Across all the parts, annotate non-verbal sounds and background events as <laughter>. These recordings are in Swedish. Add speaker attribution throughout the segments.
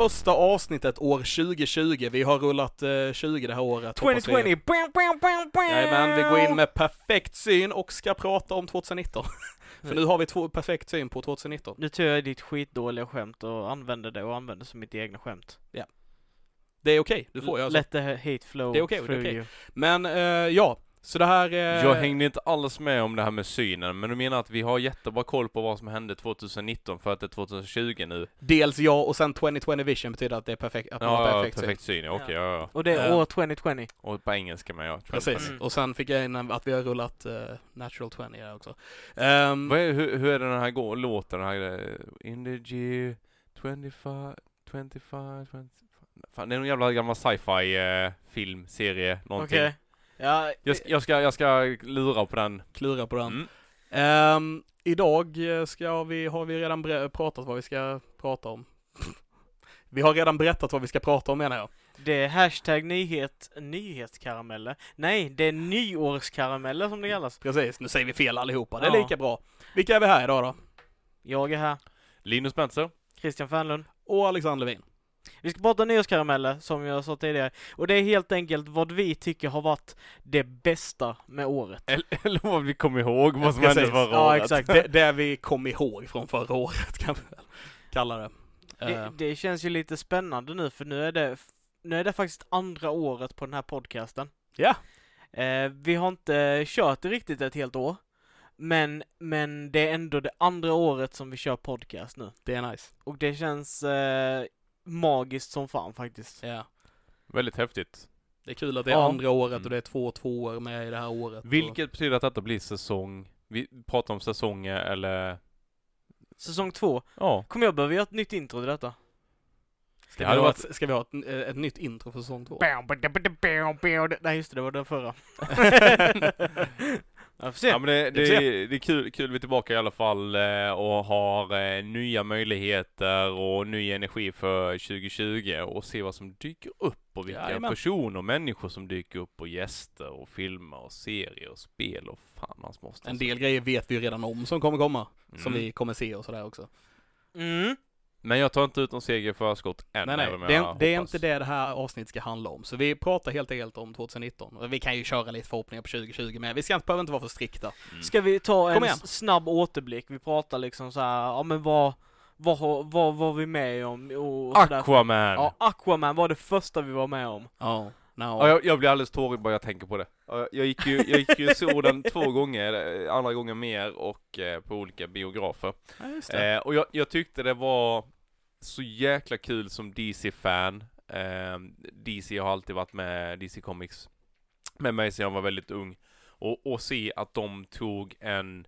Speaker 1: första avsnittet år 2020. Vi har rullat eh, 20 det här året. hoppas
Speaker 2: 2020!
Speaker 1: Vi.
Speaker 2: Bam, bam, bam, bam.
Speaker 1: Jajamän, vi går in med perfekt syn och ska prata om 2019. <laughs> För nu har vi två perfekt syn på 2019.
Speaker 2: Nu tog jag ditt skitdåliga skämt och använde det och använde som mitt egna skämt.
Speaker 1: Det är okej, du får ju alltså.
Speaker 2: Let the hate flow
Speaker 1: Det är okej, det är okej.
Speaker 2: you.
Speaker 1: Men eh, ja, så det här... Eh,
Speaker 3: Jag hängde inte alls med om det här med synen, men du menar att vi har jättebra koll på vad som hände 2019 för att det är 2020 nu?
Speaker 1: Dels ja, och sen 2020 vision betyder att det är perfekt, att man har
Speaker 3: Ja,
Speaker 1: perfekt,
Speaker 3: perfekt,
Speaker 1: syn.
Speaker 3: syn, ja, okej, ja, ja.
Speaker 2: Och det är
Speaker 1: Eh.
Speaker 2: år 2020.
Speaker 3: Och på engelska med, ja.
Speaker 1: Precis,
Speaker 2: Mm.
Speaker 1: och sen fick jag in att vi har rullat eh, natural 20 där också.
Speaker 3: Vad är, hur, hur är den här gå- låten, den här eh, In the year 25, 25, 25 Fan, det är någon jävla gammal sci-fi eh, film, serie, någonting.
Speaker 2: Okej. Ja,
Speaker 3: Jag, ska- jag, ska, jag ska lura på den.
Speaker 1: klura på den.
Speaker 3: Mm.
Speaker 1: Ehm, idag ska vi, har vi redan pratat vad vi ska prata om. <laughs> vi har redan berättat vad vi ska prata om menar jag.
Speaker 2: det är hashtag nyhet, nyhetskarameller. Nej, det är nyårskarameller som det kallas.
Speaker 1: Precis, nu säger vi fel allihopa, det är
Speaker 2: Ja.
Speaker 1: lika bra. Vilka är vi här idag då?
Speaker 2: Jag är här,
Speaker 3: Linus Spencer.
Speaker 2: Christian Fernlund.
Speaker 1: Och Alexander Levin.
Speaker 2: Vi ska prata nyårskarameller, som jag sa tidigare. Och det är helt enkelt vad vi tycker har varit det bästa med året.
Speaker 3: Eller, <laughs> eller vad vi kommer ihåg vad som hände förra
Speaker 2: Ja,
Speaker 3: året.
Speaker 2: exakt.
Speaker 1: Det, det vi kom ihåg från förra året kan vi väl kalla det.
Speaker 2: Det,
Speaker 1: Eh,
Speaker 2: det känns ju lite spännande nu, för nu är det, nu är det faktiskt andra året på den här podcasten.
Speaker 1: Ja.
Speaker 2: Eh, vi har inte kört det riktigt ett helt år. Men, men det är ändå det andra året som vi kör podcast nu.
Speaker 1: det är nice.
Speaker 2: Och det känns eh, magiskt som fan faktiskt.
Speaker 1: Ja.
Speaker 3: Väldigt häftigt.
Speaker 1: Det är kul att det är
Speaker 2: Ja.
Speaker 1: andra året
Speaker 3: Mm.
Speaker 1: och det är två tvåor med i det här året. Och,
Speaker 3: Vilket betyder att detta blir säsong, vi pratar om säsonger eller,
Speaker 2: Säsong två.
Speaker 3: ja.
Speaker 2: Kommer jag behöva göra ett nytt intro till detta?
Speaker 1: ska,
Speaker 3: det
Speaker 1: vi ha
Speaker 3: varit-
Speaker 1: ett, ska vi ha ett, ett nytt intro för säsong två?
Speaker 2: Nej just det, det var den förra. <laughs> <laughs> Se.
Speaker 3: Ja men det, det,
Speaker 1: får
Speaker 3: är, det är kul, kul vi är tillbaka i alla fall eh, och har eh, nya möjligheter och ny energi för 2020 och se vad som dyker upp och vilka
Speaker 1: Jajamän.
Speaker 3: personer och människor som dyker upp och gäster och filmer och serier och spel och fan hans moster.
Speaker 1: En del grejer vet vi ju redan om som kommer komma. Som
Speaker 3: Mm.
Speaker 1: vi kommer se och sådär också.
Speaker 2: Mm.
Speaker 3: Men jag tar inte ut någon seger i förskott än.
Speaker 1: Nej nej, det är, det är inte det det här avsnittet ska handla om. Så vi pratar helt enkelt om 2019. Och Vi kan ju köra lite förhoppningar på 2020 men vi ska inte, behöver inte vara för strikta.
Speaker 3: Mm.
Speaker 2: Ska vi ta en snabb återblick? Vi pratar liksom så här, ja men vad, vad, vad var vi med om? Och.
Speaker 3: Aquaman!
Speaker 2: Ja, Aquaman var det första vi var med om.
Speaker 1: Ja.
Speaker 3: Ja, jag, jag blir alldeles tårig bara jag tänker på det. Ja, Jag, gick ju, jag gick ju såg den <laughs> två gånger, eh, andra gången mer och eh, på olika biografer.
Speaker 1: ja.
Speaker 3: Eh, och jag, jag tyckte det var så jäkla kul som DC-fan. Eh, DC har alltid varit med, DC Comics, med mig sedan jag var väldigt ung. Och, och se att de tog en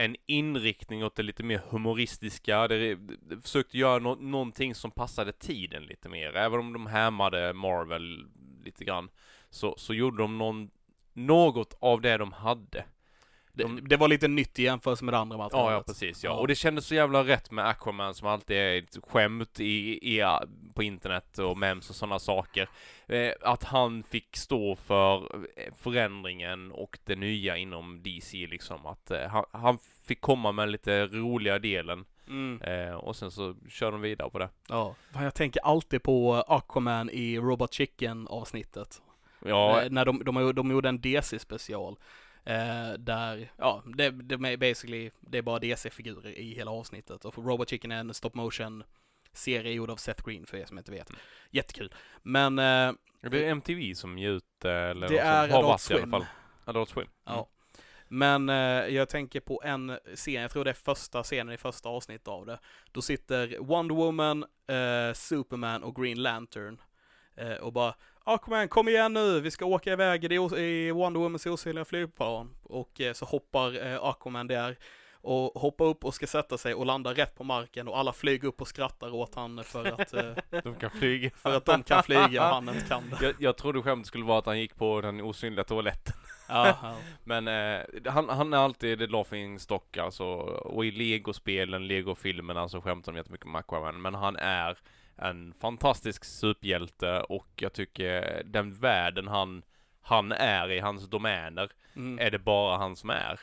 Speaker 3: en inriktning åt det lite mer humoristiska, det, det försökte göra nå- någonting som passade tiden lite mer, även om de hämmade Marvel lite grann, så, så gjorde de någon, något av det de hade.
Speaker 1: det, det var lite nytt i jämförelse med det andra
Speaker 3: Ja,
Speaker 1: materialet.
Speaker 3: ja precis ja.
Speaker 1: Ja.
Speaker 3: Och det kändes så jävla rätt med Aquaman som alltid är ett skämt i, i, på internet och memes och sådana saker. Eh, att han fick stå för eh, förändringen och det nya inom DC liksom. Att eh, han, han fick komma med lite roliga delen
Speaker 1: Mm.
Speaker 3: eh, och sen så kör de vidare på det.
Speaker 1: Ja. Jag tänker alltid på Aquaman i Robot Chicken avsnittet.
Speaker 3: Ja,
Speaker 1: Eh, när de, de, de gjorde en DC-special. Eh, där, ja, det, det är basically, det är bara DC-figurer i hela avsnittet. Och Robot Chicken är en stop motion serie gjord av Seth Green för er som inte vet.
Speaker 3: Mm.
Speaker 1: Jättekul. Men, eh,
Speaker 3: det är MTV som ger ut eh, eller
Speaker 1: Det
Speaker 3: som
Speaker 1: är
Speaker 3: har
Speaker 1: Adult
Speaker 3: varit i alla
Speaker 1: Swim.
Speaker 3: fall. Adult Swim.
Speaker 1: ja. Men eh, jag tänker på en scen, jag tror det är första scenen i första avsnittet av det. Då sitter Wonder Woman, eh, Superman och Green Lantern eh, och bara Aquaman kom igen nu, vi ska åka iväg i, i Wonder Womans osynliga flygplan. Och eh, så hoppar eh, Aquaman där och hoppar upp och ska sätta sig och landar rätt på marken och alla flyger upp och skrattar åt han för att, eh, <laughs>
Speaker 3: De kan flyga.
Speaker 1: för att de kan flyga och han inte kan det.
Speaker 3: Jag, jag trodde skämtet skulle vara att han gick på den osynliga toaletten.
Speaker 1: Ja, ja. <laughs>
Speaker 3: Men eh, han, han är alltid the laughing stock alltså, och i legospelen, legofilmerna så skämtar de jättemycket med Aquaman, men han är en fantastisk superhjälte och jag tycker den världen han, han är i, hans domäner,
Speaker 1: Mm.
Speaker 3: är det bara han som är.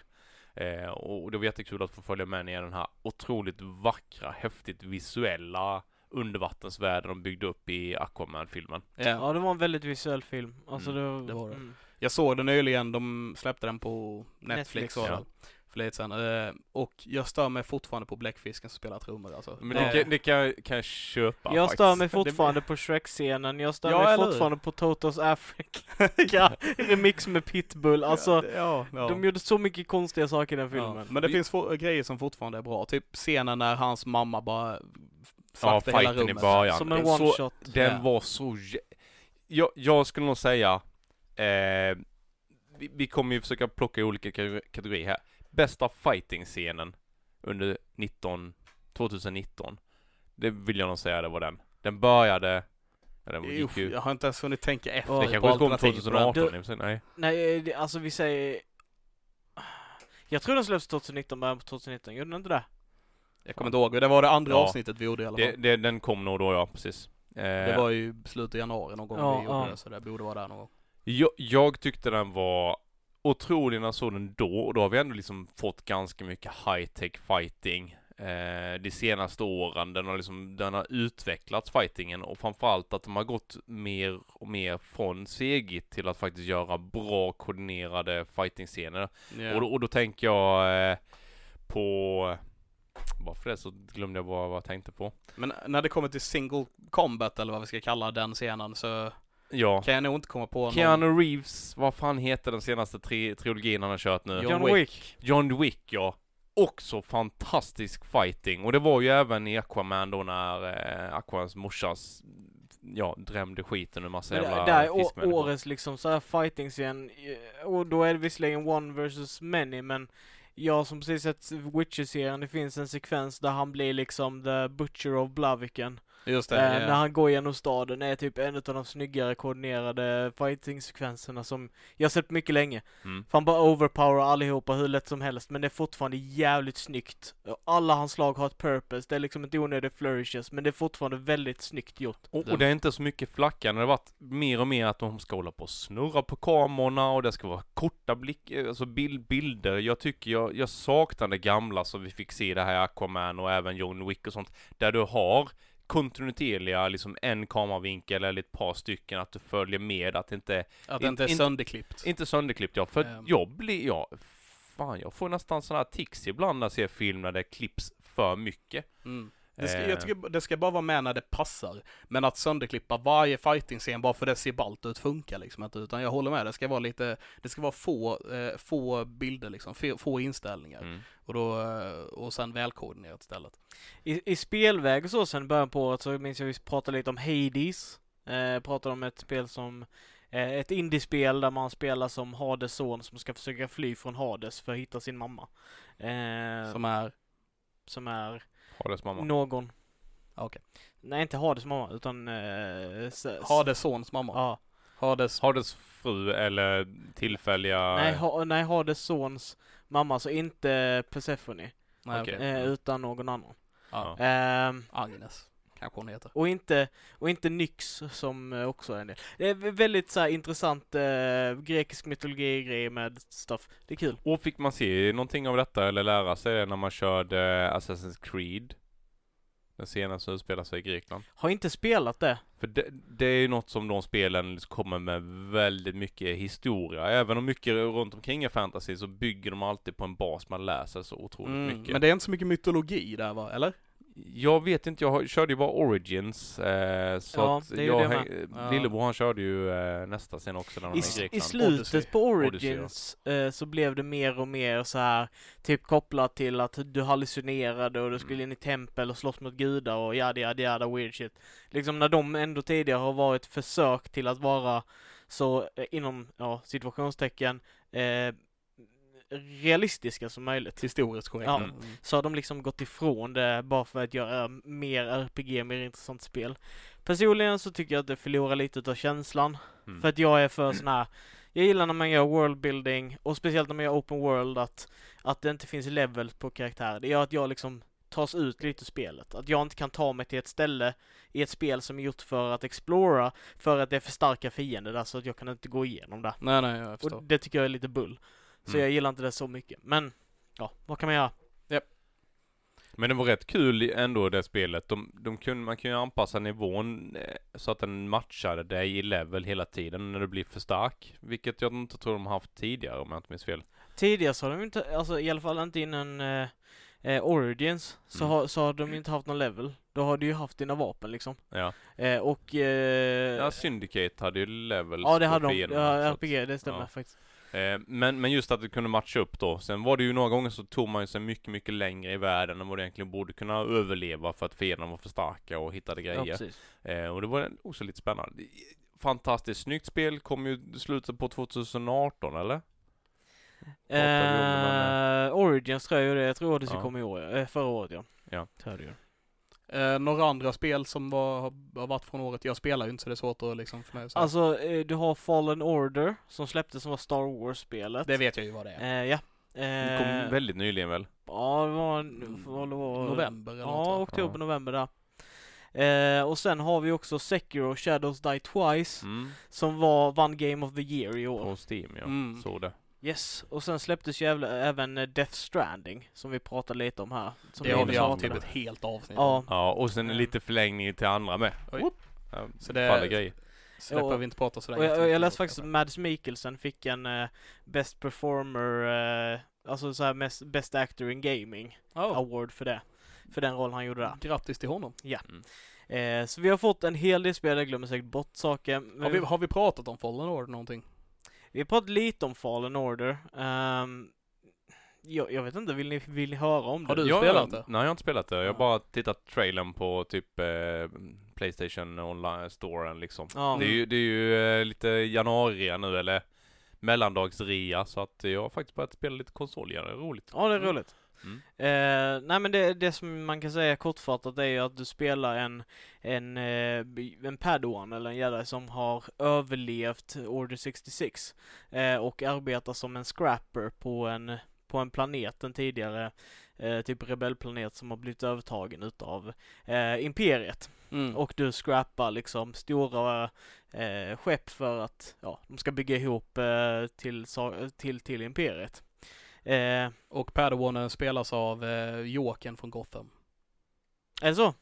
Speaker 3: Eh, och det var jättekul att få följa med ner i den här otroligt vackra, häftigt visuella undervattensvärlden de byggde upp i Aquaman-filmen.
Speaker 1: Ja.
Speaker 2: Ja, det var en väldigt visuell film. Alltså
Speaker 3: Mm,
Speaker 2: det,
Speaker 1: det var det.
Speaker 2: Mm.
Speaker 1: Jag såg den nyligen, de släppte den på Netflix,
Speaker 2: Netflix,
Speaker 3: ja.
Speaker 1: för lite sedan. Eh, Och jag stör mig fortfarande på bläckfisken som spelar trummor alltså.
Speaker 3: Men
Speaker 1: Eh,
Speaker 3: det, kan, det kan, kan jag köpa
Speaker 2: Jag
Speaker 3: faktiskt.
Speaker 2: stör mig fortfarande på Shrek-scenen, jag stör
Speaker 1: Ja,
Speaker 2: mig
Speaker 1: eller hur?
Speaker 2: fortfarande på Totos Africa <laughs> remix med Pitbull. Alltså,
Speaker 1: ja, ja.
Speaker 2: de gjorde så mycket konstiga saker i den filmen.
Speaker 1: Ja, men det
Speaker 3: Vi-
Speaker 1: finns grejer som fortfarande är bra. Typ scenen när hans mamma bara
Speaker 3: Ja,
Speaker 1: slaktar hela
Speaker 3: fighten i
Speaker 1: rummet.
Speaker 3: början.
Speaker 2: Som en
Speaker 3: Så-
Speaker 2: one shot.
Speaker 3: Den
Speaker 1: Ja.
Speaker 3: var så... Jag, jag skulle nog säga... Eh, vi, vi kommer ju försöka plocka i olika ka- kategorier här. Bästa fighting-scenen under 19, 2019. Det vill jag nog säga det var den. Den började... Ja, den ju...
Speaker 1: jag har inte ens hunnit tänka efter
Speaker 2: Ja,
Speaker 3: Det kanske kom
Speaker 1: alternativ på den.
Speaker 3: 2018.
Speaker 2: Du-
Speaker 3: Nej.
Speaker 2: Nej, det, alltså vi säger... Jag tror den släpps 2019, början på 2019. Gjorde den inte det?
Speaker 1: Jag kommer inte ihåg, det var det andra
Speaker 3: Ja.
Speaker 1: avsnittet vi gjorde i alla fall.
Speaker 3: Det, det, den kom nog då ja, precis. Eh,
Speaker 1: Det var ju slutet av januari någon gång
Speaker 2: Ja,
Speaker 1: vi gjorde
Speaker 2: ja.
Speaker 1: det, så det borde vara där någon gång.
Speaker 3: Jag, jag tyckte den var otrolig när jag såg den då och då har vi ändå liksom fått ganska mycket high-tech fighting eh, de senaste åren. Den har liksom, den har utvecklats fightingen och framförallt att de har gått mer och mer från segigt till att faktiskt göra bra koordinerade fighting-scener.
Speaker 1: Ja.
Speaker 3: Och, då, och då tänker jag eh, på bara för det så glömde jag bara vad jag tänkte på.
Speaker 1: Men när det kommer till single combat eller vad vi ska kalla den scenen så
Speaker 3: Ja.
Speaker 1: kan jag nog inte komma på någon.
Speaker 3: Keanu Reeves, vad fan heter den senaste tri trilogin han har kört nu?
Speaker 1: John
Speaker 2: John,
Speaker 1: Wick.
Speaker 2: Wick.
Speaker 3: John Wick ja. Också fantastisk fighting. Och det var ju även i Aquaman då när eh, Aquamans morsas ja, drämde skiten ur massa jävla
Speaker 2: det, är årets liksom så här fighting scen eh, och då är det visserligen one versus many men jag som precis sett Witcher-serien, det finns en sekvens där han blir liksom the butcher of Blaviken.
Speaker 1: Just det,
Speaker 2: Eh,
Speaker 1: ja.
Speaker 2: När han går genom staden är typ en av de snyggare koordinerade fighting-sekvenserna som jag sett mycket länge.
Speaker 3: Mm.
Speaker 2: För han bara overpower allihopa hur lätt som helst men det är fortfarande jävligt snyggt. Alla hans slag har ett purpose, det är liksom inte onödiga flourishes men det är fortfarande väldigt snyggt gjort.
Speaker 3: Och, och det är inte så mycket flackande. Det har varit mer och mer att de ska hålla på och snurra på kamerorna och det ska vara korta blick, alltså bild, bilder. Jag tycker jag, jag saknar det gamla som vi fick se det här i Aquaman och även John Wick och sånt. Där du har kontinuerliga, liksom en kameravinkel eller ett par stycken, att du följer med, att det inte
Speaker 1: Att det inte är sönderklippt.
Speaker 3: Inte sönderklippt ja, för
Speaker 1: Ehm.
Speaker 3: jag blir, ja, fan jag får nästan sådana här tics ibland när jag ser film när det klipps för mycket.
Speaker 1: Mm. Det ska,
Speaker 3: Eh.
Speaker 1: jag tycker det ska bara vara med när det passar. Men att sönderklippa varje fighting-scen bara för det ser ballt ut funkar liksom inte. Utan jag håller med, det ska vara lite, det ska vara få, eh, få bilder liksom, få, få inställningar.
Speaker 3: Mm.
Speaker 1: Och då, eh, och sen välkoordinerat istället.
Speaker 2: I, I spelväg och så sen början på året så minns jag vi pratade lite om Hades. Eh, pratade om ett spel som eh, ett indiespel där man spelar som Hades son som ska försöka fly från Hades för att hitta sin mamma. Eh,
Speaker 1: Som är,
Speaker 2: som är
Speaker 3: Hades mamma.
Speaker 2: någon.
Speaker 1: okej.
Speaker 2: Nej, inte Hades mamma utan eh,
Speaker 1: Hades sons mamma.
Speaker 2: Ja.
Speaker 1: Hades,
Speaker 3: Hades fru eller tillfälliga...
Speaker 2: Nej, ha, nej, Hades sons mamma, så inte Persephone.
Speaker 1: nej,
Speaker 3: okej.
Speaker 2: Eh, utan någon annan.
Speaker 1: Ja.
Speaker 2: Ehm,
Speaker 1: Agnes, kanske hon heter.
Speaker 2: Och inte, och inte Nyx som eh, också är en del. Det är vä- väldigt så här intressant eh, grekisk mytologi-grej med stuff. Det är kul.
Speaker 3: Och fick man se någonting av detta eller lära sig det när man körde Assassin's Creed? Den senaste utspelar sig i Grekland.
Speaker 2: Har inte spelat det.
Speaker 3: För det, det är ju något som de spelen kommer med väldigt mycket historia. Även om mycket runt omkring är fantasy så bygger de alltid på en bas man läser så otroligt
Speaker 1: Mm,
Speaker 3: mycket.
Speaker 1: men det är inte så mycket mytologi där va, eller?
Speaker 3: Jag vet inte, jag körde ju bara Origins. Eh, så
Speaker 2: Ja,
Speaker 3: att jag,
Speaker 2: med.
Speaker 3: häng-
Speaker 1: Ja.
Speaker 3: Lillebror han körde ju eh, nästa scen också när
Speaker 2: I,
Speaker 3: i
Speaker 2: slutet
Speaker 1: Odyssey.
Speaker 2: på
Speaker 3: Odyssey, ja.
Speaker 2: Origins eh, så blev det mer och mer så här typ kopplat till att du hallucinerade och du skulle
Speaker 3: Mm.
Speaker 2: in i tempel och slåss mot gudar och yada yada yada weird shit. Liksom när de ändå tidigare har varit försök till att vara så eh, inom, ja, situationstecken eh, realistiska som möjligt.
Speaker 1: Historiskt korrekt.
Speaker 2: Ja.
Speaker 1: Mm.
Speaker 2: så har de liksom gått ifrån det bara för att göra mer RPG, mer intressant spel. Personligen så tycker jag att det förlorar lite utav känslan.
Speaker 3: Mm.
Speaker 2: För att jag är för sån här, jag gillar när man gör worldbuilding och speciellt när man gör open world att, att det inte finns level på karaktärer. Det gör att jag liksom tas ut lite ur spelet. Att jag inte kan ta mig till ett ställe i ett spel som är gjort för att explora för att det är för starka fiender där så att jag kan inte gå igenom det.
Speaker 1: Nej, nej, jag förstår.
Speaker 2: Och det tycker jag är lite bull. Så
Speaker 3: Mm.
Speaker 2: jag gillar inte det så mycket. Men, ja, vad kan man göra?
Speaker 3: Men det var rätt kul ändå det spelet. De, de kunde, man kunde ju anpassa nivån eh, så att den matchade dig i level hela tiden när du blir för stark. Vilket jag inte tror de har haft tidigare om jag inte minns fel.
Speaker 2: Tidigare så har de inte, alltså i alla fall inte innan eh, eh, Origins, så,
Speaker 3: Mm.
Speaker 2: har, så har de inte haft någon level. Då har du ju haft dina vapen liksom.
Speaker 3: Ja.
Speaker 2: Eh, och... Eh,
Speaker 3: Ja, Syndicate hade ju levels
Speaker 2: ja det hade de. Ja, RPG, det stämmer
Speaker 3: ja.
Speaker 2: faktiskt.
Speaker 3: Eh, men, men just att du kunde matcha upp då. Sen var det ju några gånger så tog man ju sig mycket, mycket längre i världen än vad du egentligen borde kunna överleva för att fienderna var för starka och hittade
Speaker 2: Ja,
Speaker 3: grejer.
Speaker 2: precis.
Speaker 3: eh, och det var också lite spännande. Fantastiskt snyggt spel, kom ju slutet på 2018 eller? Det, men,
Speaker 2: Eh, Origins tror jag det. Jag tror Odyssey
Speaker 3: Ja.
Speaker 2: kom i år, ja. eh, förra året ja.
Speaker 3: Ja.
Speaker 2: Så är det ju.
Speaker 1: Eh, några andra spel som var, har, varit från året? Jag spelar ju inte så det är svårt att liksom för mig säga.
Speaker 2: Alltså, eh, du har Fallen Order som släpptes som var Star Wars-spelet.
Speaker 1: Det vet jag ju vad det är.
Speaker 2: Eh, ja.
Speaker 3: Det kom
Speaker 2: Eh,
Speaker 3: väldigt nyligen väl?
Speaker 2: Ja, det var, en- vad det var
Speaker 1: November eller något
Speaker 2: Ja,
Speaker 1: va?
Speaker 2: oktober,
Speaker 3: Ja.
Speaker 2: november där. Eh, och sen har vi också Sekiro Shadows Die Twice
Speaker 3: Mm.
Speaker 2: som var vann Game of the Year i år.
Speaker 3: På Steam ja,
Speaker 1: Mm.
Speaker 3: så det.
Speaker 2: Yes, och sen släpptes ju även, eh, Death Stranding som vi pratade lite om här. Som
Speaker 1: Det har vi haft typ ett helt avsnitt
Speaker 2: Ja.
Speaker 3: Ja, och sen en
Speaker 1: Mm.
Speaker 3: lite förlängning till andra med.
Speaker 1: Oj.
Speaker 3: Ja,
Speaker 1: Så det-
Speaker 3: faller grejer.
Speaker 1: Släpper
Speaker 2: Ja,
Speaker 1: vi inte prata sådär
Speaker 2: Och jag, jag läste faktiskt att. Mads Mikkelsen fick en eh, Best Performer, eh, alltså så här mest, Best Actor in Gaming
Speaker 1: Ja,
Speaker 2: Award för det. För den rollen han gjorde där.
Speaker 1: Grattis till honom.
Speaker 2: Eh, så vi har fått en hel del spel, jag glömmer säkert bort saker.
Speaker 1: Har vi, har vi pratat om Fallen Order någonting?
Speaker 2: Vi har pratat lite om Fallen Order. Ehm, jag, jag vet inte, vill ni, vill ni höra om
Speaker 1: Har
Speaker 2: det?
Speaker 1: du
Speaker 3: Ja,
Speaker 1: spelat det?
Speaker 3: Nej, jag har inte spelat det. Jag har bara tittat trailern på typ eh, Playstation online-storen liksom.
Speaker 2: Ja.
Speaker 3: Det är ju, det är ju eh, lite januari nu, eller mellandagsrea, så att jag har faktiskt börjat spela lite konsol igen. Det är roligt.
Speaker 2: Ja, det är
Speaker 1: Mm.
Speaker 2: roligt.
Speaker 3: Mm.
Speaker 2: Eh, nej men det, det som man kan säga kortfattat är ju att du spelar en, en, eh, en padawan eller en jedi som har överlevt Order 66 eh, och arbetar som en scrapper på en, på en planet, en tidigare eh, typ rebellplanet som har blivit övertagen utav eh, Imperiet.
Speaker 1: Mm.
Speaker 2: Och du scrappar liksom stora eh, skepp för att ja, de ska bygga ihop till, till, till Imperiet. Eh,
Speaker 1: Och Padawanen spelas av eh, Jokern från Gotham.
Speaker 2: är det så?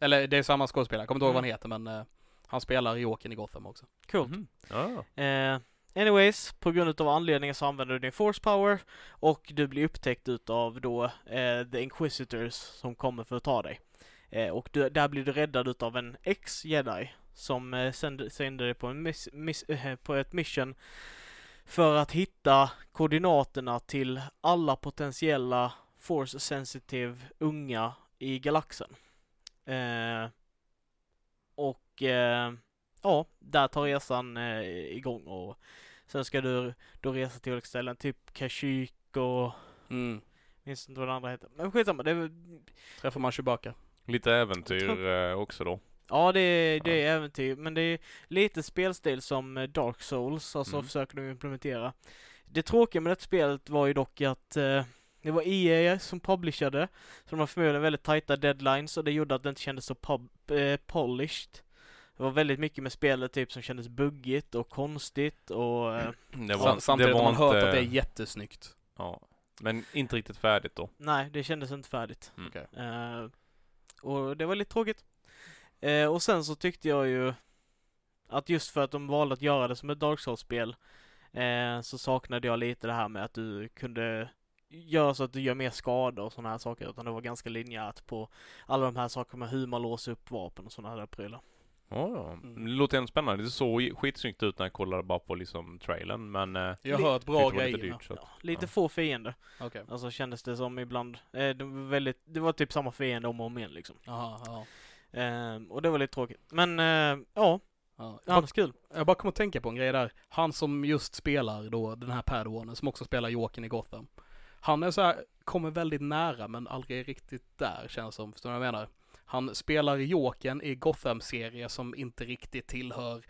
Speaker 1: Eller det är samma skådespelare, jag kommer inte ihåg vad han
Speaker 2: Mm.
Speaker 1: heter men eh, han spelar Jokern i Gotham också.
Speaker 2: Coolt.
Speaker 3: Mhm. Ja.
Speaker 2: Eh, anyways, på grund av anledningen så använder du din force power och du blir upptäckt utav då eh, the inquisitors som kommer för att ta dig. Eh, och du, där blir du räddad utav en ex-jedi som eh, sänder, sänder dig på, en miss, miss, eh, på ett mission för att hitta koordinaterna till alla potentiella force sensitive unga i galaxen. Eh, och eh, ja, där tar resan eh, igång och sen ska du då resa till olika ställen, typ Kashyyyk och
Speaker 1: Mm.
Speaker 2: minns inte vad det andra heter. Men skitsamma, det är
Speaker 1: Träffar man Chewbacca.
Speaker 3: Lite äventyr eh, också då.
Speaker 2: Ja, det är, det är äventyr, men det är lite spelstil som eh, Dark Souls, alltså
Speaker 3: Mm.
Speaker 2: försöker de implementera. Det tråkiga med det spelet var ju dock att eh, det var EA som publicerade, så de har förmodligen väldigt tajta deadlines och det gjorde att det inte kändes så pub, eh, polished. Det var väldigt mycket med spelet typ som kändes buggigt och konstigt och eh,
Speaker 3: Det
Speaker 1: Sam- Samtidigt har man hört att det är jättesnyggt.
Speaker 3: Ja. Men inte riktigt färdigt då.
Speaker 2: nej, det kändes inte färdigt.
Speaker 3: Mm.
Speaker 1: Okej.
Speaker 2: Eh, och det var lite tråkigt. Eh, och sen så tyckte jag ju att just för att de valde att göra det som ett Dark Souls-spel eh, så saknade jag lite det här med att du kunde göra så att du gör mer skada och sådana här saker utan det var ganska linjärt på alla de här sakerna med hur man låser upp vapen och sådana här prylar.
Speaker 3: Ja, ja.
Speaker 1: Mm.
Speaker 3: Det låter ändå spännande. Det såg skitsnyggt ut när jag kollade bara på liksom trailern, men... Eh,
Speaker 1: Jag har hört bra
Speaker 3: var lite
Speaker 1: grejer.
Speaker 3: dyrt, så att,
Speaker 2: Ja, lite
Speaker 3: ja.
Speaker 2: få fiender.
Speaker 1: Okej.
Speaker 2: Alltså kändes det som ibland. Eh, det, var väldigt, det var typ samma fiende om och om igen liksom.
Speaker 1: Aha, ja.
Speaker 2: Eh, och det var lite tråkigt. Men eh, ja,
Speaker 1: ja. Jag,
Speaker 2: kul.
Speaker 1: bara, jag bara kom att tänka på en grej där. Han som just spelar då den här Padawanen, som också spelar Jokern i Gotham. Han är så här, kommer väldigt nära men aldrig riktigt där känns som. Förstår du vad jag menar? Han spelar Jokern i Gotham-serie som inte riktigt tillhör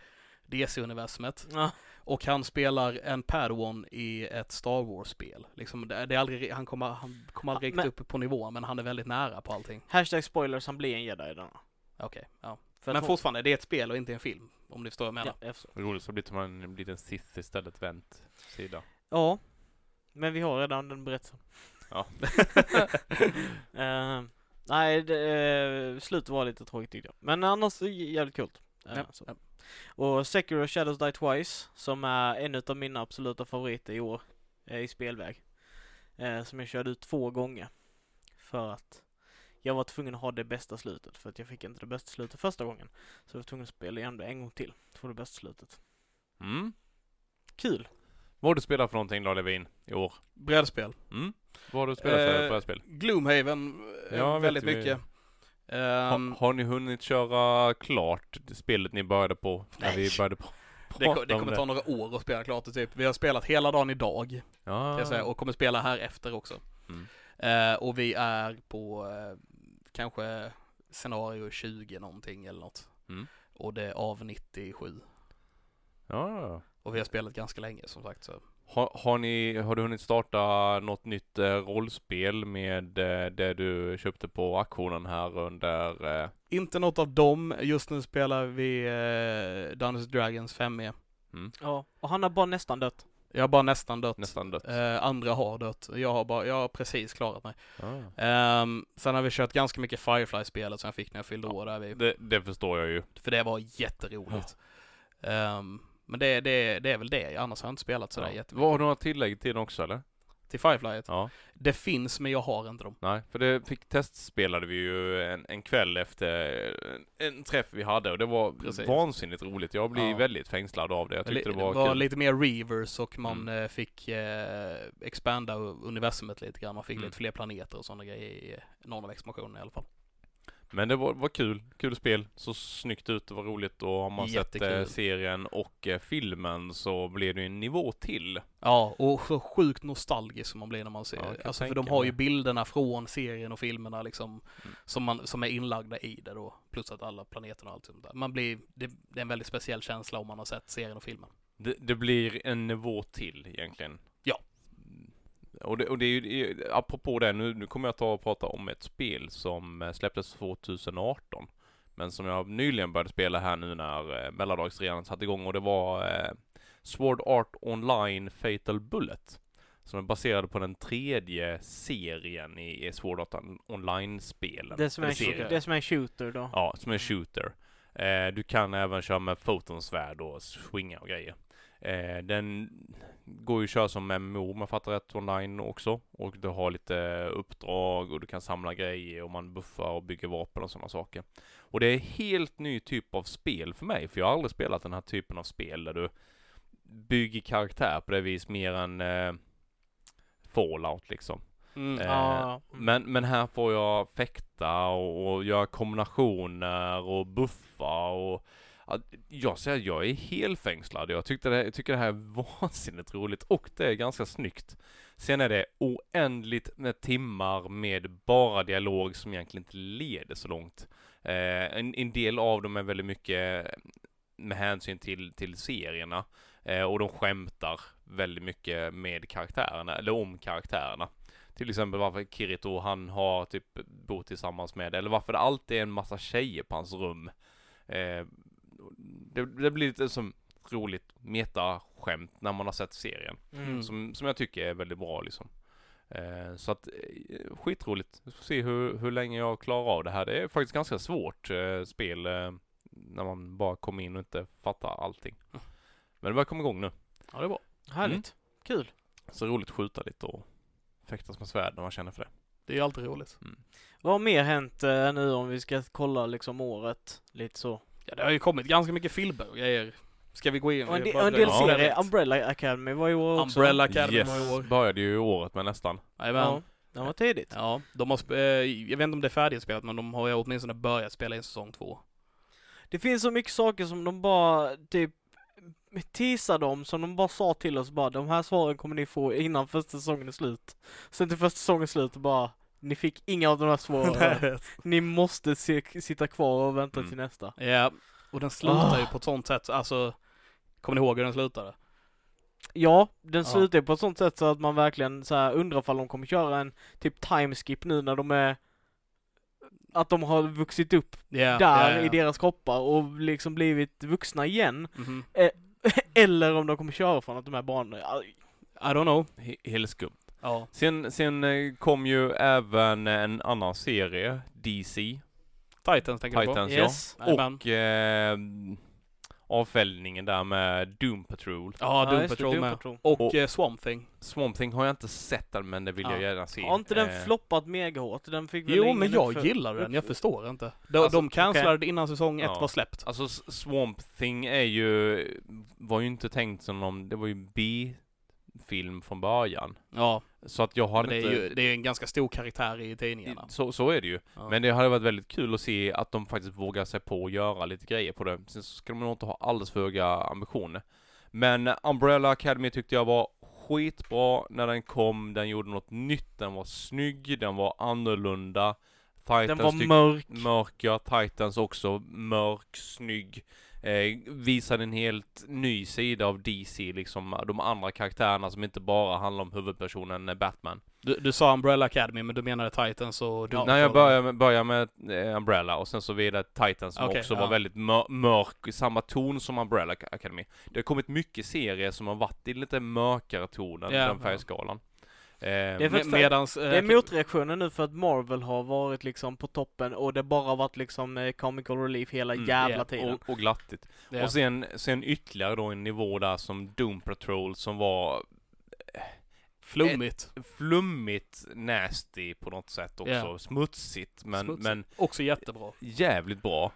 Speaker 1: DC-universumet.
Speaker 2: Ja.
Speaker 1: Och han spelar en Padawan i ett Star Wars-spel. Liksom, det, det är aldrig, han kommer, han kommer aldrig
Speaker 2: Ja,
Speaker 1: riktigt
Speaker 2: men-
Speaker 1: upp på nivå, men han är väldigt nära på allting.
Speaker 2: Hashtag spoilers, han blir en jedi i denna.
Speaker 1: Okej, ja.
Speaker 2: För
Speaker 1: Men
Speaker 2: hon-
Speaker 1: fortfarande, det är ett spel och inte en film. Om ni förstår vad jag menar.
Speaker 2: Ja, jag förstår.
Speaker 3: roligt så blir man en liten Sith istället, vänt sida.
Speaker 2: ja, men vi har redan den berättelsen.
Speaker 3: Ja. <laughs>
Speaker 2: Eh, nej, det, eh, slutet var lite tråkigt tyckte jag. Men annars är det jävligt coolt. Eh,
Speaker 1: Ja,
Speaker 2: så.
Speaker 1: ja.
Speaker 2: Och Sekiro Shadows Die Twice, som är en av mina absoluta favoriter i år i spelväg. Eh, som jag körde ut två gånger. För att jag var tvungen att ha det bästa slutet, för att jag fick inte det bästa slutet första gången. Så jag var tvungen att spela igen det en gång till, för att få det bästa slutet.
Speaker 3: Mm.
Speaker 2: Kul!
Speaker 3: Vad har du spelat för någonting då Levin, i år?
Speaker 1: Brädspel.
Speaker 3: Mm? Vad har du spelat för
Speaker 1: Eh,
Speaker 3: brädspel?
Speaker 1: Gloomhaven, eh,
Speaker 3: Ja,
Speaker 1: väldigt
Speaker 3: vi.
Speaker 1: mycket.
Speaker 3: Ha,
Speaker 1: Ehm,
Speaker 3: har ni hunnit köra klart det spelet ni började på? När
Speaker 1: Nej.
Speaker 3: vi började på,
Speaker 1: det, det
Speaker 3: om
Speaker 1: kommer ta några år att spela klart det, typ. Vi har spelat hela dagen idag,
Speaker 3: Ja.
Speaker 1: kan jag säga, och kommer spela här efter också.
Speaker 3: Mm.
Speaker 1: Eh, och vi är på eh, kanske scenario 20 någonting eller något.
Speaker 3: Mm.
Speaker 1: Och det är av 97.
Speaker 3: Ja.
Speaker 1: Och vi har spelat ganska länge som sagt så.
Speaker 3: Har, har, ni, har du hunnit starta något nytt eh, rollspel med eh, det du köpte på auktionen här under... Eh,
Speaker 1: Inte något av dem, just nu spelar vi eh, Dungeons Dragons 5e.
Speaker 2: Ja, och han har bara nästan dött.
Speaker 1: Jag har bara nästan dött.
Speaker 3: nästan dött?
Speaker 1: Eh, andra har dött. Jag har bara, jag har precis klarat mig.
Speaker 3: Ah.
Speaker 1: Ehm, sen har vi kört ganska mycket Firefly-spelet som jag fick när jag fyllde
Speaker 3: Ja,
Speaker 1: år där vi,
Speaker 3: Det, det förstår jag ju.
Speaker 1: För det var jätteroligt. Ehm, men det, det, det är väl det, annars har jag inte spelat sådär
Speaker 3: Ja.
Speaker 1: jättemycket.
Speaker 3: Var det några tillägg till den också eller?
Speaker 1: Till Fireflyet?
Speaker 3: Ja.
Speaker 1: Det finns men jag har inte dem.
Speaker 3: Nej, för det fick testspelade vi ju en, en kväll efter en, en träff vi hade och det var
Speaker 1: Precis.
Speaker 3: vansinnigt roligt. Jag blev
Speaker 1: Ja.
Speaker 3: väldigt fängslad av det. Jag tyckte det var,
Speaker 1: var
Speaker 3: kul.
Speaker 1: lite mer reavers och man
Speaker 3: Mm.
Speaker 1: eh, fick eh, expanda universumet lite grann. Man fick
Speaker 3: Mm.
Speaker 1: lite fler planeter och sådana grejer i eh, någon av expansionerna i alla fall.
Speaker 3: Men det var, var kul. Kul spel. Så snyggt ut. Det var roligt och har man sett eh,
Speaker 1: Jättekul.
Speaker 3: serien och eh, filmen så blev det ju en nivå till.
Speaker 1: Ja, och så sjukt nostalgisk som man blir när man ser
Speaker 3: Ja, kan
Speaker 1: Alltså för de har ju bilderna från serien och filmerna liksom
Speaker 3: Mm.
Speaker 1: som, man, som är inlagda i det då. Plus att alla planeterna och allt sånt där. Man blir, det, det är en väldigt speciell känsla om man har sett serien och filmen.
Speaker 3: Det, det blir en nivå till egentligen. Och det, och det är ju, är apropå det, nu, nu kommer jag ta och prata om ett spel som eh, släpptes 2018. Men som jag nyligen började spela här nu när eh, mellandagsrean satte igång och det var eh, Sword Art Online Fatal Bullet. Som är baserad på den tredje serien i, i Sword Art Online-spelen.
Speaker 2: Det som, är det som är en shooter då.
Speaker 3: Ja, som en shooter. Eh, du kan även köra med fotonsvärd och swinga och grejer. Eh, den går ju att köra som MMO om jag fattar rätt online också. Och du har lite uppdrag och du kan samla grejer och man buffar och bygger vapen och sådana saker. Och det är helt ny typ av spel för mig, för jag har aldrig spelat den här typen av spel där du bygger karaktär på det vis mer än eh, Fallout liksom.
Speaker 1: Mm.
Speaker 3: Eh,
Speaker 2: mm.
Speaker 3: Men, men här får jag fäkta och, och göra kombinationer och buffa och jag säger att jag är helt fängslad. Jag tyckte det, jag tycker det här är <laughs> vansinnigt roligt och det är ganska snyggt. Sen är det oändligt med timmar med bara dialog som egentligen inte leder så långt. Eh, en, en del av dem är väldigt mycket eh, med hänsyn till, till serierna eh, och de skämtar väldigt mycket med karaktärerna, eller om karaktärerna. Till exempel varför Kirito han har typ bott tillsammans med, eller varför det alltid är en massa tjejer på hans rum. Eh, det, det blir lite som roligt metaskämt när man har sett serien.
Speaker 2: Mm.
Speaker 3: Som, som jag tycker är väldigt bra liksom. Eh, så att eh, skitroligt. Vi får se hur, hur länge jag klarar av det här. Det är faktiskt ganska svårt eh, spel eh, när man bara kommer in och inte fattar allting. Men det börjar komma igång nu.
Speaker 1: Ja, det är bra.
Speaker 2: Härligt. Kul.
Speaker 3: Så roligt att skjuta lite och fäktas med svärd när man känner för det.
Speaker 1: Det är ju alltid roligt.
Speaker 2: Vad har mer hänt eh, nu om vi ska kolla liksom året? Lite så.
Speaker 1: Ja, det har ju kommit ganska mycket filmer och grejer. Ska vi gå in?
Speaker 2: Och en, del- och en del
Speaker 1: drar
Speaker 2: serier. Umbrella Academy var i år också.
Speaker 1: Umbrella Academy
Speaker 3: yes,
Speaker 1: var i år.
Speaker 3: började ju året med nästan.
Speaker 1: Jajamän.
Speaker 2: Ja, den var tidigt.
Speaker 1: Ja, de har, eh, jag vet inte om det är färdigspelat men de har ju åtminstone börjat spela in säsong två.
Speaker 2: Det finns så mycket saker som de bara typ teasade om, som de bara sa till oss bara de här svaren kommer ni få innan första säsongen är slut. Sen till första säsongen är slut och bara ni fick inga av de här svaren. <laughs> ni måste se, sitta kvar och vänta
Speaker 3: Mm.
Speaker 2: till nästa.
Speaker 1: Ja, och den slutar ju
Speaker 2: Ah.
Speaker 1: på ett sånt sätt, alltså Kommer ni ihåg hur den slutade?
Speaker 2: Ja, den
Speaker 1: Ja.
Speaker 2: slutar ju på ett sånt sätt så att man verkligen så här undrar om de kommer köra en typ timeskip nu när de är att de har vuxit upp
Speaker 1: Ja,
Speaker 2: där
Speaker 1: ja, ja.
Speaker 2: i deras kroppar och liksom blivit vuxna igen.
Speaker 1: Mhm. <laughs>
Speaker 2: Eller om de kommer köra från att de här barnen,
Speaker 1: I don't know.
Speaker 3: He- Helt skumt.
Speaker 1: Ja.
Speaker 3: Sen, sen eh, kom ju även en annan serie, DC,
Speaker 1: Titans tänker du på?
Speaker 3: Titans
Speaker 2: Yes.
Speaker 3: ja. Och eh, avfällningen där med Doom Patrol.
Speaker 1: Ja, Doom
Speaker 2: det,
Speaker 1: Patrol
Speaker 2: Doom
Speaker 1: med.
Speaker 2: Patrol.
Speaker 1: Och,
Speaker 3: Och-
Speaker 1: eh, Swamp Thing.
Speaker 3: Swamp Thing har jag inte sett den men det vill jag
Speaker 1: Ja.
Speaker 3: gärna se.
Speaker 2: Har inte den
Speaker 3: Eh,
Speaker 2: floppat mega hårt? Den fick väl
Speaker 1: Jo, men jag
Speaker 2: uppfö-
Speaker 1: gillar den. Jag förstår inte. De,
Speaker 3: Alltså,
Speaker 1: de cancellade innan säsong ett
Speaker 3: Ja.
Speaker 1: var släppt.
Speaker 3: Alltså Swamp Thing är ju, var ju inte tänkt som någon, det var ju B-film från början.
Speaker 1: Ja,
Speaker 3: Så att jag hade
Speaker 1: det är
Speaker 3: inte...
Speaker 1: ju det är en ganska stor karaktär i tidningarna.
Speaker 3: så, så är det ju.
Speaker 1: Ja.
Speaker 3: Men det hade varit väldigt kul att se att de faktiskt vågar sig på att göra lite grejer på det. Sen så ska de nog inte ha alldeles för höga ambitioner. Men Umbrella Academy tyckte jag var skitbra när den kom. Den gjorde något nytt, den var snygg, den var annorlunda. Titans
Speaker 2: Den var mörk.
Speaker 3: mörk, ja. Titans också mörk, snygg. Eh, visade en helt ny sida av DC, liksom de andra karaktärerna som inte bara handlar om huvudpersonen eh, Batman.
Speaker 1: Du, du sa Umbrella Academy, men du menade Titans och Doom
Speaker 3: Nej, jag börjar med, börjar med eh, Umbrella och sen så vidare Titans som
Speaker 1: Okej,
Speaker 3: också
Speaker 1: ja.
Speaker 3: var väldigt mör mörk, i samma ton som Umbrella Academy. Det har kommit mycket serier som har varit i lite mörkare ton än
Speaker 1: Ja,
Speaker 3: den
Speaker 1: ja.
Speaker 3: färgskalan. Eh,
Speaker 2: Det är
Speaker 1: medans... eh,
Speaker 2: Det är motreaktionen nu för att Marvel har varit liksom på toppen och det bara varit liksom eh, comical relief hela
Speaker 3: Mm,
Speaker 2: jävla
Speaker 1: ja,
Speaker 2: tiden.
Speaker 3: och, och glattigt.
Speaker 1: ja.
Speaker 3: Och sen, sen ytterligare då en nivå där som Doom Patrol som var
Speaker 1: Flummigt.
Speaker 3: flummigt nasty på något sätt också.
Speaker 1: Ja.
Speaker 3: Smutsigt men,
Speaker 1: Smutsigt.
Speaker 3: men
Speaker 1: Också jättebra.
Speaker 3: jävligt bra.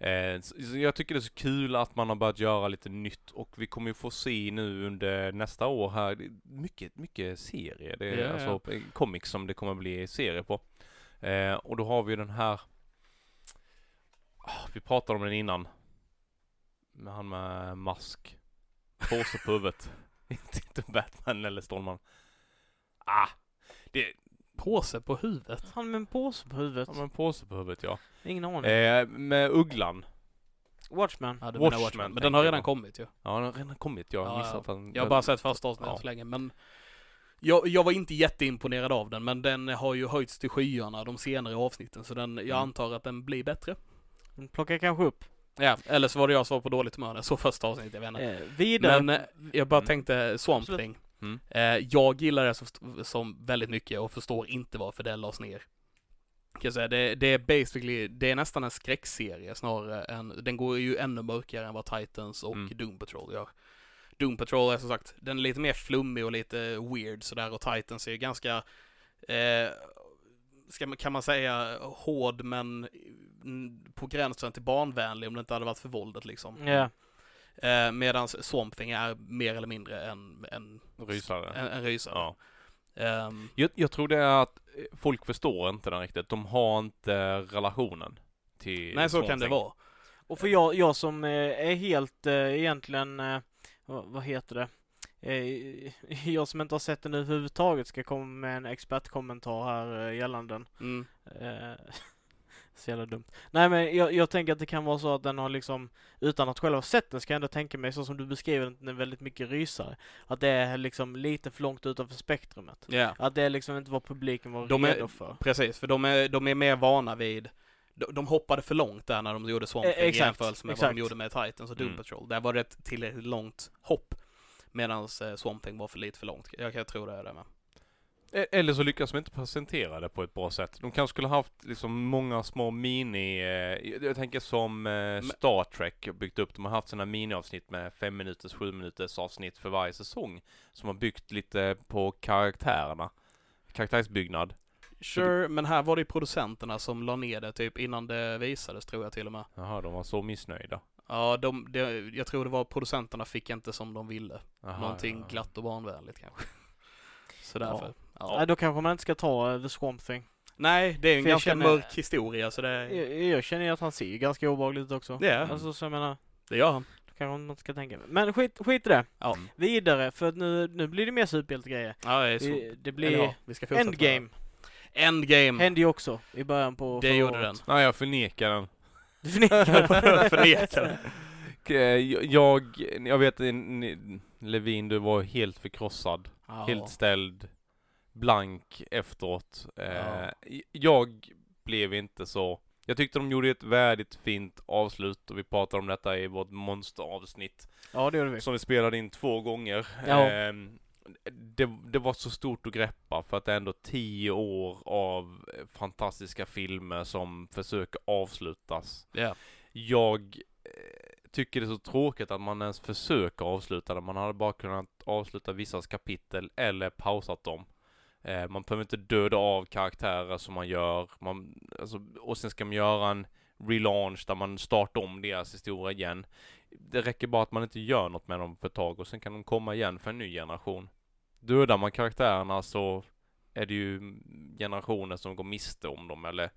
Speaker 3: Eh, jag tycker det är så kul att man har börjat göra lite nytt och vi kommer ju få se nu under nästa år här mycket, mycket serier. Det är
Speaker 1: ja.
Speaker 3: alltså comics som det kommer bli serier på. Eh, och då har vi den här Ah, Vi pratade om den innan. Med han med mask. Påse på huvudet. inte, <laughs> inte Batman eller Stålman. Ah! Det,
Speaker 1: Påse på huvudet.
Speaker 2: Han med en påse på huvudet.
Speaker 3: ja, men påse på huvudet ja.
Speaker 2: Ingen aning.
Speaker 3: Eh, med Ugglan.
Speaker 2: Watchmen.
Speaker 1: Ja, du menar
Speaker 3: Watchmen,
Speaker 1: Watchmen. Men den har redan kommit ju.
Speaker 3: Ja, den har redan kommit. Jag har
Speaker 1: Ja,
Speaker 3: missat den.
Speaker 1: Jag har bara sett första avsnittet
Speaker 3: Ja.
Speaker 1: så länge, men jag, jag var inte jätteimponerad av den, men den har ju höjts till skyarna de senare avsnitten, så den, jag
Speaker 3: Mm.
Speaker 1: antar att den blir bättre.
Speaker 2: Den plockar kanske upp.
Speaker 1: Ja, eller så var det jag som var på dåligt humör när jag såg första avsnittet, jag vet inte.
Speaker 2: Eh, vidare.
Speaker 1: Men eh, jag bara
Speaker 3: Mm.
Speaker 1: tänkte Swamp
Speaker 2: Absolut.
Speaker 1: Thing.
Speaker 3: Mm.
Speaker 1: Eh, jag gillar det som, som väldigt mycket och förstår inte varför det lades ner. Kan jag säga. Det, det är basically, det är nästan en skräckserie snarare än, den går ju ännu mörkare än vad Titans och
Speaker 3: Mm.
Speaker 1: Doom Patrol gör. Doom Patrol är som sagt, den är lite mer flummig och lite weird sådär och Titans är ju ganska, eh, ska man, kan man säga hård men mm, på gränsen till barnvänlig om det inte hade varit för våldet liksom.
Speaker 2: Ja.
Speaker 1: Eh, Medan Swamp Thing är mer eller mindre en, en,
Speaker 3: Rysare.
Speaker 1: en, en rysare.
Speaker 3: Ja.
Speaker 1: Ehm,
Speaker 3: Jag, jag tror det är att folk förstår inte den riktigt. De har inte relationen till
Speaker 1: nej, så kan det
Speaker 3: Thing.
Speaker 1: vara.
Speaker 2: Och för jag, jag som eh, är helt eh, egentligen, eh, vad, heter det? <laughs> Jag som inte har sett den överhuvudtaget ska komma med en expertkommentar här gällande den.
Speaker 1: Mm. <laughs>
Speaker 2: Så jävla dumt. Nej men jag, jag tänker att det kan vara så att den har liksom, utan att själv ha sett den, ska jag ändå tänka mig så som du beskriver den, den är väldigt mycket rysare. Att det är liksom lite för långt utanför spektrumet.
Speaker 1: Ja,
Speaker 2: Att det är liksom inte vad publiken var
Speaker 1: De är-
Speaker 2: redo för.
Speaker 1: precis. För de är, de är mer vana vid de, de hoppade för långt där när de gjorde Swamp
Speaker 2: Eh,
Speaker 1: Thing
Speaker 2: exakt,
Speaker 1: jämförelse med vad
Speaker 2: exakt.
Speaker 1: de gjorde med Titans och Doom
Speaker 3: Mm.
Speaker 1: Patrol. Där var det ett tillräckligt långt hopp. Medan eh, Swamp Thing var för lite för långt. Jag kan tro det är det med.
Speaker 3: E- Eller så lyckas de inte presentera det på ett bra sätt. De kanske skulle haft liksom många små mini, eh, jag tänker som eh, Star Trek byggt upp. De har haft sådana miniavsnitt med fem minuters, sju minuters avsnitt för varje säsong. Som har byggt lite på karaktärerna. Karaktärsbyggnad.
Speaker 1: Sure, men här var det ju producenterna som la ner det typ innan det visades tror jag till och med.
Speaker 3: Jaha, de var så missnöjda.
Speaker 1: Ja, de, det, jag tror det var producenterna fick inte som de ville.
Speaker 3: Jaha,
Speaker 1: Någonting
Speaker 3: ja, ja.
Speaker 1: glatt och barnvänligt kanske. <laughs> Så därför. Ja.
Speaker 2: Nej, då kanske man inte ska ta uh, The Swamp Thing.
Speaker 1: Nej, det är ju en
Speaker 2: För jag
Speaker 1: ganska
Speaker 2: känner-
Speaker 1: mörk historia så det,
Speaker 2: Jag, jag känner ju att han ser ju ganska obehaglig ut också.
Speaker 1: Ja.
Speaker 2: Alltså så jag menar,
Speaker 1: det gör han.
Speaker 2: då kanske man inte ska tänka. Men skit, skit i det.
Speaker 1: Ja.
Speaker 2: Vidare, för att nu, nu blir det mer superhjältegrejer.
Speaker 1: Ja, det är så.
Speaker 2: Det, det blir
Speaker 1: Eller ja, vi ska fortsätta.
Speaker 2: Endgame.
Speaker 1: Endgame.
Speaker 2: Hände ju också i början på
Speaker 1: Det
Speaker 2: förra
Speaker 1: gjorde
Speaker 2: året.
Speaker 3: Nej, jag förnekar den. <laughs>
Speaker 2: Du förnekar <laughs>
Speaker 1: Förnekar det.
Speaker 3: Eh, Jag, jag vet eh, ni- Levin, du var helt förkrossad.
Speaker 1: Ja.
Speaker 3: Helt ställd. Blank efteråt. Eh,
Speaker 1: Ja.
Speaker 3: Jag blev inte så. Jag tyckte de gjorde ett värdigt fint avslut och vi pratade om detta i vårt monsteravsnitt
Speaker 2: Ja, det gjorde vi.
Speaker 3: som vi spelade in två gånger.
Speaker 2: Ja.
Speaker 3: Ehm, det, det var så stort att greppa för att det är ändå tio år av eh, fantastiska filmer som försöker avslutas.
Speaker 1: Ja.
Speaker 3: Jag eh, tycker det är så tråkigt att man ens försöker avsluta det. Man hade bara kunnat avsluta vissa kapitel eller pausat dem. Eh, man behöver inte döda av karaktärer som man gör. Man, alltså, och sen ska man göra en relaunch där man startar om deras historia igen. Det räcker bara att man inte gör något med dem för ett tag och sen kan de komma igen för en ny generation. Dödar man karaktärerna så är det ju generationer som går miste om dem eller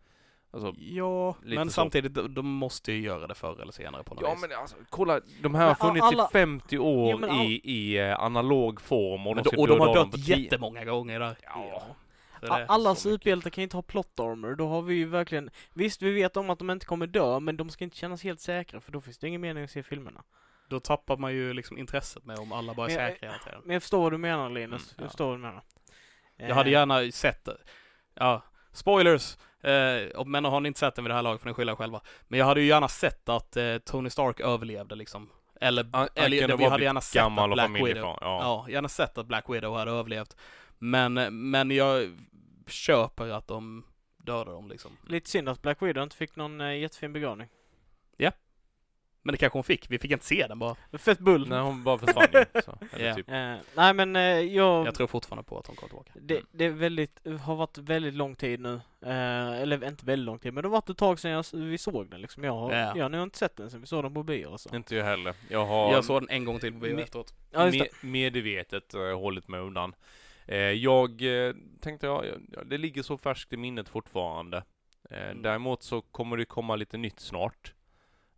Speaker 3: alltså,
Speaker 1: Ja, men
Speaker 3: så.
Speaker 1: samtidigt, de, måste ju göra det förr eller senare på något
Speaker 3: Ja
Speaker 1: vis.
Speaker 3: men alltså, kolla, de här har funnits
Speaker 2: alla-
Speaker 3: i 50 år
Speaker 2: Ja, all-
Speaker 3: i, i eh, analog form och
Speaker 1: Men
Speaker 3: de
Speaker 1: och de har dött jättemånga gånger där.
Speaker 3: Ja.
Speaker 2: Alla superhjältar kan ju inte ha plot armor, då har vi ju verkligen Visst, vi vet om att de inte kommer dö, men de ska inte kännas helt säkra, för då finns det ingen mening att se filmerna.
Speaker 1: Då tappar man ju liksom intresset med om alla bara är
Speaker 2: Men jag-
Speaker 1: säkra hela tiden.
Speaker 2: Men jag förstår vad du menar Linus,
Speaker 3: Mm,
Speaker 2: jag
Speaker 1: ja.
Speaker 2: förstår vad du menar.
Speaker 1: Jag hade
Speaker 2: Eh,
Speaker 1: gärna sett det. Ja, spoilers! Eh, men har ni inte sett den vid det här laget får ni skylla själva. Men jag hade ju gärna sett att eh, Tony Stark överlevde liksom. Eller,
Speaker 3: Han- han
Speaker 1: eller
Speaker 3: kunde
Speaker 1: vi hade gärna sett att Black Widow, ja.
Speaker 3: Ja.
Speaker 1: gärna sett att Black Widow hade överlevt. Men, men jag köper att de dödar dem liksom.
Speaker 2: Lite synd att Black Widow inte fick någon eh, jättefin begravning.
Speaker 1: Men det kanske hon fick, vi fick inte se den bara.
Speaker 2: Fett bull!
Speaker 3: Nej hon bara försvann ju. <laughs> Så,
Speaker 1: Ja.
Speaker 3: typ.
Speaker 2: Eh, nej men eh, jag...
Speaker 1: Jag tror fortfarande på att hon kommer tillbaka.
Speaker 2: Det, det är väldigt, har varit väldigt lång tid nu. Eh, eller inte väldigt lång tid, men det har varit ett tag sedan jag, vi såg den liksom. Jag har,
Speaker 1: Ja.
Speaker 2: jag har nog inte sett den sen vi såg den på bio och så.
Speaker 3: Inte jag heller. Jag har
Speaker 1: Jag såg den en gång till på bio
Speaker 3: Me-
Speaker 1: efteråt.
Speaker 2: Ja, just det.
Speaker 3: me- medvetet eh, hållit mig undan. Eh, jag eh, tänkte, ja, ja, det ligger så färskt i minnet fortfarande.
Speaker 1: Mm.
Speaker 3: Däremot så kommer det komma lite nytt snart.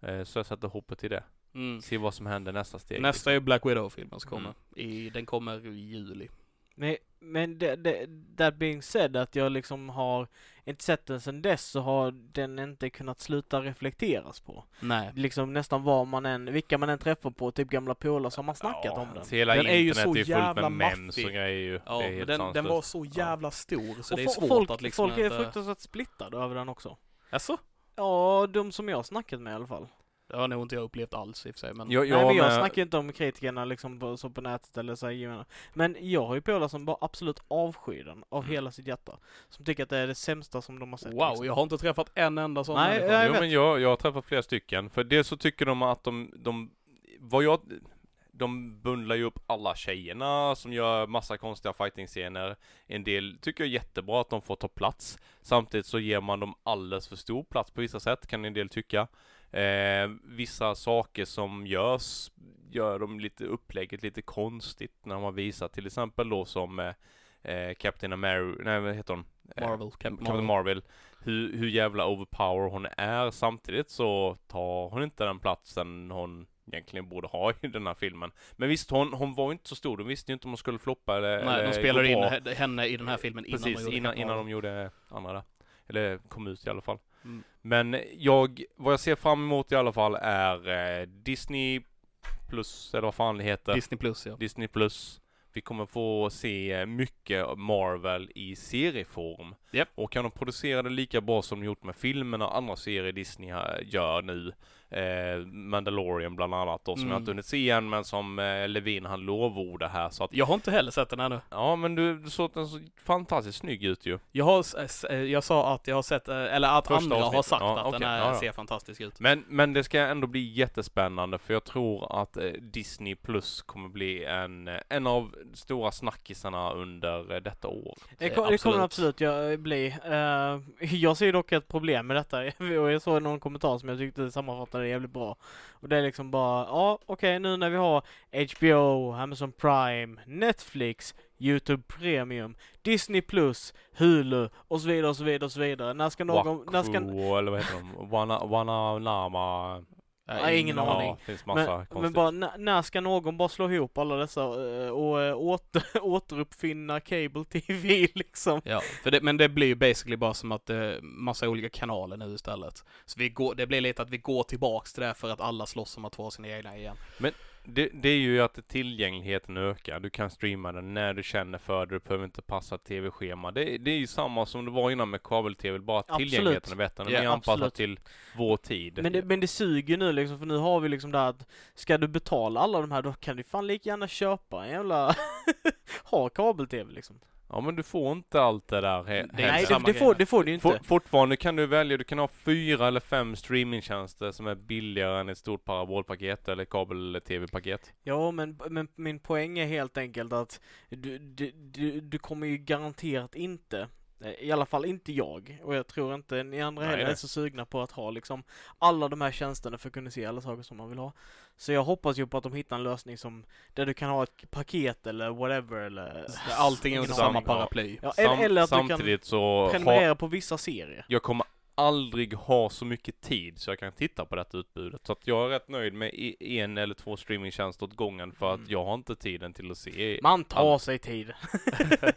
Speaker 3: Eh, så jag sätter hoppet till det.
Speaker 1: Mm.
Speaker 3: Se vad som händer nästa steg.
Speaker 1: Nästa är ju Black Widow-filmen som kommer.
Speaker 3: Mm.
Speaker 1: I, den kommer i juli.
Speaker 2: Men, men det, det, that being said att jag liksom har inte sett den sen dess så har den inte kunnat sluta reflekteras på.
Speaker 1: Nej.
Speaker 2: Liksom nästan var man än, vilka man än träffar på, typ gamla polare så har man snackat
Speaker 3: ja,
Speaker 2: om den.
Speaker 3: Hela
Speaker 1: Den är ju så
Speaker 3: är
Speaker 1: jävla maffig.
Speaker 3: grejer ju.
Speaker 1: Ja,
Speaker 3: är
Speaker 1: den, den var så jävla stor så
Speaker 2: Och
Speaker 1: det är svårt
Speaker 2: folk,
Speaker 1: att liksom
Speaker 2: folk är
Speaker 1: inte...
Speaker 2: fruktansvärt splittade över den också.
Speaker 1: Jaså?
Speaker 2: Ja, de som jag snackat med i alla fall.
Speaker 1: Det har nog inte jag upplevt alls i och för sig men...
Speaker 3: Jag,
Speaker 2: Nej men jag
Speaker 3: med-
Speaker 2: snackar ju inte om kritikerna liksom på, så på nätet eller så här, gemensamt. Men jag har ju polare som bara absolut avskyr den av
Speaker 3: Mm.
Speaker 2: hela sitt hjärta. Som tycker att det är det sämsta som de har sett.
Speaker 1: Wow,
Speaker 2: liksom.
Speaker 1: jag har inte träffat en enda sån
Speaker 2: Nej,
Speaker 1: människa.
Speaker 2: jag
Speaker 3: jo, men jag, jag har träffat flera stycken. För det så tycker de att de, de, vad jag, de bundlar ju upp alla tjejerna som gör massa konstiga fighting-scener. En del tycker jag är jättebra att de får ta plats. Samtidigt så ger man dem alldeles för stor plats på vissa sätt, kan en del tycka. Eh, vissa saker som görs gör de lite upplägget lite konstigt när de har visat. Till exempel då som eh, eh, Captain America, nej vad heter hon? Eh,
Speaker 1: Marvel, Captain
Speaker 3: Captain
Speaker 1: Marvel.
Speaker 3: Marvel, hur, hur jävla overpower hon är. Samtidigt så tar hon inte den platsen hon egentligen borde ha i den här filmen. Men visst, hon, hon var inte så stor. De visste ju inte om hon skulle floppa eller
Speaker 1: Nej,
Speaker 3: eller
Speaker 1: de spelade in henne i den här filmen innan
Speaker 3: Precis,
Speaker 1: de gjorde
Speaker 3: innan, innan de gjorde andra där. Eller kom ut i alla fall.
Speaker 1: Mm.
Speaker 3: Men jag, vad jag ser fram emot i alla fall är eh, Disney plus, eller vad fan det heter.
Speaker 1: Disney plus ja.
Speaker 3: Disney plus. Vi kommer få se mycket av Marvel i serieform.
Speaker 1: Japp.
Speaker 3: Och kan de producera det lika bra som de gjort med filmerna och andra serier Disney här gör nu. Eh, Mandalorian bland annat då, som jag
Speaker 1: Mm.
Speaker 3: inte hunnit se än men som eh, Levin han lovordar här så att
Speaker 1: Jag har inte heller sett den ännu.
Speaker 3: Ja men du, du såg den så fantastiskt snygg ut ju.
Speaker 1: Jag har, eh, jag sa att jag har sett, eh, eller att
Speaker 3: Första
Speaker 1: andra har
Speaker 3: avsnittet.
Speaker 1: sagt
Speaker 3: Ja,
Speaker 1: att den
Speaker 3: okej.
Speaker 1: här
Speaker 3: Ja, ja.
Speaker 1: ser fantastisk ut.
Speaker 3: Men, men det ska ändå bli jättespännande för jag tror att eh, Disney Plus kommer bli en, en av stora snackisarna under eh, detta år.
Speaker 2: Det,
Speaker 1: Eh,
Speaker 2: kom, det kommer
Speaker 1: absolut.
Speaker 2: absolut jag, bli. <laughs> Jag ser dock ett problem med detta och <laughs> jag såg någon kommentar som jag tyckte sammanfattade det jävligt bra. Och det är liksom bara, ja okej nu när vi har HBO, Amazon Prime, Netflix, YouTube Premium, Disney Plus, Hulu och så vidare och så vidare och så vidare. När ska någon, när ska,
Speaker 3: eller vad heter de? Wana, Wananama.
Speaker 2: Nej, ingen aning.
Speaker 3: Ja, finns massa
Speaker 2: men,
Speaker 3: konstigt.
Speaker 2: men bara när, när ska någon bara slå ihop alla dessa eh, och eh, åter, <laughs> återuppfinna cable TV <laughs> liksom?
Speaker 1: Ja, för det, men det blir ju basically bara som att det är massa olika kanaler nu istället. Så vi går, det blir lite att vi går tillbaks till det för att alla slåss om att få sina egna igen.
Speaker 3: Det, det är ju att tillgängligheten ökar. Du kan streama den när du känner för det. Du behöver inte passa tv-schema. Det, det är ju samma som det var innan med kabel-tv. Bara att
Speaker 2: Absolut.
Speaker 3: tillgängligheten är bättre. Den
Speaker 1: Ja,
Speaker 3: är anpassad
Speaker 2: absolut.
Speaker 3: till vår tid.
Speaker 2: Men det, men det suger nu liksom, för nu har vi liksom det här att ska du betala alla de här då kan du fan lika gärna köpa en jävla <laughs> ha kabel-tv liksom.
Speaker 3: Ja men du får inte allt det där he-
Speaker 2: Nej, det, det, får, det får du inte.
Speaker 3: For, fortfarande kan du välja, du kan ha fyra eller fem streamingtjänster som är billigare än ett stort parabolpaket eller kabel-tv-paket.
Speaker 2: Ja, men, men min poäng är helt enkelt att du, du, du, du kommer ju garanterat inte, eh, i alla fall inte jag, och jag tror inte ni andra
Speaker 3: Nej,
Speaker 2: heller är så sugna på att ha liksom alla de här tjänsterna för att kunna se alla saker som man vill ha. Så jag hoppas ju på att de hittar en lösning som, där du kan ha ett paket eller whatever eller...
Speaker 1: Allting under samma paraply.
Speaker 2: Ja,
Speaker 3: Sam-
Speaker 2: eller att du kan
Speaker 3: samtidigt så
Speaker 2: prenumerera
Speaker 3: har,
Speaker 2: på vissa serier.
Speaker 3: jag kommer aldrig ha så mycket tid så jag kan titta på detta utbudet. Så att jag är rätt nöjd med en eller två streamingtjänster åt gången för att
Speaker 2: Mm.
Speaker 3: jag har inte tiden till att se
Speaker 2: Man tar
Speaker 3: All-
Speaker 2: sig tid. <laughs>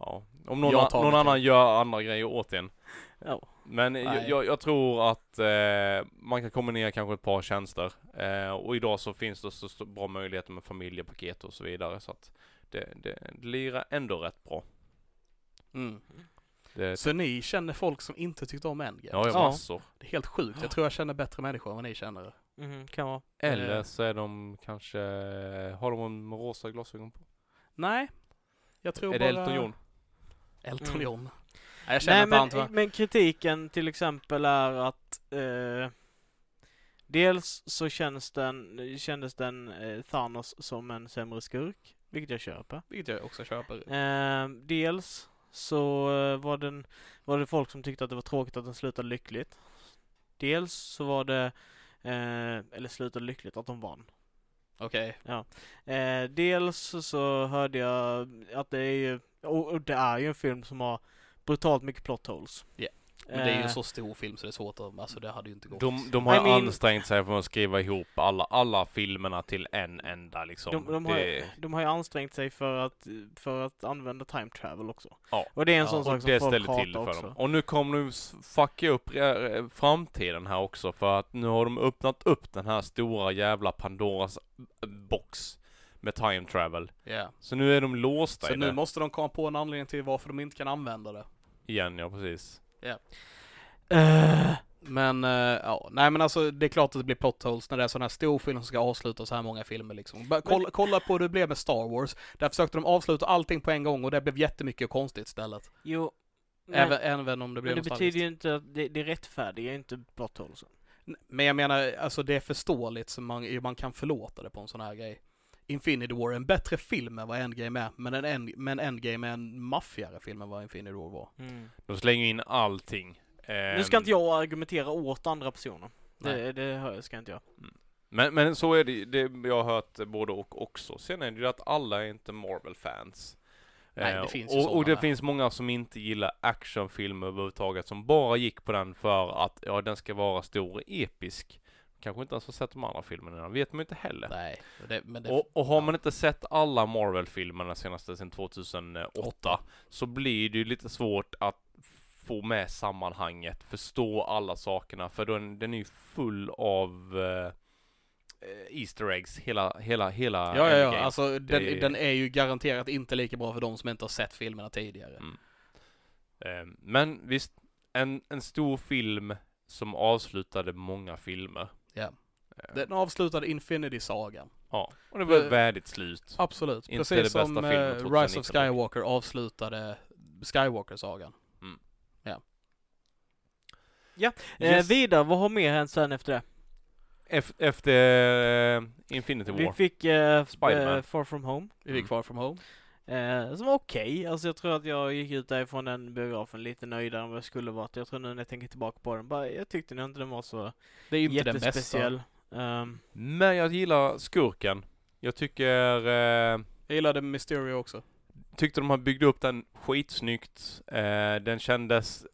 Speaker 3: Ja, om någon, någon annan gör andra grejer åt en.
Speaker 2: Ja.
Speaker 3: Men jag, jag, jag tror att eh, man kan kombinera kanske ett par tjänster. Eh, och idag så finns det så, så bra möjligheter med familjepaket och så vidare. Så att det, det, det lirar ändå rätt bra.
Speaker 1: Mm.
Speaker 3: Det,
Speaker 1: Så ni känner folk som inte tyckte om Endgame?
Speaker 3: ja, jag
Speaker 2: Ja.
Speaker 3: massor.
Speaker 1: Det är helt sjukt. Jag tror jag känner bättre människor än vad ni känner.
Speaker 2: Mhm, kan vara.
Speaker 3: Eller
Speaker 1: Eh.
Speaker 3: så är de kanske, har de en rosa glasögon på?
Speaker 1: Nej. Jag tror
Speaker 3: är
Speaker 1: bara...
Speaker 3: det Elton John?
Speaker 1: Elton
Speaker 2: Mm.
Speaker 1: John. Jag känner
Speaker 2: Nej men, men kritiken till exempel är att eh, Dels så känns den, kändes den eh, Thanos som en sämre skurk, vilket jag köper.
Speaker 1: Vilket jag också köper.
Speaker 2: Eh, dels så eh, var, den, var det folk som tyckte att det var tråkigt att den slutade lyckligt. Dels så var det, eh, eller slutade lyckligt, att de vann.
Speaker 1: Okej.
Speaker 2: Eh, dels så hörde jag att det är ju, och, och det är ju en film som har brutalt mycket plot holes.
Speaker 1: Ja, Men det är ju en
Speaker 2: Eh,
Speaker 1: så stor film så det är svårt att, alltså det hade ju inte gått.
Speaker 3: De, de har
Speaker 2: I mean-
Speaker 3: ansträngt sig för att skriva ihop alla, alla filmerna till en enda liksom.
Speaker 2: De, de, har,
Speaker 3: det,
Speaker 2: ju- de har ju ansträngt sig för att, för att använda time travel också.
Speaker 3: Ja.
Speaker 2: Och det är en
Speaker 1: Ja,
Speaker 2: sån
Speaker 3: och
Speaker 2: sak som
Speaker 3: det
Speaker 2: folk
Speaker 3: ställer till för
Speaker 2: också.
Speaker 3: dem. Och nu kommer de fucka upp eh, framtiden här också för att nu har de öppnat upp den här stora jävla Pandoras eh, box med time travel.
Speaker 1: Ja.
Speaker 3: Så nu är de låsta
Speaker 1: Så
Speaker 3: i
Speaker 1: nu
Speaker 3: det.
Speaker 1: måste de komma på en anledning till varför de inte kan använda det.
Speaker 3: Igen, ja precis.
Speaker 2: Eh,
Speaker 1: Men, eh, ja, nej men alltså det är klart att det blir plot holes när det är sån här stor film som ska avsluta så här många filmer liksom. Bara kolla, kolla på hur det blev med Star Wars. Där försökte de avsluta allting på en gång och det blev jättemycket konstigt istället.
Speaker 2: jo, men,
Speaker 1: Även, även om det blev
Speaker 2: men det betyder ju inte att det, det rättfärdigar inte plot holes.
Speaker 1: Men jag menar, alltså det är förståeligt så man, man kan förlåta det på en sån här grej. Infinity War är en bättre film än vad Endgame är, men en, end, men Endgame är en maffigare film än vad Infinity War var.
Speaker 3: De slänger in allting.
Speaker 2: Nu ska
Speaker 3: Ehm,
Speaker 2: inte jag argumentera åt andra personer. Det, det hör- ska inte jag.
Speaker 3: Men, men så är det, det jag har hört både och också. Sen är det ju att alla är inte Marvel-fans.
Speaker 1: Nej, det
Speaker 3: Eh,
Speaker 1: finns
Speaker 3: och, och det finns många som inte gillar actionfilmer överhuvudtaget som bara gick på den för att ja, den ska vara stor och episk. Kanske inte ens har sett de andra filmerna, vet man inte heller.
Speaker 1: Nej, det, det,
Speaker 3: Och, och har man inte sett alla Marvel-filmerna senaste sedan 2008 så blir det ju lite svårt att få med sammanhanget, förstå alla sakerna för den, den är ju full av eh, Easter eggs, hela, hela, hela
Speaker 1: Ja, ja, ja. Alltså den,
Speaker 3: Det-
Speaker 1: den är ju garanterat inte lika bra för de som inte har sett filmerna tidigare.
Speaker 3: Mm. Eh, Men visst, en, en stor film som avslutade många filmer.
Speaker 1: Ja.
Speaker 3: Eh,
Speaker 1: Den avslutade Infinity-sagan.
Speaker 3: Ja, och det var ett
Speaker 1: Eh,
Speaker 3: värdigt slut.
Speaker 1: Absolut.
Speaker 3: Inte
Speaker 1: Precis
Speaker 3: det bästa
Speaker 1: som
Speaker 3: filmen
Speaker 1: eh,
Speaker 3: 2019
Speaker 1: Rise of Skywalker avslutade Skywalker-sagan.
Speaker 2: Eh,
Speaker 3: Yes.
Speaker 2: vidare, vad har mer hänt sen efter det?
Speaker 3: Ef- Efter eh, Infinity
Speaker 2: Vi
Speaker 3: War.
Speaker 2: fick eh, f-
Speaker 3: Spider-Man.
Speaker 2: eh, Far From Home.
Speaker 1: Vi fick
Speaker 3: Mm.
Speaker 1: Far From Home.
Speaker 2: Eh, som var okej. Alltså jag tror att jag gick ut därifrån den biografen lite nöjdare än vad jag skulle varit. Jag tror nu när jag tänker tillbaka på den, bara, jag tyckte nog inte den var så
Speaker 1: Det är inte den bästa.
Speaker 2: Ehm,
Speaker 3: Men jag gillar skurken. Jag tycker, eh,
Speaker 1: Jag gillade Mysterio också.
Speaker 3: tyckte de har byggt upp den skitsnyggt. Eh, den kändes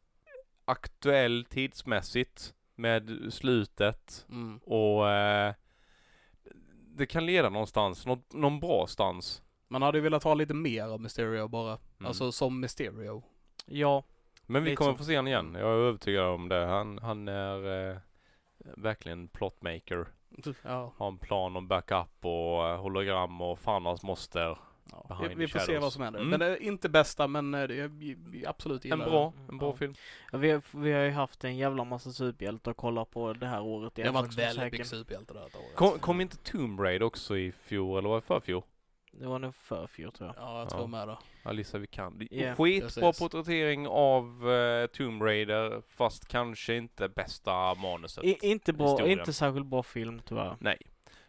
Speaker 3: aktuell tidsmässigt med slutet
Speaker 1: Mm.
Speaker 3: och eh, det kan leda någonstans, något, någon bra stans.
Speaker 1: Man hade ju velat ha lite mer av Mysterio bara.
Speaker 3: Mm.
Speaker 1: Alltså som Mysterio.
Speaker 2: ja,
Speaker 3: Men vi kommer
Speaker 2: så.
Speaker 3: få se honom igen. Jag är övertygad om det. Han, han är eh, verkligen plotmaker. <laughs>
Speaker 1: Ja.
Speaker 3: Har en plan om backup och eh, hologram och fan hans moster.
Speaker 1: ja. Vi, vi får se vad som händer.
Speaker 3: Mm.
Speaker 1: Men det är inte bästa men eh, det är, vi, vi absolut
Speaker 3: En
Speaker 1: gillar
Speaker 3: bra,
Speaker 1: det.
Speaker 3: en bra
Speaker 1: Ja.
Speaker 3: film.
Speaker 2: Ja, vi, har, vi har ju haft en jävla massa superhjältar att kolla på det här året.
Speaker 1: Det har varit väldigt mycket superhjälte det här året.
Speaker 3: Kom, kom inte Tomb Raider också i fjol eller var det förfjol?
Speaker 2: Det var nog för fjol tror jag.
Speaker 1: Ja, jag
Speaker 3: Ja.
Speaker 1: tror med det.
Speaker 3: Alissa Vikander.
Speaker 2: Ja,
Speaker 3: Skitbra
Speaker 1: precis.
Speaker 3: porträttering av uh, Tomb Raider, fast kanske inte bästa manuset.
Speaker 2: I, inte bra,
Speaker 3: historien.
Speaker 2: inte särskilt bra film tyvärr.
Speaker 3: Nej.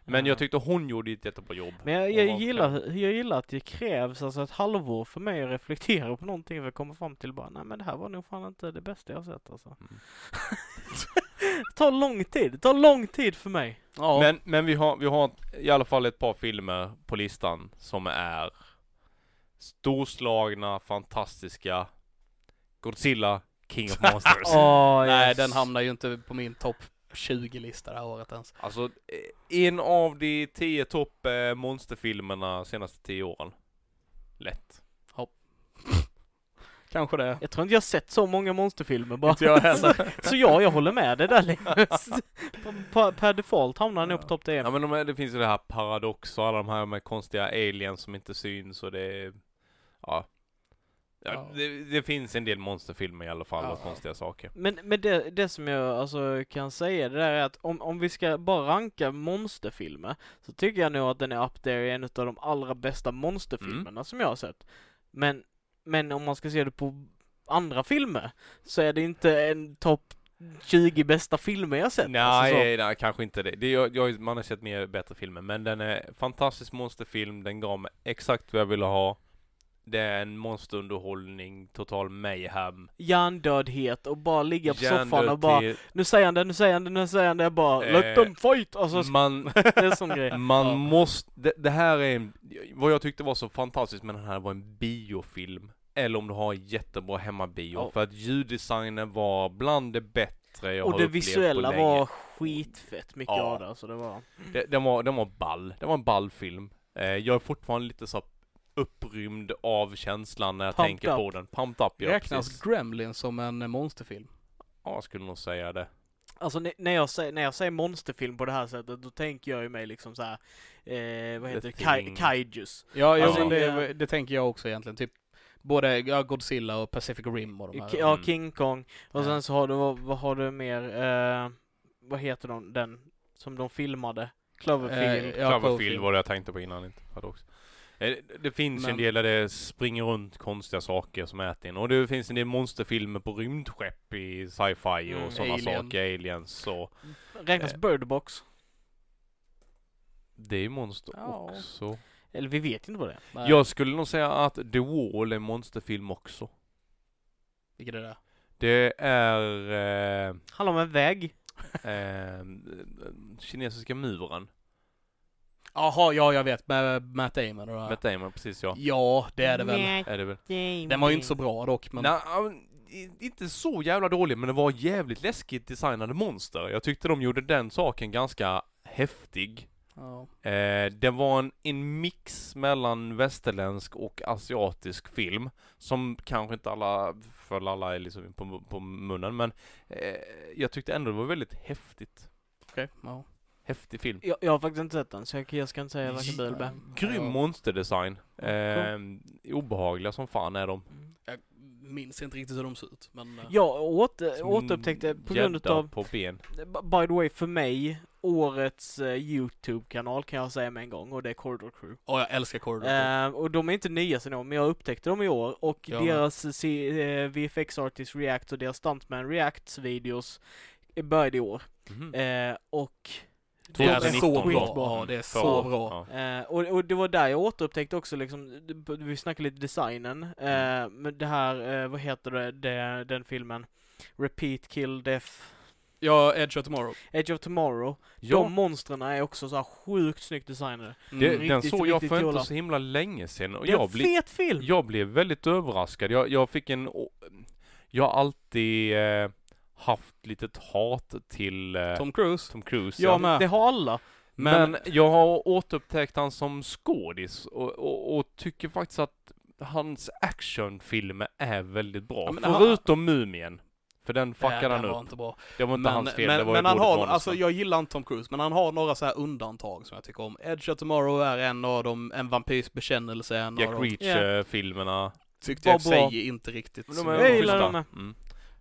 Speaker 3: Men
Speaker 2: Ja.
Speaker 3: jag tyckte hon gjorde ett jättebra jobb.
Speaker 2: Men jag, jag, gillar, jag gillar att det krävs alltså ett halvår för mig att reflektera på någonting för att komma fram till bara, nej men det här var nog fan inte det bästa jag har sett alltså.
Speaker 3: Mm. <laughs>
Speaker 2: det <laughs> tar lång tid, det tar lång tid för mig.
Speaker 1: Ja,
Speaker 3: Men, men vi, har, vi har i alla fall ett par filmer på listan som är storslagna, fantastiska. Godzilla, King of Monsters. <laughs>
Speaker 2: Åh,
Speaker 1: nej,
Speaker 2: yes.
Speaker 1: den hamnar ju inte på min topp 20-lista det här året ens.
Speaker 3: Alltså, eh, en av de tio topp eh, monsterfilmerna senaste tio åren. Lätt.
Speaker 1: Kanske det.
Speaker 2: Jag tror inte jag har sett så många monsterfilmer bara.
Speaker 1: Inte jag heller. <laughs>
Speaker 2: så ja, jag håller med dig där Linus. Per default hamnar han nog på topp 10.
Speaker 3: Ja men de, det finns ju det här paradox och alla de här med konstiga aliens som inte syns och det är, ja. Ja,
Speaker 1: Ja.
Speaker 3: Det, det finns en del monsterfilmer i alla fall
Speaker 1: Ja.
Speaker 3: och konstiga saker.
Speaker 2: Men, men det, det som jag alltså kan säga det där är att om, om vi ska bara ranka monsterfilmer så tycker jag nog att den är up there i en av de allra bästa monsterfilmerna
Speaker 3: Mm.
Speaker 2: som jag har sett. Men, men om man ska se det på andra filmer så är det inte en topp 20 bästa filmer jag sett.
Speaker 3: Nej,
Speaker 2: Alltså så.
Speaker 3: nej, kanske inte det. det jag, jag, man har sett mer bättre filmer, men den är fantastisk monsterfilm, den gav mig exakt vad jag ville ha. Det är en monsterunderhållning, total mayhem.
Speaker 2: Hjärndödhet och bara ligga på soffan och bara nu säger han det, nu säger han det, nu säger han det, bara
Speaker 3: Eh,
Speaker 2: let them fight! Alltså
Speaker 3: man, <laughs>
Speaker 2: det är en sån grej. <laughs>
Speaker 3: Man
Speaker 1: Ja.
Speaker 3: måste, det, det här är en, vad jag tyckte var så fantastiskt med den här var en biofilm. Eller om du har jättebra hemmabio.
Speaker 2: Ja.
Speaker 3: För att ljuddesignen var bland det bättre jag
Speaker 2: Och
Speaker 3: har
Speaker 2: det
Speaker 3: upplevt
Speaker 2: visuella
Speaker 3: på länge.
Speaker 2: var skitfett mycket
Speaker 3: Ja.
Speaker 2: av det, alltså det var...
Speaker 3: Det, den, var, den var ball. Det var en ball film. Eh, jag är fortfarande lite så upprymd av känslan när jag
Speaker 2: Pumped
Speaker 3: tänker på
Speaker 2: up.
Speaker 3: den. Pumped up, ja
Speaker 1: Räknas
Speaker 3: precis.
Speaker 1: Gremlin som en monsterfilm?
Speaker 3: Ja, jag skulle nog säga det.
Speaker 2: Alltså när jag, säger, när jag säger monsterfilm på det här sättet, då tänker jag ju mig liksom så här, eh, vad
Speaker 3: The
Speaker 2: heter det, Kai, kaijus.
Speaker 1: Ja, ja
Speaker 3: Alltså,
Speaker 1: men det, det tänker jag också egentligen. Typ både Godzilla och Pacific Rim och de här.
Speaker 2: Ja,
Speaker 3: Mm.
Speaker 2: King Kong. Och
Speaker 1: Ja.
Speaker 2: sen så har du, vad, vad har du mer, eh, vad heter de, den som de filmade? Cloverfield.
Speaker 1: Eh, ja,
Speaker 3: Cloverfield var det jag tänkte på innan, inte. Eh, Det, det finns
Speaker 1: Men-
Speaker 3: en del där det springer runt konstiga saker som äter in. Och det finns en del monsterfilmer på rymdskepp i sci-fi och
Speaker 2: Mm,
Speaker 3: sådana
Speaker 1: Alien.
Speaker 3: saker, aliens och
Speaker 2: Räknas
Speaker 3: eh.
Speaker 2: Bird Box?
Speaker 3: det är monster
Speaker 1: Ja.
Speaker 3: också.
Speaker 2: Eller vi vet inte vad det är.
Speaker 1: Nej,
Speaker 3: Jag skulle nog säga att The Wall är en monsterfilm också.
Speaker 1: Vilket är det?
Speaker 3: Det är eh,
Speaker 2: Handlar om en väg.
Speaker 3: eh, kinesiska muren.
Speaker 1: Jaha, ja jag vet. Med Matt Damon och det här.
Speaker 3: Matt Damon, precis ja.
Speaker 1: Ja, det är det väl.
Speaker 3: Är det väl?
Speaker 1: Den var ju inte så bra dock, men...
Speaker 3: Nej, inte så jävla dålig, men det var jävligt läskigt designade monster. Jag tyckte de gjorde den saken ganska häftig.
Speaker 1: Ja.
Speaker 3: Eh, det var en, en mix mellan västerländsk och asiatisk film. Som kanske inte alla, för alla är liksom på, på munnen, men eh, jag tyckte ändå det var väldigt häftigt.
Speaker 1: Okej, ja.
Speaker 3: Häftig film.
Speaker 2: Jag, jag har faktiskt inte sett den, så jag, jag ska inte säga varken bu eller bä.
Speaker 3: Grym
Speaker 1: Ja.
Speaker 3: monsterdesign.
Speaker 2: Ja,
Speaker 3: Eh, obehagliga som fan är de.
Speaker 2: Mm.
Speaker 1: Jag minns inte riktigt hur de ser ut, men... eh,
Speaker 2: Jag åter,
Speaker 3: Som
Speaker 2: återupptäckte på grund utav,
Speaker 3: på ben.
Speaker 2: by the way, för mig, årets eh, YouTube-kanal kan jag säga med en gång, och det är Corridor Crew.
Speaker 1: Åh, jag älskar Corridor.
Speaker 2: Eh, och de är inte nya sen år, men jag upptäckte dem i år, och
Speaker 1: med.
Speaker 2: deras C- eh, VFX Artist React och deras Stuntman Reacts videos eh, började i år.
Speaker 3: Mhm.
Speaker 2: Eh, och
Speaker 1: det är
Speaker 3: 2019
Speaker 1: så bra. Ja, det är
Speaker 3: För-
Speaker 1: så bra.
Speaker 3: ja.
Speaker 2: Eh, och, och det var där jag återupptäckte också liksom, vi snackade lite designen, eh, men det här, eh, vad heter det, det, den filmen? Repeat, Kill, Death,
Speaker 1: Ja, Edge of Tomorrow.
Speaker 2: Edge of Tomorrow.
Speaker 3: Ja,
Speaker 2: De monstren är också så här sjukt snyggt designade.
Speaker 3: det,
Speaker 1: Mm.
Speaker 3: den
Speaker 2: riktigt,
Speaker 3: såg jag för inte så himla länge sedan och
Speaker 2: Det är en
Speaker 3: jag, bli,
Speaker 2: fet film!
Speaker 3: jag blev väldigt överraskad. Jag, jag fick en... Jag har alltid eh, haft litet hat till eh,
Speaker 1: Tom Cruise.
Speaker 3: Tom Cruise.
Speaker 1: Jag med.
Speaker 2: Det har alla.
Speaker 3: Men,
Speaker 1: Men,
Speaker 3: jag har återupptäckt han som skådis och, och, och tycker faktiskt att hans actionfilmer är väldigt bra.
Speaker 1: Ja, men han-
Speaker 3: Förutom Mumien. För den fuckade han
Speaker 1: den var
Speaker 3: upp.
Speaker 1: inte bra.
Speaker 3: Det var inte
Speaker 1: Men,
Speaker 3: hans fel,
Speaker 1: men,
Speaker 3: det var
Speaker 1: men han har, alltså jag gillar inte Tom Cruise, men han har några så här undantag som jag tycker om. Edge of Tomorrow är en av dem, En vampyrs bekännelse är en
Speaker 3: Jack
Speaker 1: av dem. Tyckte jag i och
Speaker 2: Var
Speaker 1: för
Speaker 2: bra.
Speaker 1: sig inte riktigt.
Speaker 3: Men de är
Speaker 2: Jag gillar dem med.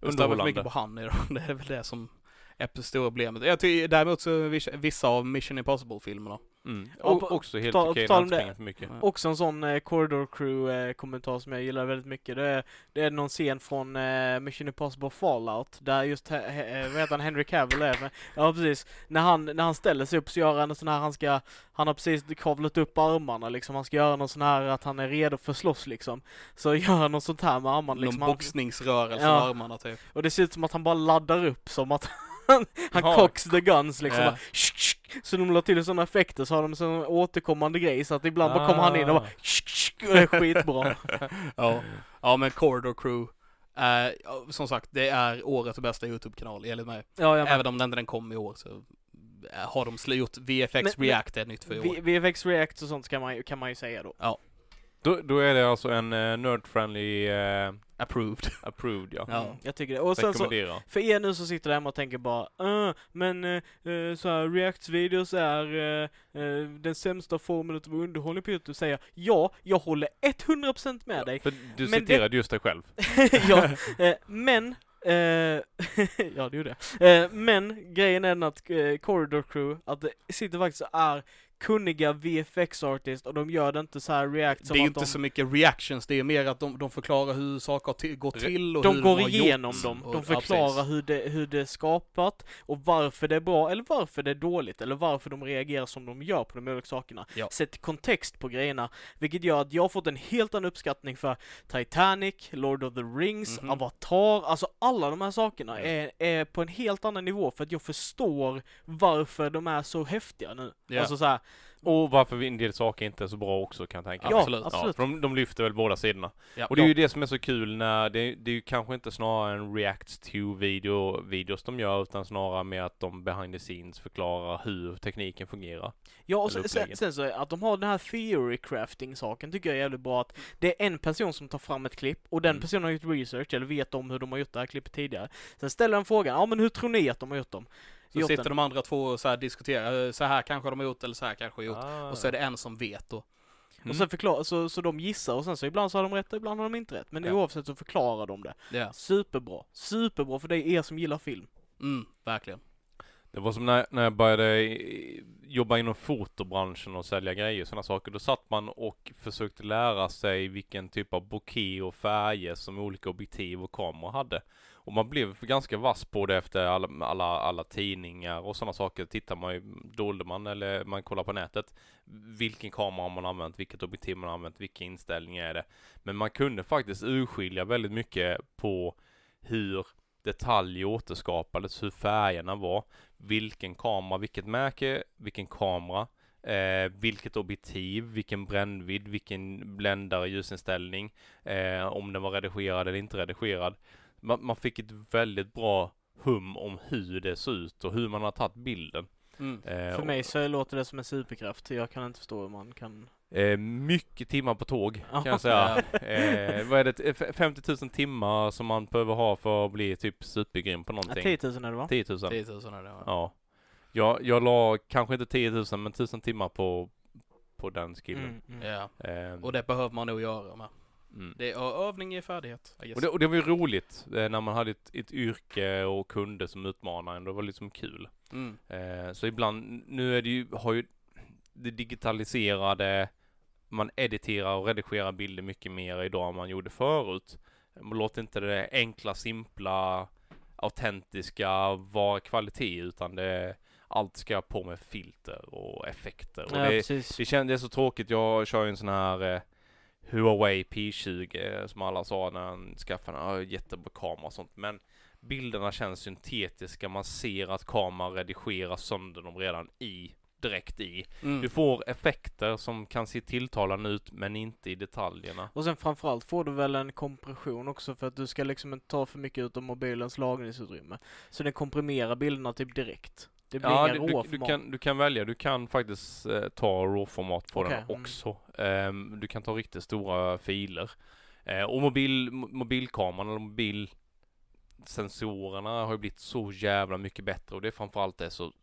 Speaker 3: Mm.
Speaker 1: Jag stör mig för
Speaker 3: Underhållande.
Speaker 1: mycket på han i dem. <laughs> Det är väl det som är det stora problemet. Jag tycker däremot så vissa- av Mission Impossible-filmerna.
Speaker 3: Mm. Och, också helt okej
Speaker 2: tal
Speaker 3: inte för mycket.
Speaker 2: Också en sån eh, Corridor Crew-kommentar som jag gillar väldigt mycket. Det är, det är någon scen från eh, Mission Impossible Fallout där just, he, he, vad heter han, Henry Cavill är med. Ja precis. När han, när han ställer sig upp så gör han en sån här, han ska, han har precis kavlat upp armarna liksom. Han ska göra någon sån här att han är redo för slåss liksom. Så gör han något sånt här med armarna liksom.
Speaker 1: Någon
Speaker 2: Han,
Speaker 1: boxningsrörelse
Speaker 2: Ja.
Speaker 1: med armarna typ.
Speaker 2: och det ser ut som att han bara laddar upp som att <laughs> han, han
Speaker 3: Ja.
Speaker 2: cocks the guns liksom.
Speaker 1: Ja.
Speaker 2: Bara, shk, shk. Så de la till sådana effekter så har de sån återkommande grej så att ibland bara kommer han in och bara
Speaker 3: Ah.
Speaker 2: shk, shk, och det är skitbra. <laughs>
Speaker 1: Ja. ja men Corridor Crew, eh, ja, som sagt det är årets bästa YouTube-kanal enligt mig.
Speaker 2: Ja, jag
Speaker 1: Även om den, den kom i år så eh, har de gjort VFX
Speaker 2: Men-
Speaker 1: React är nytt för i år.
Speaker 2: V- VFX React och sånt kan man, kan man ju säga då.
Speaker 3: Då, då är det alltså en uh, nerd-friendly eh,
Speaker 1: Approved. <laughs>
Speaker 3: approved ja.
Speaker 1: Ja.
Speaker 2: Mm, jag tycker det. Och sen så, för er nu som sitter där hemma och tänker bara uh, men uh, så här, Reacts videos är uh, den sämsta formen av underhållning på Youtube säger ja, jag håller 100% med dig.
Speaker 3: För du
Speaker 2: Men
Speaker 3: citerade just dig själv. <laughs>
Speaker 2: ja, eh, men <laughs> ja det gjorde jag. Men grejen är den att Corridor Crew, att det sitter faktiskt och är kunniga VFX-artists och de gör det inte så här react som
Speaker 1: Det är
Speaker 2: att
Speaker 1: inte
Speaker 2: de,
Speaker 1: så mycket reactions, det är mer att de, de förklarar hur saker har går till och hur
Speaker 2: de går
Speaker 1: har
Speaker 2: igenom dem, de förklarar hur, det, hur det är skapat och varför det är bra eller varför det är dåligt eller varför de reagerar som de gör på de olika sakerna.
Speaker 1: Ja.
Speaker 2: Sätt kontext på grejerna, vilket gör att jag har fått en helt annan uppskattning för Titanic, Lord of the Rings,
Speaker 1: Mhm.
Speaker 2: Avatar, alltså alla de här sakerna
Speaker 1: Ja.
Speaker 2: är, är på en helt annan nivå för att jag förstår varför de är så häftiga nu.
Speaker 1: Ja.
Speaker 2: Alltså så här,
Speaker 3: Och varför en del saker inte är så bra också kan jag tänka
Speaker 2: ja,
Speaker 3: mig.
Speaker 1: absolut.
Speaker 2: absolut.
Speaker 3: för de, de lyfter väl båda sidorna.
Speaker 1: Ja.
Speaker 3: Och det är ju det som är så kul när det, det är ju kanske inte snarare en reacts to video, videos de gör utan snarare med att de behind the scenes förklarar hur tekniken fungerar.
Speaker 2: Ja, och sen, sen, sen så att de har den här theory crafting saken tycker jag är jävligt bra att det är en person som tar fram ett klipp och den
Speaker 3: Mm.
Speaker 2: personen har gjort research eller vet om hur de har gjort det här klippet tidigare. Sen ställer de frågan, ja men hur tror ni att de har gjort dem?
Speaker 1: Så
Speaker 2: gjort
Speaker 1: sitter
Speaker 2: den.
Speaker 1: de andra två och så här diskuterar, eh, så här kanske de har gjort eller så här kanske de har gjort.
Speaker 3: Ah.
Speaker 1: Och så är det en som vet då.
Speaker 2: Och sen förklarar, så, så de gissar och sen så ibland så har de rätt och ibland har de inte rätt. Men
Speaker 1: Ja.
Speaker 2: oavsett så förklarar de det.
Speaker 1: Ja.
Speaker 2: Superbra. Superbra för det är er som gillar film.
Speaker 1: Mm, verkligen.
Speaker 3: Det var som när, när jag började i- jobba inom fotobranschen och sälja grejer och sådana saker. Då satt man och försökte lära sig vilken typ av bokeh och färger som olika objektiv och kameror hade. Och man blev ganska vass på det efter alla, alla, alla tidningar och sådana saker. Tittar man ju, dolde man eller man kollar på nätet. Vilken kamera har man använt, vilket objektiv man har använt, vilka inställningar är det. Men man kunde faktiskt urskilja väldigt mycket på hur detaljer återskapades, hur färgerna var, vilken kamera, vilket märke, vilken kamera, eh, vilket objektiv, vilken brännvidd, vilken bländare, ljusinställning, eh, om den var redigerad eller inte redigerad. Man, man fick ett väldigt bra hum om hur det ser ut och hur man har tagit bilden.
Speaker 1: Mm.
Speaker 3: Eh,
Speaker 2: För mig så låter det som en superkraft. Jag kan inte förstå hur man kan...
Speaker 3: Eh, mycket timmar på tåg <laughs> kan
Speaker 2: Ja.
Speaker 3: jag säga. eh, vad är det? F- 50 000 timmar som man behöver ha för att bli typ supergrym på
Speaker 2: Ja,
Speaker 3: någonting.
Speaker 2: 10 000 är det va?
Speaker 3: 10 000.
Speaker 1: 10 000 är det va?
Speaker 3: Ja. Jag, jag la kanske inte 10 000 men 1000 timmar på, på den skillen.
Speaker 2: Mm, mm.
Speaker 1: Ja.
Speaker 3: Eh,
Speaker 1: Och det behöver man nog göra med.
Speaker 3: Mm.
Speaker 1: Det är övning i färdighet.
Speaker 3: Och, det, och det var ju roligt eh, när man hade ett, ett yrke och kunder som utmanade en. Det var liksom kul.
Speaker 1: Mm.
Speaker 3: Eh, så ibland, nu är det ju, har ju det digitaliserade, man editerar och redigerar bilder mycket mer idag än man gjorde förut. Man låter inte det enkla, simpla, autentiska vara kvalitet utan det allt ska på med filter och effekter. Och
Speaker 2: Ja,
Speaker 3: det,
Speaker 2: precis.
Speaker 3: det kändes så tråkigt. Jag kör ju en sån här eh, Huawei P20 eh, som alla sa när han skaffade den. Ja, jättebra kamera och sånt. Men bilderna känns syntetiska. Man ser att kameran redigerar sönder dem redan i direkt i.
Speaker 1: Mm.
Speaker 3: Du får effekter som kan se tilltalande ut men inte i detaljerna.
Speaker 2: Och sen framförallt får du väl en kompression också för att du ska liksom inte ta för mycket ut av mobilens lagringsutrymme. Så den komprimerar bilderna typ direkt. Det blir
Speaker 3: Ja,
Speaker 2: inga
Speaker 3: du, du, kan, du kan välja. Du kan faktiskt eh, ta RAW-format på
Speaker 2: Okej,
Speaker 3: den
Speaker 2: mm.
Speaker 3: också. Ehm, du kan ta riktigt stora filer. Eh, och mobil, mo- mobilkameran eller mobilsensorerna har ju blivit så jävla mycket bättre och det är framförallt det så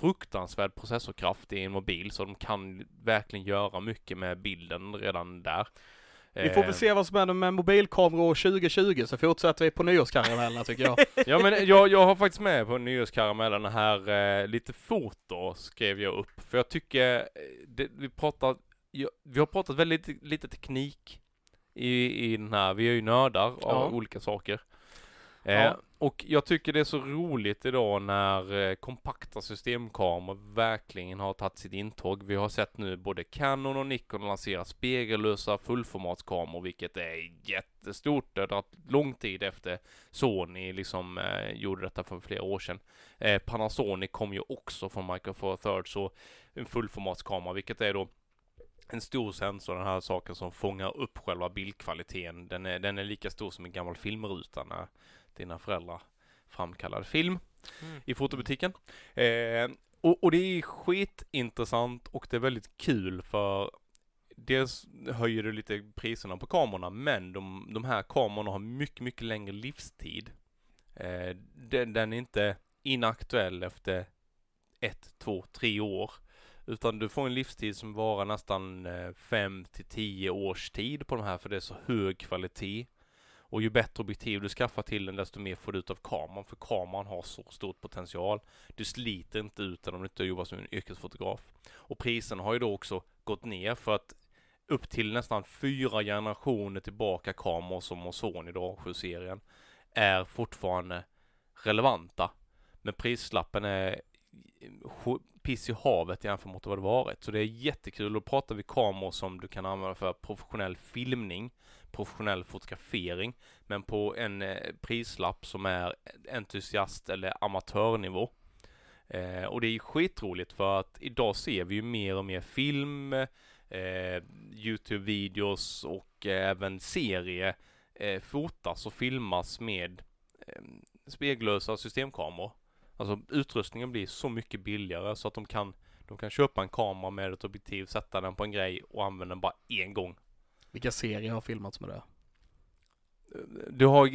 Speaker 3: fruktansvärd processorkraft i en mobil så de kan verkligen göra mycket med bilden redan där.
Speaker 1: Vi får
Speaker 3: Eh,
Speaker 1: väl se vad som händer med mobilkameror 2020 så fortsätter vi på nyårskaramellerna tycker jag. <laughs>
Speaker 3: Ja men jag, jag har faktiskt med på nyårskaramellen här, eh, lite foto skrev jag upp. För jag tycker, eh, det, vi pratar, ja, vi har pratat väldigt lite, lite teknik i, i den här, vi är ju nördar av
Speaker 2: Ja.
Speaker 3: olika saker. Eh,
Speaker 2: Ja.
Speaker 3: Och jag tycker det är så roligt idag när eh, kompakta systemkameror verkligen har tagit sitt intåg. Vi har sett nu både Canon och Nikon lansera spegellösa fullformatskameror, vilket är jättestort. Det har tagit lång tid efter Sony liksom eh, gjorde detta för flera år sedan. Eh, Panasonic kom ju också från Micro Four Thirds så en fullformatskamera, vilket är då en stor sensor, den här saken som fångar upp själva bildkvaliteten. Den är, den är lika stor som en gammal filmruta när dina föräldrar framkallade film
Speaker 2: Mm.
Speaker 3: i fotobutiken. Eh, och, och det är skitintressant och det är väldigt kul för dels höjer det lite priserna på kamerorna men de, de här kamerorna har mycket, mycket längre livstid. Eh, den, den är inte inaktuell efter ett, två, tre år. Utan du får en livstid som varar nästan eh, fem till tio års tid på de här för det är så hög kvalitet. Och ju bättre objektiv du skaffar till den desto mer får du ut av kameran för kameran har så stor potential. Du sliter inte ut den om du inte jobbar som en yrkesfotograf. Och priserna har ju då också gått ner för att upp till nästan fyra generationer tillbaka kameror som Sony då, 7-serien, är fortfarande relevanta. Men prislappen är piss i havet jämfört mot vad det varit. Så det är jättekul. Då pratar vi kameror som du kan använda för professionell filmning, professionell fotografering, men på en eh, prislapp som är entusiast eller amatörnivå. Eh, och det är skitroligt för att idag ser vi ju mer och mer film, eh, Youtube-videos och eh, även serie eh, fotas och filmas med eh, speglösa systemkameror. Alltså utrustningen blir så mycket billigare så att de kan de kan köpa en kamera med ett objektiv, sätta den på en grej och använda den bara en gång.
Speaker 1: Vilka serier har filmats med det?
Speaker 3: Du har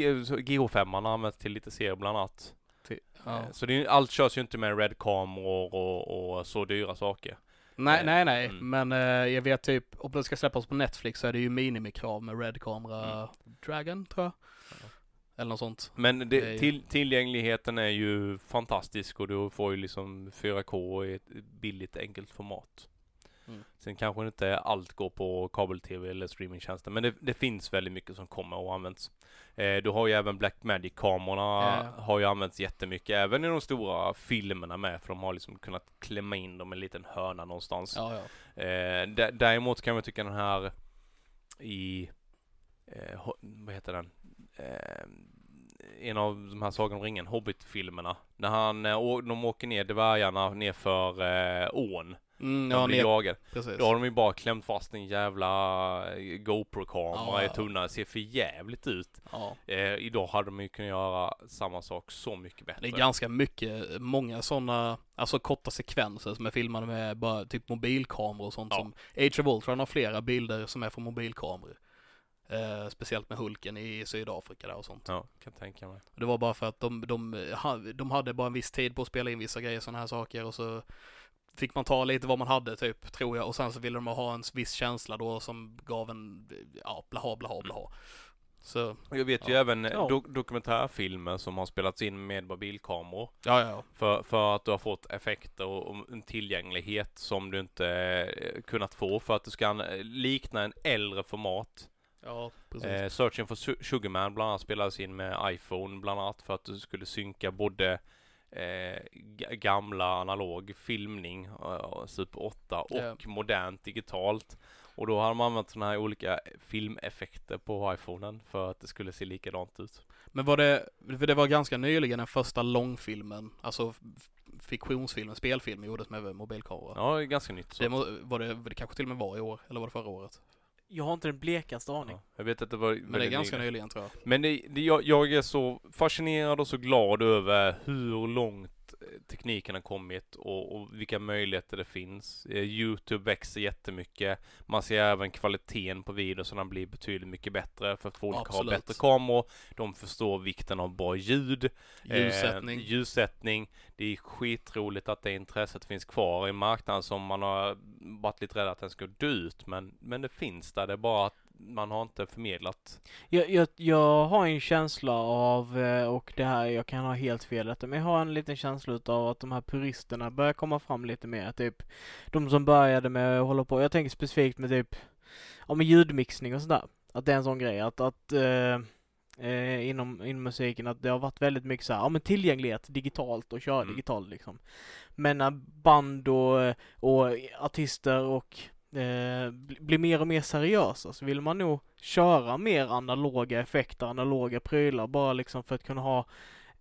Speaker 3: GH5 använts till lite serier bland annat.
Speaker 1: Ja.
Speaker 3: Eh, Så det är, allt körs ju inte med Red-kameror och, och så dyra saker.
Speaker 1: Nej,
Speaker 3: Eh,
Speaker 1: nej, nej,
Speaker 3: mm.
Speaker 1: men eh, jag vet typ, om det ska släppas på Netflix så är det ju minimikrav med Red-kamera Dragon, tror jag.
Speaker 3: Ja.
Speaker 1: Eller något sånt.
Speaker 3: Men det,
Speaker 1: Det är ju-
Speaker 3: till, tillgängligheten är ju fantastisk och du får ju liksom 4K i ett billigt enkelt format.
Speaker 1: Mm.
Speaker 3: Sen kanske inte allt går på kabel-tv eller streamingtjänster men det, det finns väldigt mycket som kommer och används. Eh, du har ju även Blackmagic-kamerorna
Speaker 1: Ja.
Speaker 3: har ju använts jättemycket även i de stora filmerna med för de har liksom kunnat klämma in dem i en liten hörna någonstans.
Speaker 1: Ja, ja.
Speaker 3: Eh, dä- däremot kan man tycka den här i, eh, vad heter den? Eh, en av de här Sagan om ringen, Hobbit-filmerna. När han, eh, de åker ner dvärgarna nerför eh, ån.
Speaker 1: Mm,
Speaker 3: De
Speaker 1: ja,
Speaker 3: blir
Speaker 1: precis.
Speaker 3: Då har de ju bara klämt fast en jävla eh, GoPro-kamera
Speaker 1: Ja.
Speaker 3: i tunnan. Det ser för jävligt ut.
Speaker 1: Ja.
Speaker 3: Eh, idag hade de ju kunnat göra samma sak så mycket bättre.
Speaker 1: Det är ganska mycket, många sådana, alltså korta sekvenser som är filmade med bara typ mobilkameror och sånt
Speaker 3: Ja.
Speaker 1: som Age of Ultron har flera bilder som är från mobilkameror. Eh, speciellt med Hulken i Sydafrika där och sånt.
Speaker 3: Ja, kan tänka mig.
Speaker 1: Det var bara för att de, de, de hade bara en viss tid på att spela in vissa grejer, sådana här saker och så fick man ta lite vad man hade typ, tror jag. Och sen så ville de ha en viss känsla då som gav en, ja, blaha, blaha, blaha. Så,
Speaker 3: Jag vet ju
Speaker 1: Ja.
Speaker 3: även
Speaker 2: Ja.
Speaker 3: do- dokumentärfilmer som har spelats in med mobilkameror.
Speaker 1: ja, ja.
Speaker 3: För, för att du har fått effekter och, en tillgänglighet som du inte eh, kunnat få för att du ska an- likna en äldre format.
Speaker 1: Ja, precis.
Speaker 3: Eh, Searching for Su- Sugarman bland annat spelades in med iPhone bland annat för att du skulle synka både eh, gamla analog filmning, eh, Super 8 och
Speaker 1: Ja.
Speaker 3: modernt digitalt. Och då har de använt sådana här olika filmeffekter på iPhonen för att det skulle se likadant ut.
Speaker 1: Men var det, för det var ganska nyligen den första långfilmen, alltså fiktionsfilmen, spelfilmen gjordes med mobilkamera.
Speaker 3: Ja, ganska nytt. Så.
Speaker 1: Det var det, det kanske till och med var i år, eller var det förra året?
Speaker 2: Jag har inte den blekaste aning.
Speaker 3: Ja, jag vet att det var
Speaker 1: Men det är ganska nyligen tror jag.
Speaker 3: Men det, det, jag, jag är så fascinerad och så glad över hur långt tekniken har kommit och, och vilka möjligheter det finns. Eh, Youtube växer jättemycket. Man ser även kvaliteten på videorna blir betydligt mycket bättre för att folk har
Speaker 1: Absolut.
Speaker 3: bättre kameror. De förstår vikten av bra ljud.
Speaker 1: Ljussättning.
Speaker 3: Eh, ljussättning. Det är skitroligt att det intresset finns kvar i marknaden som man har varit lite rädd att den ska dö ut. Men, men det finns där. Det är bara att man har inte förmedlat.
Speaker 2: Jag, jag, jag har en känsla av, eh, och det här, jag kan ha helt fel detta, men jag har en liten känsla utav att de här puristerna börjar komma fram lite mer. Typ, de som började med att hålla på, jag tänker specifikt med typ, ja med ljudmixning och sådär. Att det är en sån grej, att, att eh, eh, inom, inom musiken, att det har varit väldigt mycket så här, ja men tillgänglighet digitalt och köra
Speaker 3: Mm.
Speaker 2: digitalt liksom. Men när band och, och artister och eh, bli- blir mer och mer seriösa så vill man nog köra mer analoga effekter, analoga prylar bara liksom för att kunna ha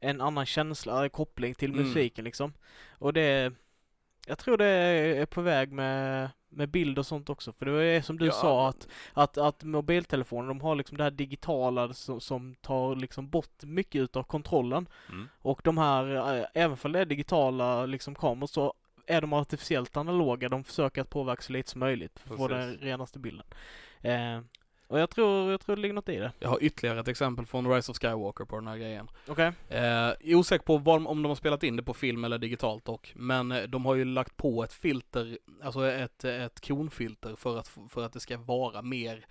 Speaker 2: en annan känsla, koppling till
Speaker 1: Mm.
Speaker 2: musiken liksom. Och det, jag tror det är på väg med, med bild och sånt också. För det är som du
Speaker 3: Ja.
Speaker 2: sa att, att, att mobiltelefoner, de har liksom det här digitala som, som tar liksom bort mycket utav kontrollen.
Speaker 3: Mm.
Speaker 2: Och de här, eh, även för det är digitala liksom kameror så är de artificiellt analoga. De försöker att påverka så lite som möjligt för att få den renaste bilden. Eh, och jag tror, jag tror det ligger något i det.
Speaker 1: Jag har ytterligare ett exempel från Rise of Skywalker på den här grejen.
Speaker 2: Okej?
Speaker 1: Eh, jag är osäker på vad, om de har spelat in det på film eller digitalt dock, men eh, de har ju lagt på ett filter, alltså ett, ett konfilter för att, för att det ska vara mer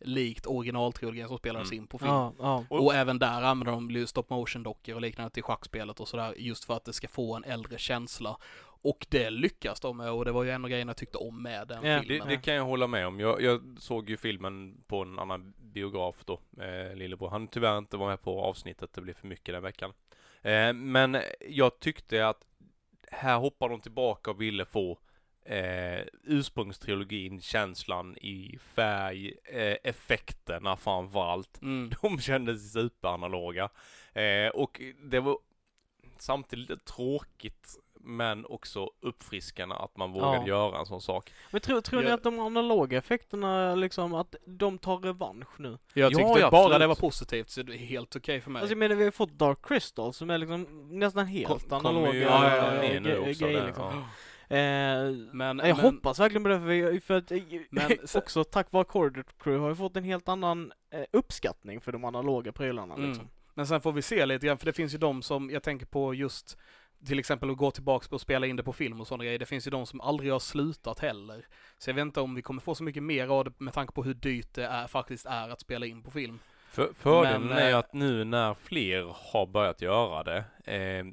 Speaker 1: likt originaltrilogin som spelades
Speaker 3: Mm.
Speaker 1: in på film.
Speaker 2: Ja, ja.
Speaker 1: Och, och även där använder de stop motion dockor och liknande till schackspelet och sådär, just för att det ska få en äldre känsla. Och det lyckas de med och det var ju en av grejerna jag tyckte om med den
Speaker 2: Ja,
Speaker 3: Det,
Speaker 1: filmen.
Speaker 3: det kan jag hålla med om. Jag, jag såg ju filmen på en annan biograf då, eh, lillebror. Han tyvärr inte var med på avsnittet, det blev för mycket den veckan. Eh, men jag tyckte att här hoppar de tillbaka och ville få eh, ursprungstrilogin, känslan i färg, eh, effekterna framförallt.
Speaker 1: Mm. <laughs>
Speaker 3: De kändes superanaloga. Eh, och det var samtidigt tråkigt men också uppfriskande att man vågade
Speaker 2: Ja.
Speaker 3: göra en sån sak.
Speaker 2: Men tror, tror ni
Speaker 1: Jag-
Speaker 2: att de analoga effekterna liksom, att de tar revansch nu?
Speaker 1: Jag
Speaker 3: Ja,
Speaker 1: tyckte
Speaker 3: ja,
Speaker 1: bara
Speaker 3: absolut.
Speaker 1: det var positivt, så det är helt okej för mig.
Speaker 2: Alltså jag menar vi har fått Dark Crystal som är liksom nästan helt
Speaker 3: Kom-
Speaker 2: analoga
Speaker 1: ja, ja, ja,
Speaker 3: också
Speaker 2: grejer liksom. <gasps> <gasps> Eh,
Speaker 1: men,
Speaker 2: jag
Speaker 1: men,
Speaker 2: hoppas verkligen på det för, vi- för att
Speaker 1: Men <laughs>
Speaker 2: också tack vare Corridor Crew har vi fått en helt annan eh, uppskattning för de analoga prylarna
Speaker 1: Mm.
Speaker 2: liksom.
Speaker 1: Men sen får vi se lite grann, för det finns ju de som, jag tänker på just till exempel att gå tillbaks på och spela in det på film och sådana grejer. Det finns ju de som aldrig har slutat heller. Så jag vet inte om vi kommer få så mycket mer av det med tanke på hur dyrt det är, faktiskt är att spela in på film.
Speaker 3: För, fördelen
Speaker 1: Men,
Speaker 3: är
Speaker 1: eh,
Speaker 3: att nu när fler har börjat göra det, eh,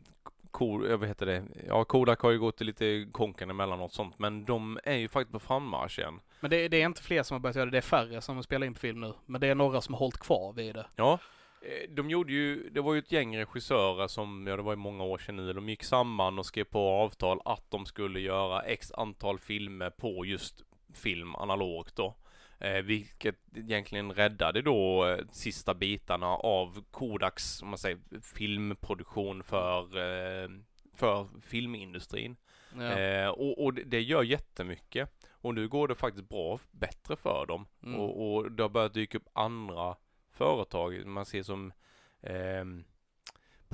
Speaker 3: Ko, jag vet det, ja Kodak har ju gått lite konken emellanåt sånt, men de är ju faktiskt på frammarsch igen.
Speaker 1: Men det, det är inte fler som har börjat göra det, det är färre som spelar in på film nu. Men det är några som har hållit kvar vid det.
Speaker 3: Ja, eh, de gjorde ju, det var ju ett gäng regissörer som, ja det var ju många år sedan nu, de gick samman och skrev på avtal att de skulle göra x antal filmer på just film analogt då. Eh, vilket egentligen räddade då eh, sista bitarna av Kodaks, om man säger, filmproduktion för, eh, för filmindustrin.
Speaker 1: Ja.
Speaker 3: Eh, och, och det- gör jättemycket. Och nu går det faktiskt bra, bättre för dem.
Speaker 1: Mm.
Speaker 3: Och, och det har börjat dyka upp andra företag. Man ser som ehm,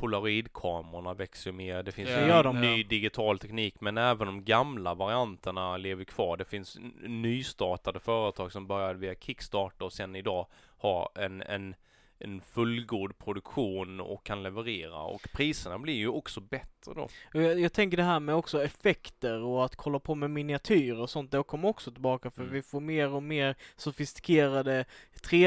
Speaker 3: Polaroidkamerorna växer mer. Det finns
Speaker 1: Ja,
Speaker 2: de,
Speaker 3: ny
Speaker 1: ja.
Speaker 3: digital teknik. Men även de gamla varianterna lever kvar. Det finns nystartade företag som började via Kickstarter och sen idag har en, en en fullgod produktion och kan leverera och priserna blir ju också bättre då.
Speaker 2: Och Jag, jag tänker det här med också effekter och att kolla på med miniatyrer och sånt, det kommer också tillbaka för
Speaker 3: Mm.
Speaker 2: vi får mer och mer sofistikerade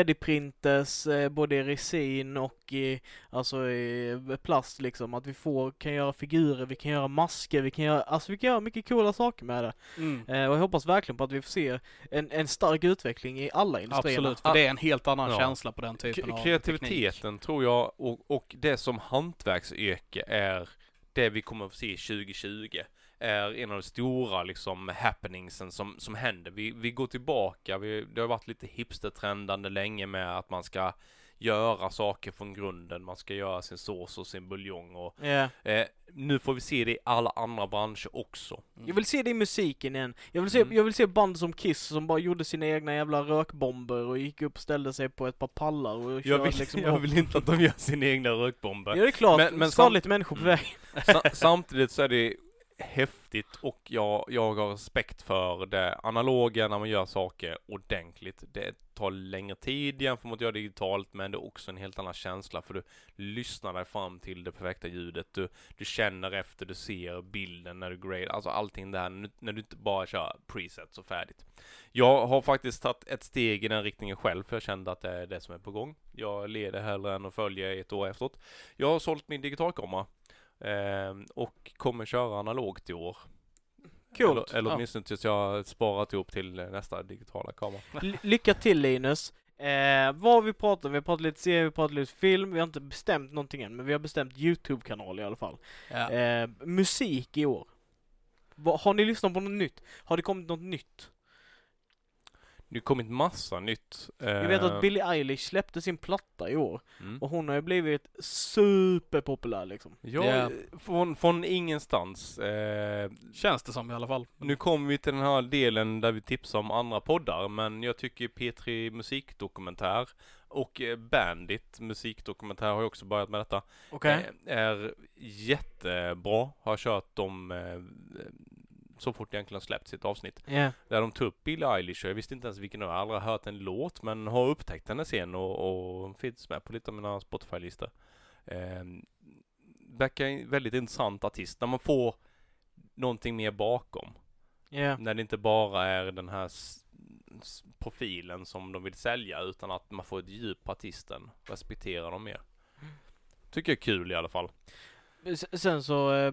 Speaker 2: 3D-printers, eh, både i resin och i, alltså i plast liksom, att vi får, kan göra figurer, vi kan göra masker, vi kan göra, alltså vi kan göra mycket coola saker med det.
Speaker 1: Mm.
Speaker 2: Eh, och jag hoppas verkligen på att vi får se en, en stark utveckling i alla industrierna.
Speaker 1: Absolut, för det är en helt annan
Speaker 3: Ja.
Speaker 1: känsla på den typen
Speaker 3: K-
Speaker 1: av
Speaker 3: kreativiteten tror jag och, och det som hantverksyrke är det vi kommer att se 2020 är en av de stora liksom happeningsen som, som händer. Vi, vi går tillbaka, vi, det har varit lite hipstertrendande länge med att man ska göra saker från grunden, man ska göra sin sås och sin buljong och
Speaker 2: Ja.
Speaker 3: eh, nu får vi se det i alla andra branscher också.
Speaker 1: teknik.
Speaker 2: Jag vill se det i musiken igen. Jag vill se,
Speaker 3: Mm.
Speaker 2: jag vill se band som Kiss som bara gjorde sina egna jävla rökbomber och gick upp och ställde sig på ett par pallar och
Speaker 3: Jag vill,
Speaker 2: liksom
Speaker 3: jag vill inte att de gör sina egna rökbomber.
Speaker 2: Ja det är klart,
Speaker 3: Men-
Speaker 2: men, skadligt
Speaker 3: sam-
Speaker 2: människor på
Speaker 3: Mm.
Speaker 2: väg.
Speaker 3: Sa- samtidigt så är det häftigt och jag, jag har respekt för det analoga när man gör saker ordentligt. Det tar längre tid jämfört med att göra digitalt men det är också en helt annan känsla för du lyssnar dig fram till det perfekta ljudet. Du, du känner efter, du ser bilden när du grade, alltså allting där när du, när du inte bara kör presets och färdigt. Jag har faktiskt tagit ett steg i den riktningen själv för jag kände att det är det som är på gång. Jag leder hellre än att följa ett år efteråt. Jag har sålt min digitalkamera och kommer köra analogt i år.
Speaker 2: Coolt.
Speaker 3: Eller, eller
Speaker 2: Ja.
Speaker 3: åtminstone tills jag sparat ihop till nästa digitala kamera. <laughs>
Speaker 2: L- lycka till Linus. Eh, vad har vi pratat om? Vi har pratat lite serie, vi har pratat lite film. Vi har inte bestämt någonting än, men vi har bestämt Youtube-kanal i alla fall.
Speaker 1: Ja.
Speaker 2: Eh, musik i år. Vad- har ni lyssnat på något nytt? Har det kommit något nytt?
Speaker 3: Det har kommit massa nytt.
Speaker 2: Vi vet
Speaker 3: Eh,
Speaker 2: att Billie Eilish släppte sin platta i år.
Speaker 3: mm.
Speaker 2: Och hon har ju blivit superpopulär liksom.
Speaker 3: Ja,
Speaker 1: Ja.
Speaker 3: från, från ingenstans. Eh,
Speaker 1: Känns det som i alla fall.
Speaker 3: nu kommer vi till den här delen där vi tipsar om andra poddar, men jag tycker P3 Musikdokumentär och eh, Bandit Musikdokumentär har ju också börjat med detta.
Speaker 2: Okej?
Speaker 3: Eh, är jättebra. Har kört dem eh, så fort det egentligen släppt sitt avsnitt.
Speaker 2: Ja.
Speaker 3: Där de tog upp Billie Eilish och jag visste inte ens vilken det var. Jag har aldrig hört en låt men har upptäckt henne sen och, och finns med på lite av mina Spotify-listor. Eh, verkar en väldigt intressant artist när man får någonting mer bakom.
Speaker 2: Ja.
Speaker 3: När det inte bara är den här profilen som de vill sälja utan att man får ett djup på artisten. Respektera dem mer. Tycker jag är kul i alla fall.
Speaker 2: Sen så, eh,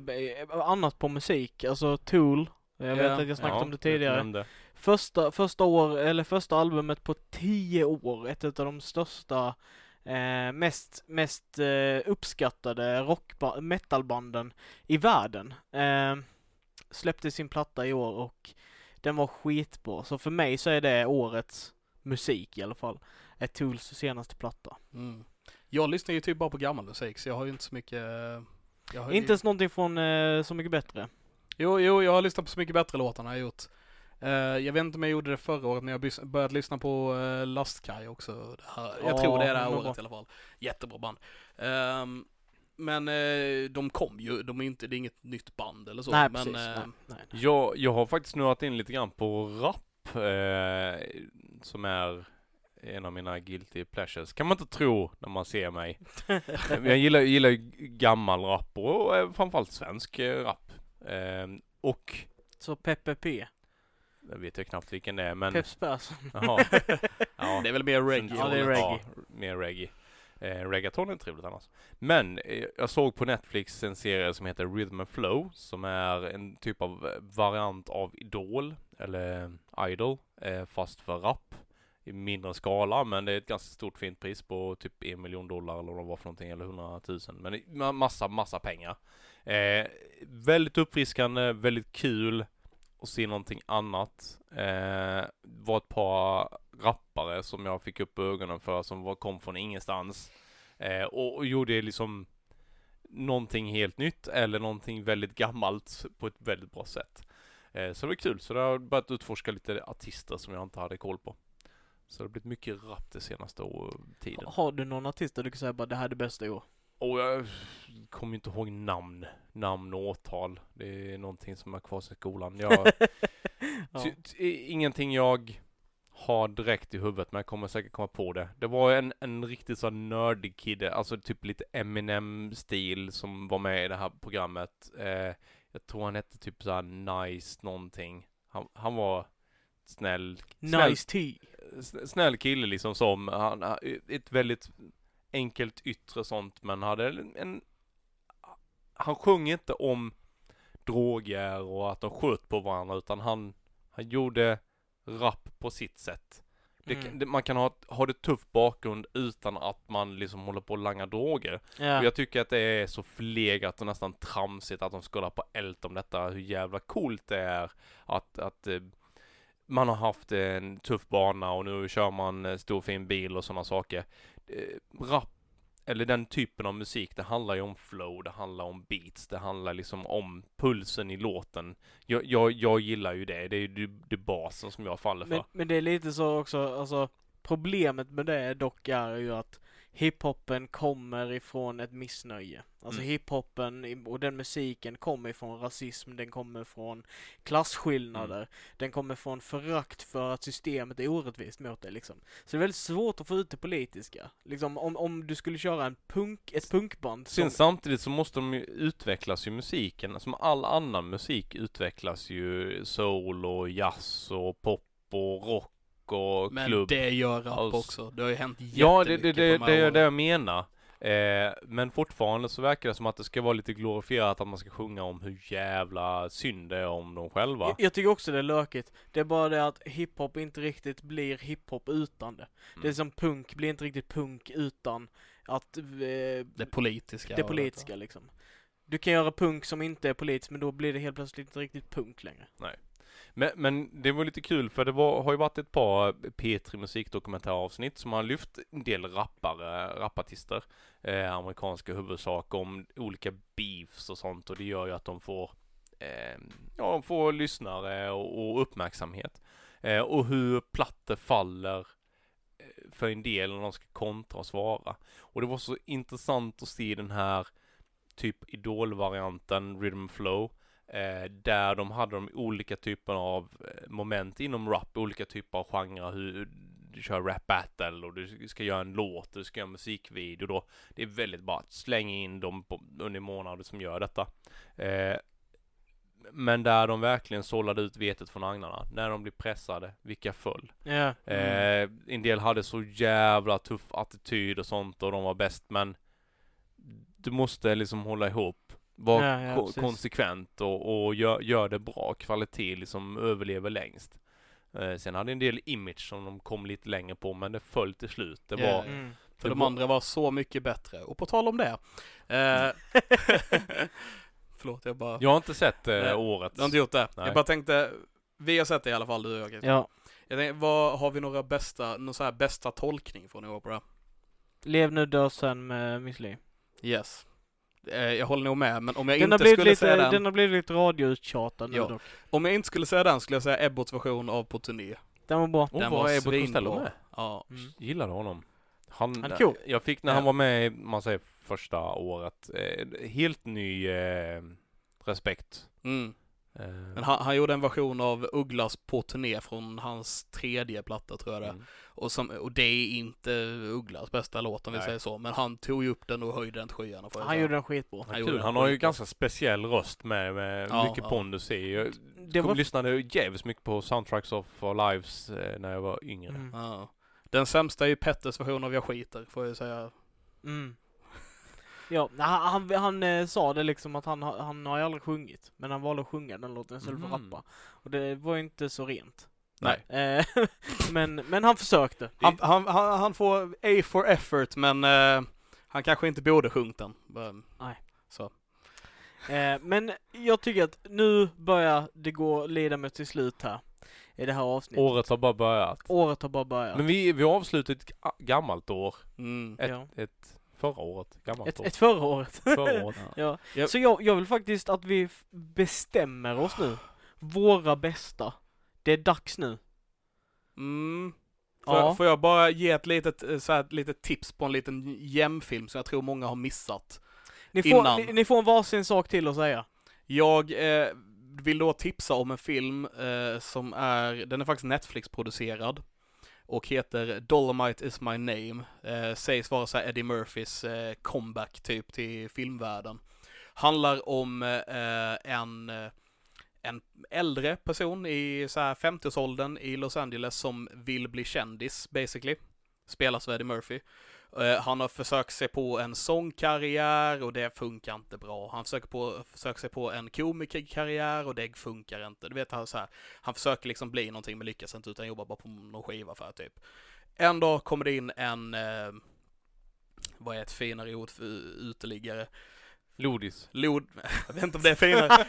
Speaker 2: annat på musik, alltså Tool. Jag vet att jag snackat
Speaker 3: Ja,
Speaker 2: om det tidigare. Första, första år, eller första albumet på tio år. Ett av de största, eh, mest, mest eh, uppskattade rockba- metalbanden i världen. Eh, släppte sin platta i år och den var skitbra. Så för mig så är det årets musik i alla fall. Är Tools senaste platta.
Speaker 1: Mm. Jag lyssnar ju typ bara på gammal musik så jag har ju inte så mycket... eh, Jag har,
Speaker 2: Inte ens någonting från eh, Så Mycket Bättre.
Speaker 1: Jo, jo, jag har lyssnat på så mycket bättre låtar än jag har gjort. Eh, jag vet inte om jag gjorde det förra året, men jag börjat lyssna på uh, Lastkaj också. Det här, jag
Speaker 2: Ja,
Speaker 1: tror det är det här året
Speaker 2: bra.
Speaker 1: i alla fall. Jättebra band. Ehm, men eh, de kom ju, de är inte, det är inget nytt band eller så.
Speaker 2: nej,
Speaker 1: men,
Speaker 2: precis.
Speaker 1: eh,
Speaker 2: nej, nej, nej.
Speaker 3: Jag, jag har faktiskt snurrat in lite grann på rap eh, som är en av mina guilty pleasures. Kan man inte tro när man ser mig. Jag gillar, gillar ju gammal rap och eh, framförallt svensk eh, rap. Eh, och
Speaker 2: Så Peppe P.
Speaker 3: jag vet jag knappt vilken det är men
Speaker 2: Peps Persson.
Speaker 3: jaha. <laughs> Ja.
Speaker 1: det är väl mer reggae.
Speaker 2: Ja, det är
Speaker 3: Ja,
Speaker 2: reggae.
Speaker 3: mer reggae. Eh, reggaeton är trevligt annars. Men eh, jag såg på Netflix en serie som heter Rhythm and Flow som är en typ av variant av Idol eller Idol eh, fast för rap i mindre skala men det är ett ganska stort fint pris på typ en miljon dollar eller vad det var för någonting eller hundratusen men det är massa, massa pengar. Eh, väldigt uppfriskande, väldigt kul att se någonting annat. Eh, var ett par rappare som jag fick upp ögonen för som var, kom från ingenstans. Eh, och, och gjorde liksom någonting helt nytt eller någonting väldigt gammalt på ett väldigt bra sätt. Eh, så det var kul. Så det har börjat utforska lite artister som jag inte hade koll på. Så det har blivit mycket rap det senaste år, tiden.
Speaker 2: Har du någon artist där du kan säga bara det här är det bästa i år?
Speaker 3: Och jag kommer inte ihåg namn, namn och årtal. Det är någonting som är kvar sedan skolan. Jag, <laughs>
Speaker 2: ja.
Speaker 3: ingenting jag har direkt i huvudet, men jag kommer säkert komma på det. Det var en, en riktigt så nördig kille, alltså typ lite Eminem-stil som var med i det här programmet. Eh, jag tror han hette typ så här Nice någonting. Han, han var snäll, snäll,
Speaker 2: Nice T.
Speaker 3: snäll kille liksom som, han, ett väldigt enkelt yttre sånt men hade en, han sjöng inte om droger och att de sköt på varandra utan han, han gjorde rap på sitt sätt. Det,
Speaker 2: Mm.
Speaker 3: det, man kan ha, ha det tufft bakgrund utan att man liksom håller på att langa droger.
Speaker 2: Ja.
Speaker 3: Och jag tycker att det är så förlegat och nästan tramsigt att de ska hålla på älta om detta, hur jävla coolt det är att, att eh, man har haft en tuff bana och nu kör man en stor fin bil och sådana saker. Eh, rap, eller den typen av musik, det handlar ju om flow, det handlar om beats, det handlar liksom om pulsen i låten. Jag, jag, jag gillar ju det, det är ju det, basen som jag faller för.
Speaker 2: Men, men det är lite så också, alltså problemet med det dock är ju att hiphopen kommer ifrån ett missnöje. Alltså
Speaker 3: Mm.
Speaker 2: hiphopen och den musiken kommer ifrån rasism, den kommer från klasskillnader,
Speaker 3: Mm.
Speaker 2: den kommer från förakt för att systemet är orättvist mot dig liksom. Så det är väldigt svårt att få ut det politiska. Liksom om, om du skulle köra en punk, ett punkband som,
Speaker 3: Sen samtidigt så måste de ju utvecklas ju musiken, som all annan musik utvecklas ju soul och jazz och pop och rock och
Speaker 1: Men
Speaker 3: klubb.
Speaker 1: det gör rap
Speaker 3: Alltså-
Speaker 1: också. Det har ju hänt
Speaker 3: Ja, det,
Speaker 1: jättemycket
Speaker 3: det, det, det är det jag menar. Eh, men fortfarande så verkar det som att det ska vara lite glorifierat att man ska sjunga om hur jävla synd det är om dem själva.
Speaker 2: jag, jag tycker också det är lökigt. Det är bara det att hiphop inte riktigt blir hiphop utan det. Det är
Speaker 3: Mm.
Speaker 2: som punk blir inte riktigt punk utan att eh,
Speaker 1: Det politiska.
Speaker 2: det politiska liksom. Du kan göra punk som inte är politiskt men då blir det helt plötsligt inte riktigt punk längre.
Speaker 3: Men, men det var lite kul för det var, har ju varit ett par P3 musikdokumentäravsnitt som har lyft en del rappare, rapartister, eh, amerikanska huvudsak om olika beefs och sånt och det gör ju att de får, eh, ja, de får lyssnare och, och uppmärksamhet. Eh, och hur platt det faller eh, för en del när de ska kontra och svara. Och det var så intressant att se den här typ idolvarianten Rhythm Flow eh, där de hade de olika typer av eh, moment inom rap, olika typer av genrer, hur du kör rap battle och du ska göra en låt, du ska göra en musikvideo då. Det är väldigt bara att slänga in dem på, under månader som gör detta. Eh, men där de verkligen sållade ut vetet från agnarna. När de blir pressade, vilka föll?
Speaker 2: Ja.
Speaker 3: Eh, en del hade så jävla tuff attityd och sånt och de var bäst men du måste liksom hålla ihop. Var
Speaker 2: Ja, ja,
Speaker 3: ko-
Speaker 2: precis.
Speaker 3: konsekvent och, och gör, gör det bra. Kvalitet liksom överlever längst. Eh, sen hade en del image som de kom lite längre på men det föll till slut. Det
Speaker 1: Ja,
Speaker 3: var...
Speaker 2: Mm.
Speaker 1: För
Speaker 3: det
Speaker 1: de
Speaker 3: var-
Speaker 1: andra var så mycket bättre. Och på tal om det. Eh, <laughs> förlåt, jag bara...
Speaker 3: Jag har inte sett eh,
Speaker 1: Nej,
Speaker 3: årets.
Speaker 1: Du har inte gjort det?
Speaker 3: Nej.
Speaker 1: Jag bara tänkte, vi har sett det i alla fall du och jag.
Speaker 2: Ja.
Speaker 1: Jag tänkte, vad, har vi några bästa, någon så här bästa tolkning från i år på det?
Speaker 2: Lev nu, dö sen med Miss Li.
Speaker 1: Yes. Eh, jag håller nog med, men om jag
Speaker 2: Den har,
Speaker 1: inte
Speaker 2: blivit
Speaker 1: skulle
Speaker 2: lite,
Speaker 1: säga den,
Speaker 2: den har blivit lite radiouttjatad nu
Speaker 1: Ja.
Speaker 2: dock.
Speaker 1: om jag inte skulle säga den skulle jag säga Ebbots version av På turné.
Speaker 2: Den var bra.
Speaker 3: Oh,
Speaker 1: den
Speaker 3: vad
Speaker 1: var
Speaker 3: Abbott
Speaker 1: svinbra.
Speaker 3: Costello med?
Speaker 1: Ja.
Speaker 2: Mm.
Speaker 3: Gillade honom. Han,
Speaker 2: Han är cool.
Speaker 3: Jag fick när
Speaker 1: Ja.
Speaker 3: han var med i, man säger första året, eh, helt ny eh, respekt.
Speaker 1: Mm.
Speaker 3: Eh,
Speaker 1: Men han, han gjorde en version av Ugglas På turné från hans tredje platta tror jag det
Speaker 3: mm.
Speaker 1: Och, som, och det är inte Ugglas bästa låt om vi
Speaker 3: Nej.
Speaker 1: säger så, men han tog ju upp den och höjde den till skyarna.
Speaker 2: Han
Speaker 1: säga.
Speaker 2: gjorde den skitbra.
Speaker 1: Han
Speaker 3: kul. han har ju ganska speciell röst med, med
Speaker 1: Ja,
Speaker 3: mycket
Speaker 1: ja.
Speaker 3: pondus i. Jag
Speaker 2: Det var...
Speaker 3: lyssnade jävligt mycket på Soundtracks of Our Lives eh, när jag var yngre.
Speaker 2: Mm.
Speaker 1: Ja. Den sämsta är ju Petters version av Jag skiter, får jag säga.
Speaker 2: Mm. Ja, han, han, han eh, sa det liksom att han, har- han har ju aldrig sjungit. Men han valde att sjunga den låten istället för att
Speaker 3: Mhm.
Speaker 2: rappa. Och det var ju inte så rent.
Speaker 1: Nej.
Speaker 2: Eh, <laughs> men, men han försökte.
Speaker 1: Han, han, han, han får A for effort, men eh, han kanske inte borde sjungit den. Men-
Speaker 2: Nej.
Speaker 1: Så.
Speaker 2: Eh, men jag tycker att nu börjar det gå, lida mot till slut här. I det här avsnittet.
Speaker 3: Året har bara börjat.
Speaker 2: Året har bara börjat.
Speaker 3: Men vi, vi avslutade ett ga- gammalt år.
Speaker 1: Mm.
Speaker 3: Ett,
Speaker 2: Ja.
Speaker 3: ett förra året. Gammalt
Speaker 2: ett,
Speaker 3: år.
Speaker 2: ett förra året.
Speaker 3: Förra året. <laughs>
Speaker 2: ja.
Speaker 1: Ja.
Speaker 2: Så jag, jag vill faktiskt att vi bestämmer oss nu. Våra bästa. Det är dags nu.
Speaker 1: Mm. Får,
Speaker 2: Ja.
Speaker 1: jag, får jag bara ge ett litet, eh, så här, ett litet tips på en liten jämfilm som jag tror många har missat?
Speaker 2: Ni får,
Speaker 1: Innan.
Speaker 2: ni, ni får en varsin sak till att säga.
Speaker 1: Jag eh, vill då tipsa om en film eh, som är, den är faktiskt Netflix-producerad och heter Dolomite is my name. Eh, sägs vara så här Eddie Murphys eh, comeback typ till filmvärlden. Handlar om eh, en, en äldre person i så här 50-årsåldern i Los Angeles som vill bli kändis basically. Spelas av Eddie Murphy. Eh, han har försökt sig på en sångkarriär och det funkar inte bra. Han försöker, på, försöker sig på en komikerkarriär och det funkar inte. Du vet, han, så här, han försöker liksom bli någonting men lyckas inte utan jobbar bara på någon skiva för typ. En dag kommer det in en, eh, vad är ett finare ord för uteliggare?
Speaker 3: Lodis.
Speaker 1: Lod, <laughs> jag vet inte om det är finare. <laughs>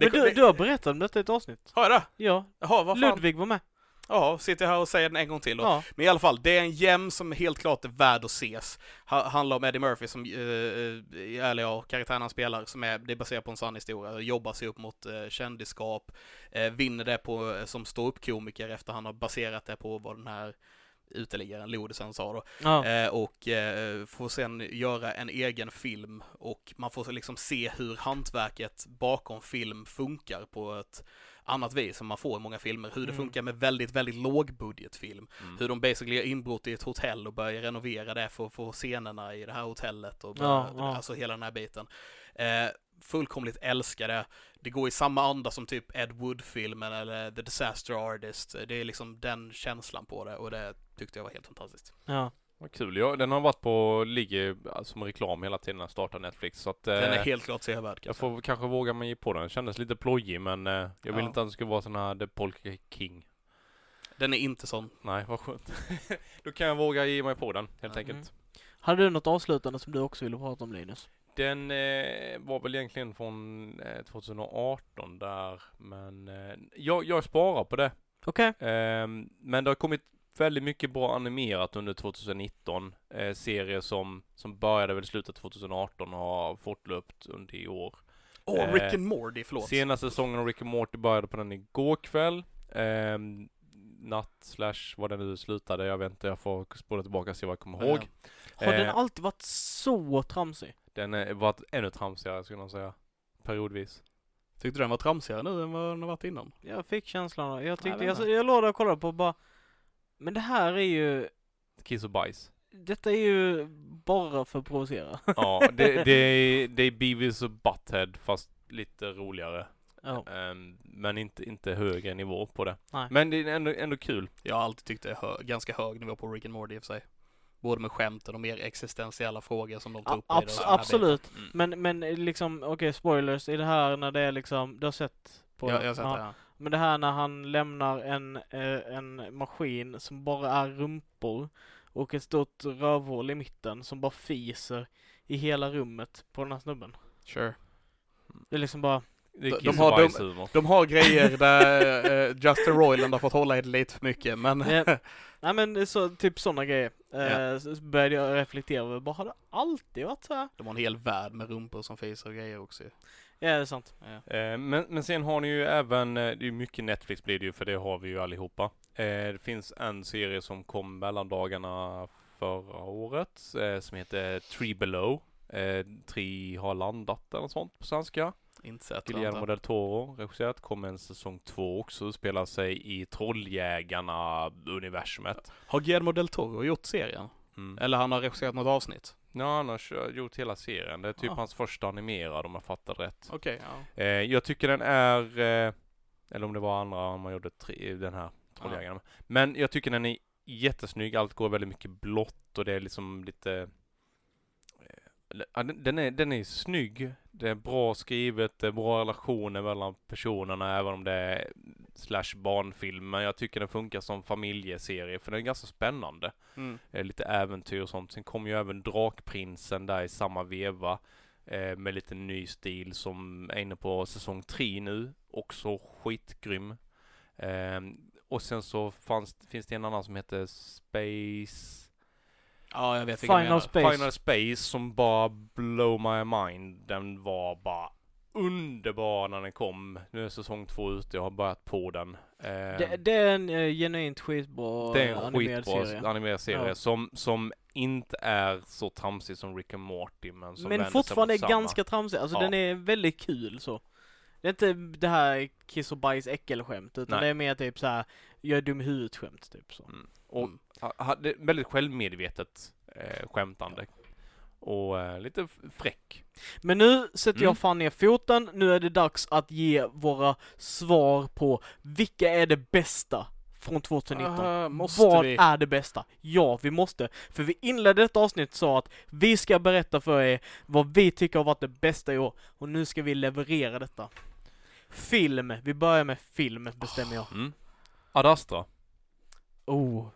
Speaker 1: Det,
Speaker 2: Men du, du har berättat om detta i ett avsnitt.
Speaker 1: Har jag det?
Speaker 2: Ja.
Speaker 1: Jaha, vad fan?
Speaker 2: Ludvig var med.
Speaker 1: Ja, sitter jag här och säger den en gång till då.
Speaker 2: Ja.
Speaker 1: Men i alla fall, det är en gem som helt klart är värd att ses. Ha, handlar om Eddie Murphy som, eh, eh, eller ja, karaktären han spelar, som är, det är baserat på en sann historia, jobbar sig upp mot eh, kändisskap, eh, vinner det på, eh, som stå upp komiker efter han har baserat det på vad den här uteliggaren Lodisen sa då.
Speaker 2: Ja.
Speaker 1: Eh, och eh, får sen göra en egen film och man får liksom se hur hantverket bakom film funkar på ett annat vis som man får i många filmer. Hur det
Speaker 2: Mm.
Speaker 1: funkar med väldigt, väldigt lågbudgetfilm.
Speaker 3: Mm.
Speaker 1: Hur de basically gör inbrott i ett hotell och börjar renovera det för att få scenerna i det här hotellet och
Speaker 2: Ja,
Speaker 1: börja,
Speaker 2: ja.
Speaker 1: alltså hela den här biten. Eh, fullkomligt älskar det. Det går i samma anda som typ Ed Wood-filmen eller The Disaster Artist. Det är liksom den känslan på det och det tyckte jag var helt fantastiskt.
Speaker 2: ja.
Speaker 3: Vad kul. Ja, den har varit på, ligger alltså, som reklam hela tiden när jag startar Netflix. Så att,
Speaker 1: Den
Speaker 3: eh,
Speaker 1: är helt klart sevärd.
Speaker 3: jag får kanske våga mig på den. Den kändes lite plojig men eh, jag vill
Speaker 1: Ja.
Speaker 3: inte att den ska vara sån här The Polka King.
Speaker 1: Den är inte sån.
Speaker 3: Nej, vad skönt. <laughs> Då kan jag våga ge mig på den, helt
Speaker 1: Ja.
Speaker 3: enkelt.
Speaker 2: Hade du något avslutande som du också ville prata om Linus?
Speaker 3: Den eh, var väl egentligen från eh, 2018 där, men eh, jag, jag sparar på det.
Speaker 2: Okej.
Speaker 3: Ehm, men det har kommit väldigt mycket bra animerat under 2019. Eh, serier som, som började väl i slutet 2018 och har fortlöpt under i år.
Speaker 1: Åh,
Speaker 3: Eh,
Speaker 1: Rick and Morty, förlåt.
Speaker 3: Senaste säsongen av Rick and Morty började på den igår kväll. Ehm, natt slash vad den nu slutade, jag vet inte, jag får spola tillbaka och se vad jag kommer ihåg.
Speaker 2: Har den
Speaker 3: Eh,
Speaker 2: alltid varit så tramsig?
Speaker 3: Den har varit ännu tramsigare skulle jag säga. Periodvis.
Speaker 1: Tyckte du den var tramsigare nu än vad den har varit innan?
Speaker 2: Jag fick känslan, jag tyckte,
Speaker 1: vet
Speaker 2: jag,
Speaker 1: inte.
Speaker 2: jag låg där och kollade på bara Men det här är ju,
Speaker 3: Kiss och bajs.
Speaker 2: detta är ju bara för att provocera. <laughs>
Speaker 3: Ja, det, det, är, det är Beavis och Butthead fast lite roligare.
Speaker 2: Ja.
Speaker 3: Ehm, men inte, inte högre nivå på det.
Speaker 2: Nej.
Speaker 3: Men det är ändå, ändå kul.
Speaker 1: Jag har alltid tyckt det är hö- ganska hög nivå på Rick and Morty i och för sig. Både med skämten och mer existentiella frågor som de tar upp i
Speaker 2: abs- absolut.
Speaker 3: Mm.
Speaker 2: Men, men liksom, okej spoilers, i det här när det är liksom, du har sett på
Speaker 1: biten. Jag, jag har sett
Speaker 2: ja.
Speaker 1: det. Ja.
Speaker 2: Men det här när han lämnar en, eh, en maskin som bara är rumpor och ett stort rövhål i mitten som bara fiser i hela rummet på den här snubben.
Speaker 1: Sure.
Speaker 2: Det är liksom bara,
Speaker 3: Det är
Speaker 1: De- har- de-. <laughs> De har grejer där uh, Justin Roiland har fått hålla i det lite för mycket, men
Speaker 2: eh, nej men så, typ sådana grejer. Eh,
Speaker 1: Ja.
Speaker 2: så började jag reflektera över, bara har det alltid varit så här?
Speaker 1: de har en hel värld med rumpor som fiser och grejer också.
Speaker 2: Ja, det är sant.
Speaker 1: Ja.
Speaker 3: Eh, men, men sen har ni ju även, eh, det är ju mycket Netflix blir det ju för det har vi ju allihopa. Eh, det finns en serie som kom mellan dagarna förra året eh, som heter Tree Below. Eh, Tre har landat eller något sånt på svenska.
Speaker 1: Inte sett.
Speaker 3: Guillermo del Toro regisserat. Kommer en säsong två också. Spelar sig i Trolljägarna-universumet.
Speaker 1: Har Guillermo del Toro gjort serien?
Speaker 3: Mm.
Speaker 1: Eller han har regisserat något avsnitt?
Speaker 3: Ja, han har gjort hela serien. Det är typ
Speaker 1: Ja.
Speaker 3: hans första animerad om jag fattar rätt.
Speaker 1: Okej, ja.
Speaker 3: Eh, jag tycker den är, eh, eller om det var andra, om man gjorde tre, den här Trolljägarna. Men jag tycker den är jättesnygg, allt går väldigt mycket blått och det är liksom lite ja, den- är, den är snygg, det är bra skrivet, det är bra relationer mellan personerna även om det är slash barnfilm. Men jag tycker den funkar som familjeserie för den är ganska spännande.
Speaker 1: Mm.
Speaker 3: Eh, lite äventyr och sånt. Sen kommer ju även Drakprinsen där i samma veva. Eh, med lite ny stil som är inne på säsong 3 nu. Också skitgrym. Eh, och sen så fanns, finns det en annan som heter Space
Speaker 1: Ja, jag vet
Speaker 2: Final
Speaker 1: menar.
Speaker 2: Space.
Speaker 3: Final Space som bara blow my mind. Den var bara underbar när den kom. Nu är säsong två ute, jag har börjat på den. Eh,
Speaker 2: Det, det är en eh, genuint skitbra
Speaker 3: det är en
Speaker 2: animerad
Speaker 3: skitbra
Speaker 2: serie.
Speaker 3: animerad serie
Speaker 2: Ja.
Speaker 3: som, som inte är så tramsig som Rick and Morty men som
Speaker 2: Men fortfarande är
Speaker 3: samma.
Speaker 2: ganska tramsig, alltså
Speaker 3: Ja.
Speaker 2: den är väldigt kul så. Det är inte det här kiss och bajs äckelskämt utan
Speaker 3: Nej.
Speaker 2: det är mer typ så här jag är dum i huvudet skämt typ så.
Speaker 3: Mm. Och
Speaker 1: Mm.
Speaker 3: Ha, ha, det är väldigt självmedvetet eh, skämtande. Och eh, lite fräck.
Speaker 2: Men nu sätter
Speaker 3: Mm.
Speaker 2: jag fan ner foten, nu är det dags att ge våra svar på vilka är det bästa från 2019?
Speaker 1: Ah, måste
Speaker 2: Vad
Speaker 1: vi?
Speaker 2: är det bästa? Ja, vi måste. För vi inledde ett avsnitt sa att vi ska berätta för er vad vi tycker har varit det bästa i år. Och nu ska vi leverera detta. Film. Vi börjar med film, bestämmer jag.
Speaker 3: Mm. Ad Astra.
Speaker 2: Oh.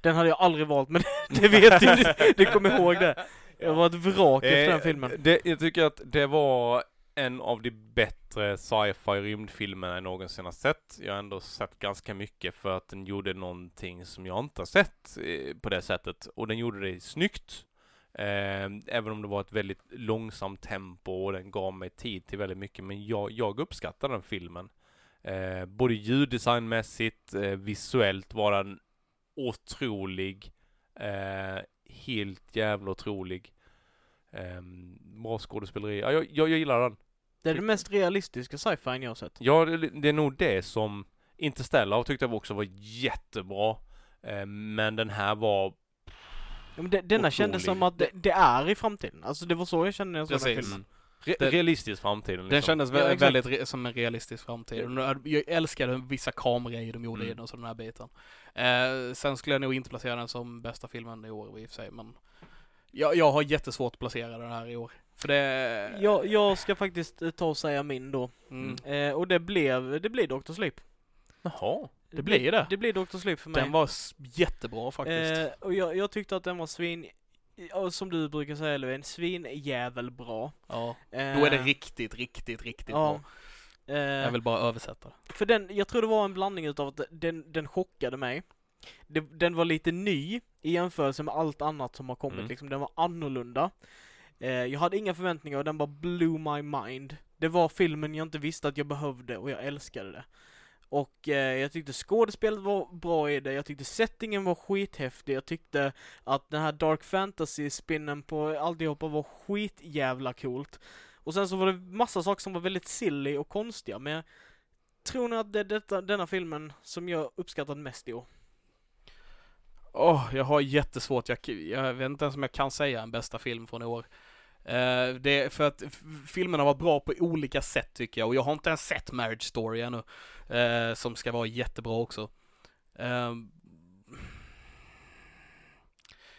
Speaker 2: Den hade jag aldrig valt, men <laughs> det vet du. <laughs> Du kommer ihåg det. Jag var ett vrak efter den
Speaker 3: Eh,
Speaker 2: filmen.
Speaker 3: Det, jag tycker att det var en av de bättre sci-fi rymdfilmerna jag någonsin har sett. Jag har ändå sett ganska mycket för att den gjorde någonting som jag inte har sett eh, på det sättet. Och den gjorde det snyggt. Eh, även om det var ett väldigt långsamt tempo och den gav mig tid till väldigt mycket. Men jag, jag uppskattar den filmen. Både ljuddesignmässigt, visuellt var den otrolig. Eh, helt jävla otrolig. Eh, bra skådespeleri. Ja, jag, jag, jag gillar den.
Speaker 2: Det är det mest realistiska sci-fi jag har sett.
Speaker 3: Ja, det, det är nog det som Interstellar tyckte jag också var jättebra. Eh, men den här var...
Speaker 2: Ja, men det, denna kändes som att det, det är i framtiden. Alltså det var så jag kände när jag såg den filmen.
Speaker 3: Re,
Speaker 1: Det-
Speaker 3: realistisk framtiden liksom.
Speaker 1: Den kändes
Speaker 2: Ja,
Speaker 1: vä-
Speaker 2: exakt.
Speaker 1: väldigt re- som en realistisk framtid. Jag älskade vissa kameragrejer de gjorde i
Speaker 3: Mm.
Speaker 1: den och så den här biten. Eh, sen skulle jag nog inte placera den som bästa filmen i år i och för sig, men jag, jag har jättesvårt att placera den här i år. För det...
Speaker 2: Jag, jag ska faktiskt eh, ta och säga min då.
Speaker 1: Mm.
Speaker 2: Eh, och det blev, det blir Dr. Sleep.
Speaker 3: Jaha.
Speaker 1: Det blir det.
Speaker 2: Det blir Dr. Sleep för mig.
Speaker 1: Den var jättebra faktiskt.
Speaker 2: Eh, och jag, jag tyckte att den var svin, som du brukar säga Löfven, svinjävel bra.
Speaker 1: ja.
Speaker 2: Eh,
Speaker 1: Då är det riktigt, riktigt, riktigt
Speaker 2: ja.
Speaker 1: bra.
Speaker 2: Eh,
Speaker 1: Jag vill bara översätta det.
Speaker 2: För den, jag tror det var en blandning utav att den, den chockade mig. Det, den var lite ny i jämförelse med allt annat som har kommit
Speaker 3: Mm.
Speaker 2: liksom. Den var annorlunda. Eh, jag hade inga förväntningar och den bara blew my mind. Det var filmen jag inte visste att jag behövde och jag älskade det. Och eh, jag tyckte skådespelet var bra i det, jag tyckte settingen var skithäftig, jag tyckte att den här dark fantasy-spinnen på alltihopa var skitjävla coolt. Och sen så var det massa saker som var väldigt silly och konstiga, men jag tror nog att det är detta, denna filmen som jag uppskattat mest i år.
Speaker 1: Åh, jag har jättesvårt. Jag, jag vet inte ens om jag kan säga en bästa film från i år. Eh, det för att f- filmen har varit bra på olika sätt tycker jag och jag har inte ens sett Marriage Story ännu. eh, som ska vara jättebra också. Eh,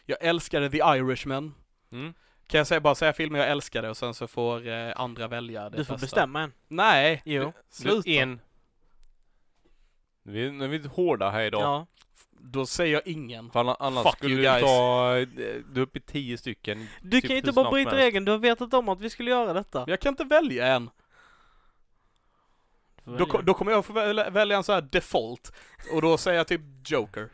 Speaker 1: jag älskade The Irishman.
Speaker 3: Mm.
Speaker 1: Kan jag säga, bara säga filmer jag älskade och sen så får eh, andra välja det
Speaker 2: Du får
Speaker 1: bästa.
Speaker 2: bestämma en.
Speaker 1: Nej!
Speaker 2: Jo.
Speaker 1: Sluta!
Speaker 3: En. Vi, nu är vi hårda här idag.
Speaker 2: Ja.
Speaker 1: Då säger jag ingen.
Speaker 3: För anna- annars
Speaker 1: Fuck
Speaker 3: skulle
Speaker 1: you
Speaker 3: du
Speaker 1: guys.
Speaker 3: ta, eh, du är uppe i tio stycken.
Speaker 2: Du
Speaker 3: Typ
Speaker 2: kan ju inte
Speaker 3: hur
Speaker 2: bara
Speaker 3: snabbt
Speaker 2: bryta
Speaker 3: som helst.
Speaker 2: regeln, du har vetat om att vi skulle göra detta.
Speaker 1: Men jag kan inte välja en.
Speaker 2: Du
Speaker 1: Då, ko- då kommer jag få välja, välja en så här default. Och då säger jag typ Joker.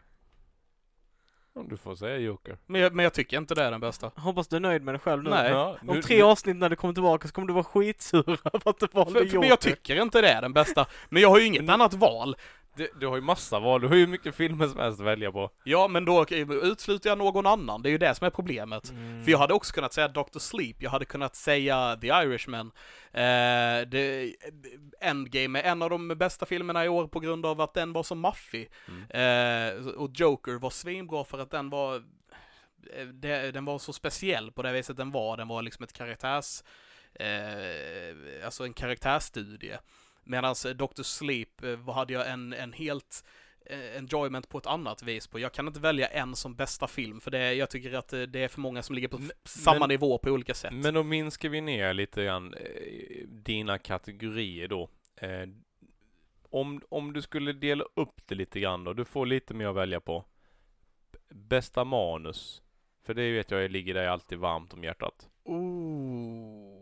Speaker 3: Du får säga Joker.
Speaker 1: Men jag, men jag tycker inte det är den bästa.
Speaker 2: Hoppas du är nöjd med dig själv nu.
Speaker 1: Nej.
Speaker 3: Ja,
Speaker 2: Om
Speaker 3: nu-
Speaker 2: tre avsnitt när du kommer tillbaka så kommer du vara skitsur <laughs> över att du valde
Speaker 1: För, för,
Speaker 2: Joker.
Speaker 1: men jag tycker inte det är den bästa. Men jag har ju inget annat val.
Speaker 3: Du, du har ju massa val, du har ju mycket filmer som helst att välja på.
Speaker 1: Ja, men då utesluter jag någon annan. Det är ju det som är problemet.
Speaker 2: Mm.
Speaker 1: För jag hade också kunnat säga Dr. Sleep, jag hade kunnat säga The Irishman. Eh, det, Endgame är en av de bästa filmerna i år på grund av att den var så maffig.
Speaker 3: Mm.
Speaker 1: Eh, och Joker var svinbra för att den var eh, det, den var så speciell på det viset den var. Den var liksom ett karaktärs, eh, alltså en karaktärsstudie. Medan Dr. Sleep eh, hade jag en, en helt eh, enjoyment på ett annat vis på. Jag kan inte välja en som bästa film för det, jag tycker att eh, det är för många som ligger på
Speaker 3: Men-
Speaker 1: samma
Speaker 3: men-
Speaker 1: nivå på olika sätt.
Speaker 3: Men då minskar vi ner lite grann eh, dina kategorier då. Eh, om, om du skulle dela upp det lite grann då, du får lite mer att välja på. Bästa manus. För det vet jag ligger dig alltid varmt om hjärtat.
Speaker 1: Ooh.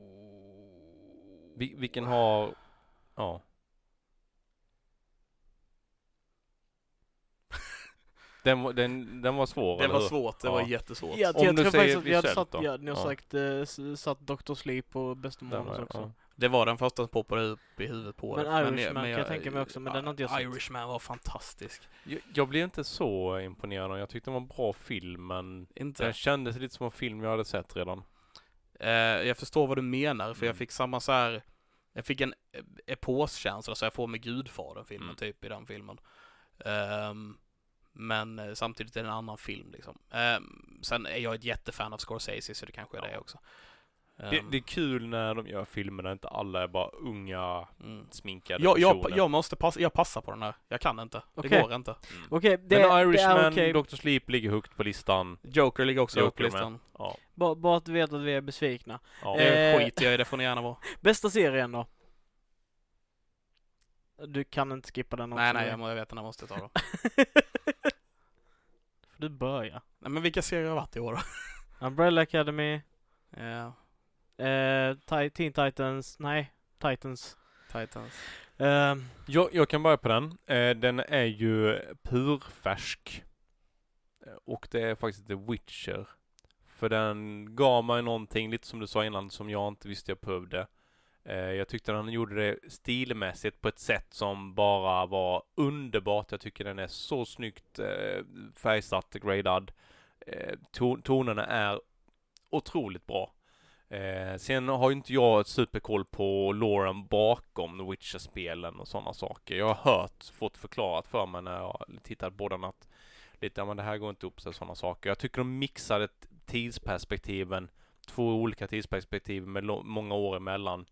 Speaker 3: Vi, vilken har, ja. <laughs> Den, var- den, den var svår,
Speaker 1: Det
Speaker 3: eller
Speaker 1: var
Speaker 3: hur?
Speaker 1: svårt, det
Speaker 3: Ja.
Speaker 1: var jättesvårt.
Speaker 2: Ja,
Speaker 3: Om
Speaker 2: jag
Speaker 3: du
Speaker 2: tror
Speaker 3: säger
Speaker 2: faktiskt att vi hade
Speaker 3: visuellt
Speaker 2: satt,
Speaker 3: då?
Speaker 2: ja, ni har
Speaker 3: Ja.
Speaker 2: sagt, eh, s- satt Dr. Sleep på bästa
Speaker 3: Den
Speaker 2: manus
Speaker 3: var-
Speaker 2: också.
Speaker 3: ja.
Speaker 1: Det var den första som poppade upp i huvudet på
Speaker 2: Men
Speaker 1: det.
Speaker 2: Irishman kan jag tänka mig också, men den har inte jag sett.
Speaker 1: Irishman var fantastisk.
Speaker 3: Jag, jag blev inte så imponerad av den. Jag tyckte det var en bra film, men
Speaker 1: Inte?
Speaker 3: den kändes lite som en film jag hade sett redan.
Speaker 1: Eh, jag förstår vad du menar, för jag
Speaker 3: Mm.
Speaker 1: fick samma så här. Jag fick en eh, eposkänsla så jag får med Gudfadern-filmen
Speaker 3: Mm.
Speaker 1: typ i den filmen. Ehm, men eh, samtidigt är det en annan film liksom. Ehm, sen är jag ett jättefan av Scorsese så det kanske är det
Speaker 3: Ja.
Speaker 1: också.
Speaker 3: Det,
Speaker 1: Ehm,
Speaker 3: det är kul när de gör filmer där inte alla är bara unga,
Speaker 1: mm.
Speaker 3: sminkade
Speaker 1: jag, jag,
Speaker 3: personer.
Speaker 1: jag måste passa, jag passar på den här. Jag kan inte.
Speaker 2: Okej.
Speaker 1: Det går inte.
Speaker 3: Mm.
Speaker 2: Okej, det,
Speaker 3: Men
Speaker 2: det är
Speaker 3: Irishman,
Speaker 2: okej.
Speaker 3: Dr. Sleep ligger högt på listan.
Speaker 1: Joker ligger också upp på listan.
Speaker 3: Ja.
Speaker 2: Bara, bara att du vet att vi är besvikna.
Speaker 3: ja.
Speaker 1: Det
Speaker 2: Eh,
Speaker 1: skiter jag i, det får ni gärna vara. <laughs>
Speaker 2: Bästa serien då? Du kan inte skippa den också.
Speaker 1: Nej, nej, jag, jag vet den, jag måste ta då. <laughs>
Speaker 2: Får du börja.
Speaker 1: nej, men vilka serier har varit i år då?
Speaker 2: Umbrella Academy,
Speaker 1: Ja,
Speaker 2: eh, Teen Titans, nej, Titans.
Speaker 1: Titans.
Speaker 2: Ehm,
Speaker 3: Jag, jag kan börja på den. Eh, den är ju purfärsk. Eh, Och det är faktiskt The Witcher. För den gav mig någonting, lite som du sa innan, som jag inte visste jag behövde. Eh, jag tyckte han gjorde det stilmässigt på ett sätt som bara var underbart. Jag tycker den är så snyggt eh, färgsatt, gradad. Eh, ton tonerna är otroligt bra. Eh, sen har ju inte jag ett superkoll på Lauren bakom The Witcher-spelen och sådana saker. Jag har hört, fått förklarat för mig när jag tittat på den att lite, ja men det här går inte upp sig sådana saker. Jag tycker de mixade tidsperspektiven, två olika tidsperspektiv med många år emellan.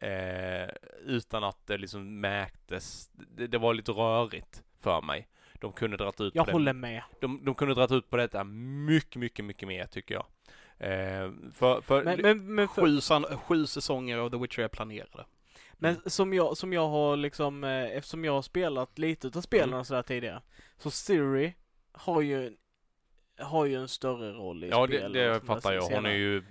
Speaker 3: Eh, utan att det liksom märktes. Det, det, var lite rörigt för mig. De kunde dra ut
Speaker 2: Jag
Speaker 3: på
Speaker 2: håller
Speaker 3: det.
Speaker 2: med.
Speaker 3: De, de kunde dra ut på detta mycket, mycket, mycket mer tycker jag. Eh, för, för,
Speaker 2: Men, men, men för,
Speaker 1: Sju, sju säsonger av The Witcher är planerade.
Speaker 2: Men som jag, som jag har liksom, eh, eftersom jag har spelat lite utav spelen
Speaker 3: Mm.
Speaker 2: sådär tidigare. Så Siri har ju, har ju en större roll i
Speaker 3: ja, det,
Speaker 2: spelen
Speaker 3: det
Speaker 2: och sådär
Speaker 3: fattar jag. Hon är ju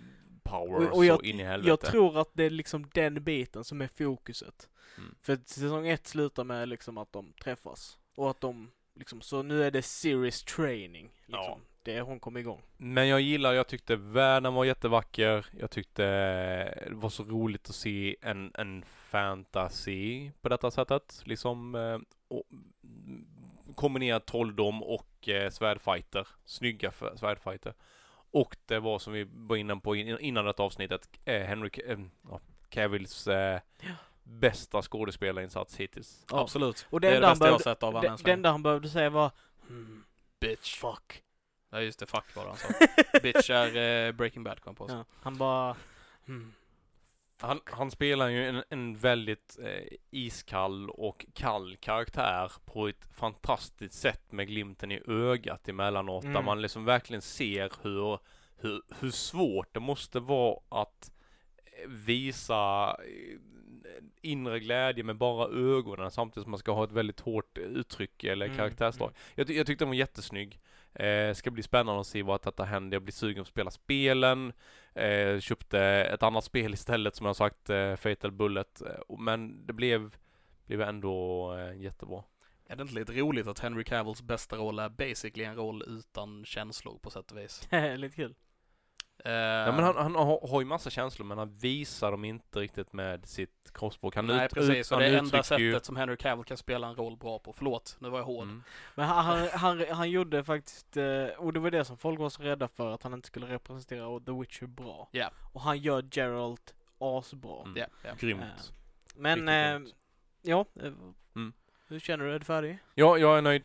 Speaker 3: power
Speaker 2: Och- och jag-
Speaker 3: så in i helvete.
Speaker 2: Jag tror att det är liksom den biten som är fokuset.
Speaker 3: Mm.
Speaker 2: För säsong ett slutar med liksom att de träffas. Och att de liksom, så nu är det Series training. Liksom.
Speaker 3: Ja.
Speaker 2: Det hon kom igång.
Speaker 3: Men jag gillar, jag tyckte världen var jättevacker. Jag tyckte det var så roligt att se en, en fantasy på detta sättet. Liksom eh, och, mm, kombinerad trolldom och eh, svärdfighter. Snygga svärdfighter. Och det var som vi var inne på in- innan detta avsnittet, eh, Henry eh, Cavills eh, bästa skådespelarinsats hittills.
Speaker 2: Ja.
Speaker 1: Absolut.
Speaker 2: Och
Speaker 1: det
Speaker 2: det
Speaker 1: är det bästa jag har sett av honom länge.
Speaker 2: enda han behövde säga var hmm,
Speaker 1: Bitch.
Speaker 2: fuck.
Speaker 1: Ja just det, fuck var det han sa. <laughs> Bitch är eh, Breaking Bad kom på.
Speaker 2: Ja, han bara hmm.
Speaker 3: Han, han spelar ju en, en väldigt eh, iskall och kall karaktär på ett fantastiskt sätt med glimten i ögat emellanåt. Där
Speaker 2: Mm.
Speaker 3: man liksom verkligen ser hur, hur, hur svårt det måste vara att eh, visa eh, inre glädje med bara ögonen samtidigt som man ska ha ett väldigt hårt uttryck eller
Speaker 2: Mm,
Speaker 3: karaktärsdrag. Jag, ty- jag tyckte den var jättesnygg. Eh, ska bli spännande att se vad detta händer. Jag blir sugen på att spela spelen. Eh, köpte ett annat spel istället som jag har sagt, eh, Fatal Bullet. Eh, men det blev, blev ändå eh, jättebra.
Speaker 1: Är det inte lite roligt att Henry Cavills bästa roll är basically en roll utan känslor på sätt och vis? <laughs>
Speaker 2: Lite kul.
Speaker 1: Eh,
Speaker 3: Ja, men han, han har, har ju massa känslor men han visar dem inte riktigt med sitt kroppsspråk. Han
Speaker 1: Nej
Speaker 3: ut-
Speaker 1: precis, och det är enda
Speaker 3: uttrycker ju-
Speaker 1: sättet som Henry Cavill kan spela en roll bra på. Förlåt, nu var jag hård.
Speaker 3: Mm.
Speaker 2: Men han, han, han, han gjorde faktiskt, eh, och det var det som folk var så rädda för, att han inte skulle representera The Witcher bra.
Speaker 1: Ja.
Speaker 2: Och han gör Geralt asbra.
Speaker 3: Mm.
Speaker 1: Ja, ja.
Speaker 3: Grymt.
Speaker 2: Eh, Men,
Speaker 3: grymt.
Speaker 2: ja.
Speaker 3: Mm.
Speaker 2: Hur känner du? Är du färdig?
Speaker 3: Ja, jag är nöjd.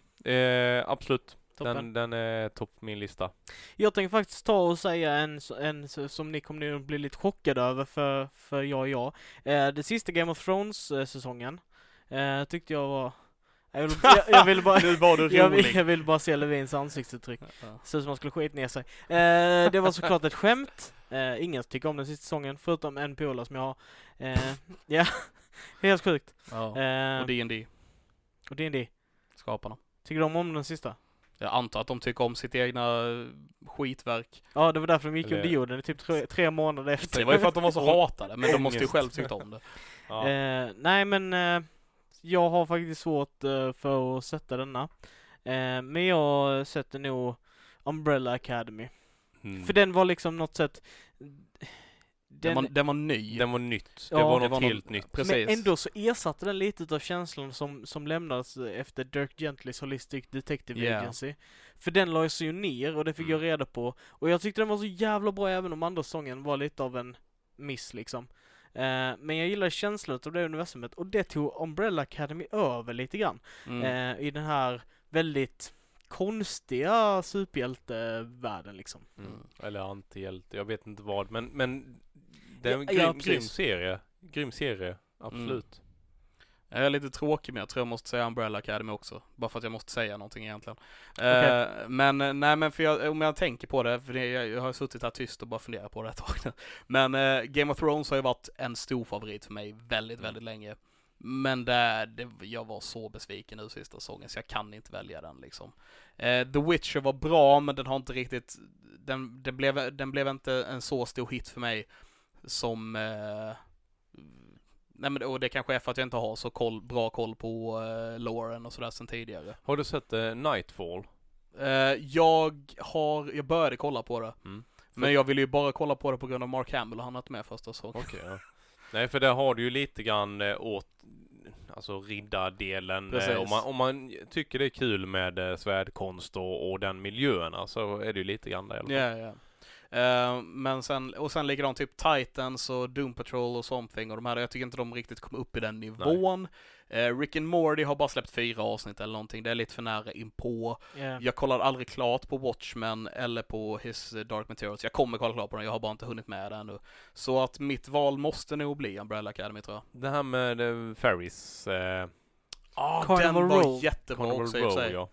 Speaker 3: Absolut.
Speaker 2: Toppen.
Speaker 3: Den, den är topp på min lista.
Speaker 2: Jag tänkte faktiskt ta och säga en, en som ni kommer att bli lite chockade över för, för jag och jag. Eh, det sista Game of Thrones-säsongen eh, tyckte jag var... Jag vill, jag, jag vill bara... <laughs>
Speaker 1: Nu var du <laughs>
Speaker 2: jag, vill, jag vill bara se Levins ansiktsuttryck.
Speaker 1: Ja.
Speaker 2: Ut som han skulle skit ner sig. Eh, det var såklart ett skämt. Eh, ingen tycker om den sista säsongen, förutom en polare som jag har. Eh, <laughs> ja, helt sjukt.
Speaker 1: Ja.
Speaker 2: Eh,
Speaker 1: Och D&D
Speaker 2: och D&D.
Speaker 1: skaparna.
Speaker 2: Tycker de om den sista?
Speaker 1: Jag antar att de tycker om sitt egna skitverk.
Speaker 2: Ja, det var därför de gick
Speaker 3: Eller-
Speaker 2: under jorden i typ tre, tre månader efter.
Speaker 1: Det var ju för att de var så <laughs> hatade, men de måste ju själv tyckt om det. <laughs>
Speaker 3: Ja.
Speaker 2: Eh, nej men eh, jag har faktiskt svårt eh, för att sätta denna. Eh, men jag sätter nog Umbrella Academy.
Speaker 3: Mm.
Speaker 2: För den var liksom något sätt...
Speaker 1: Den, var, den var ny.
Speaker 3: Den var nytt.
Speaker 2: Ja,
Speaker 3: det var något
Speaker 1: var någon-
Speaker 3: helt nytt.
Speaker 1: Precis.
Speaker 2: Men ändå så ersatte den lite utav känslan som, som lämnades efter Dirk Gentlys Holistic Detective
Speaker 1: Ja.
Speaker 2: Agency. För den la sig ju ner och det fick jag
Speaker 3: Mm.
Speaker 2: reda på. Och jag tyckte den var så jävla bra även om andra sången var lite av en miss liksom. Eh, men jag gillar känslan utav det universumet och det tog Umbrella Academy över lite grann.
Speaker 1: Mm.
Speaker 2: Eh, I den här väldigt konstiga superhjältevärlden liksom.
Speaker 3: Mm. Eller antihjälte, jag vet inte vad. Men, men det är en
Speaker 2: Ja,
Speaker 3: grym,
Speaker 2: ja,
Speaker 3: grym serie. Grym serie, absolut.
Speaker 1: Jag är lite tråkig men jag tror jag måste säga Umbrella Academy också. Bara för att jag måste säga någonting egentligen. Eh, men eh, nej men för jag, om jag tänker på det, för det, jag, har suttit här tyst och bara funderat på det ett tag nu. Men eh, Game of Thrones har ju varit en stor favorit för mig väldigt,
Speaker 3: Mm.
Speaker 1: väldigt länge. Men det, det, jag var så besviken nu sista säsongen så jag kan inte välja den liksom. Eh, The Witcher var bra men den har inte riktigt, den, den, blev, den blev inte en så stor hit för mig som eh, Nej men och det kanske är för att jag inte har så koll, bra koll på uh, Lauren och sådär sen tidigare.
Speaker 3: Har du sett eh, Nightfall?
Speaker 1: Eh, jag har, jag började kolla på det.
Speaker 3: Mm.
Speaker 1: Men jag ville ju bara kolla på det på grund av Mark Hamill och han har inte med första säsongen.
Speaker 3: Okej, ja. Nej, för där har du ju lite grann eh, åt Alltså riddardelen. Eh, om, man, om man tycker det är kul med eh, svärdkonst och, och den miljön, alltså är det ju lite grann där i alla fall.
Speaker 1: Ja, ja. Eh, men sen, och sen likadant typ Titans och Doom Patrol och Something och de här, jag tycker inte de riktigt kom upp i den nivån. Eh, Rick and Morty har bara släppt fyra avsnitt eller någonting, det är lite för nära inpå.
Speaker 2: Ja.
Speaker 1: Jag kollar aldrig klart på Watchmen eller på His Dark Materials. Jag kommer kolla klart på den, jag har bara inte hunnit med det ännu. Så att mitt val måste nog bli Umbrella Academy tror jag.
Speaker 3: Det här med uh, Ferris, eh,
Speaker 1: Ja, ah,
Speaker 2: Carnival
Speaker 1: den var
Speaker 2: Row.
Speaker 1: jättebra
Speaker 3: Carnival
Speaker 1: också i och för
Speaker 3: Row,
Speaker 1: sig.
Speaker 3: ja.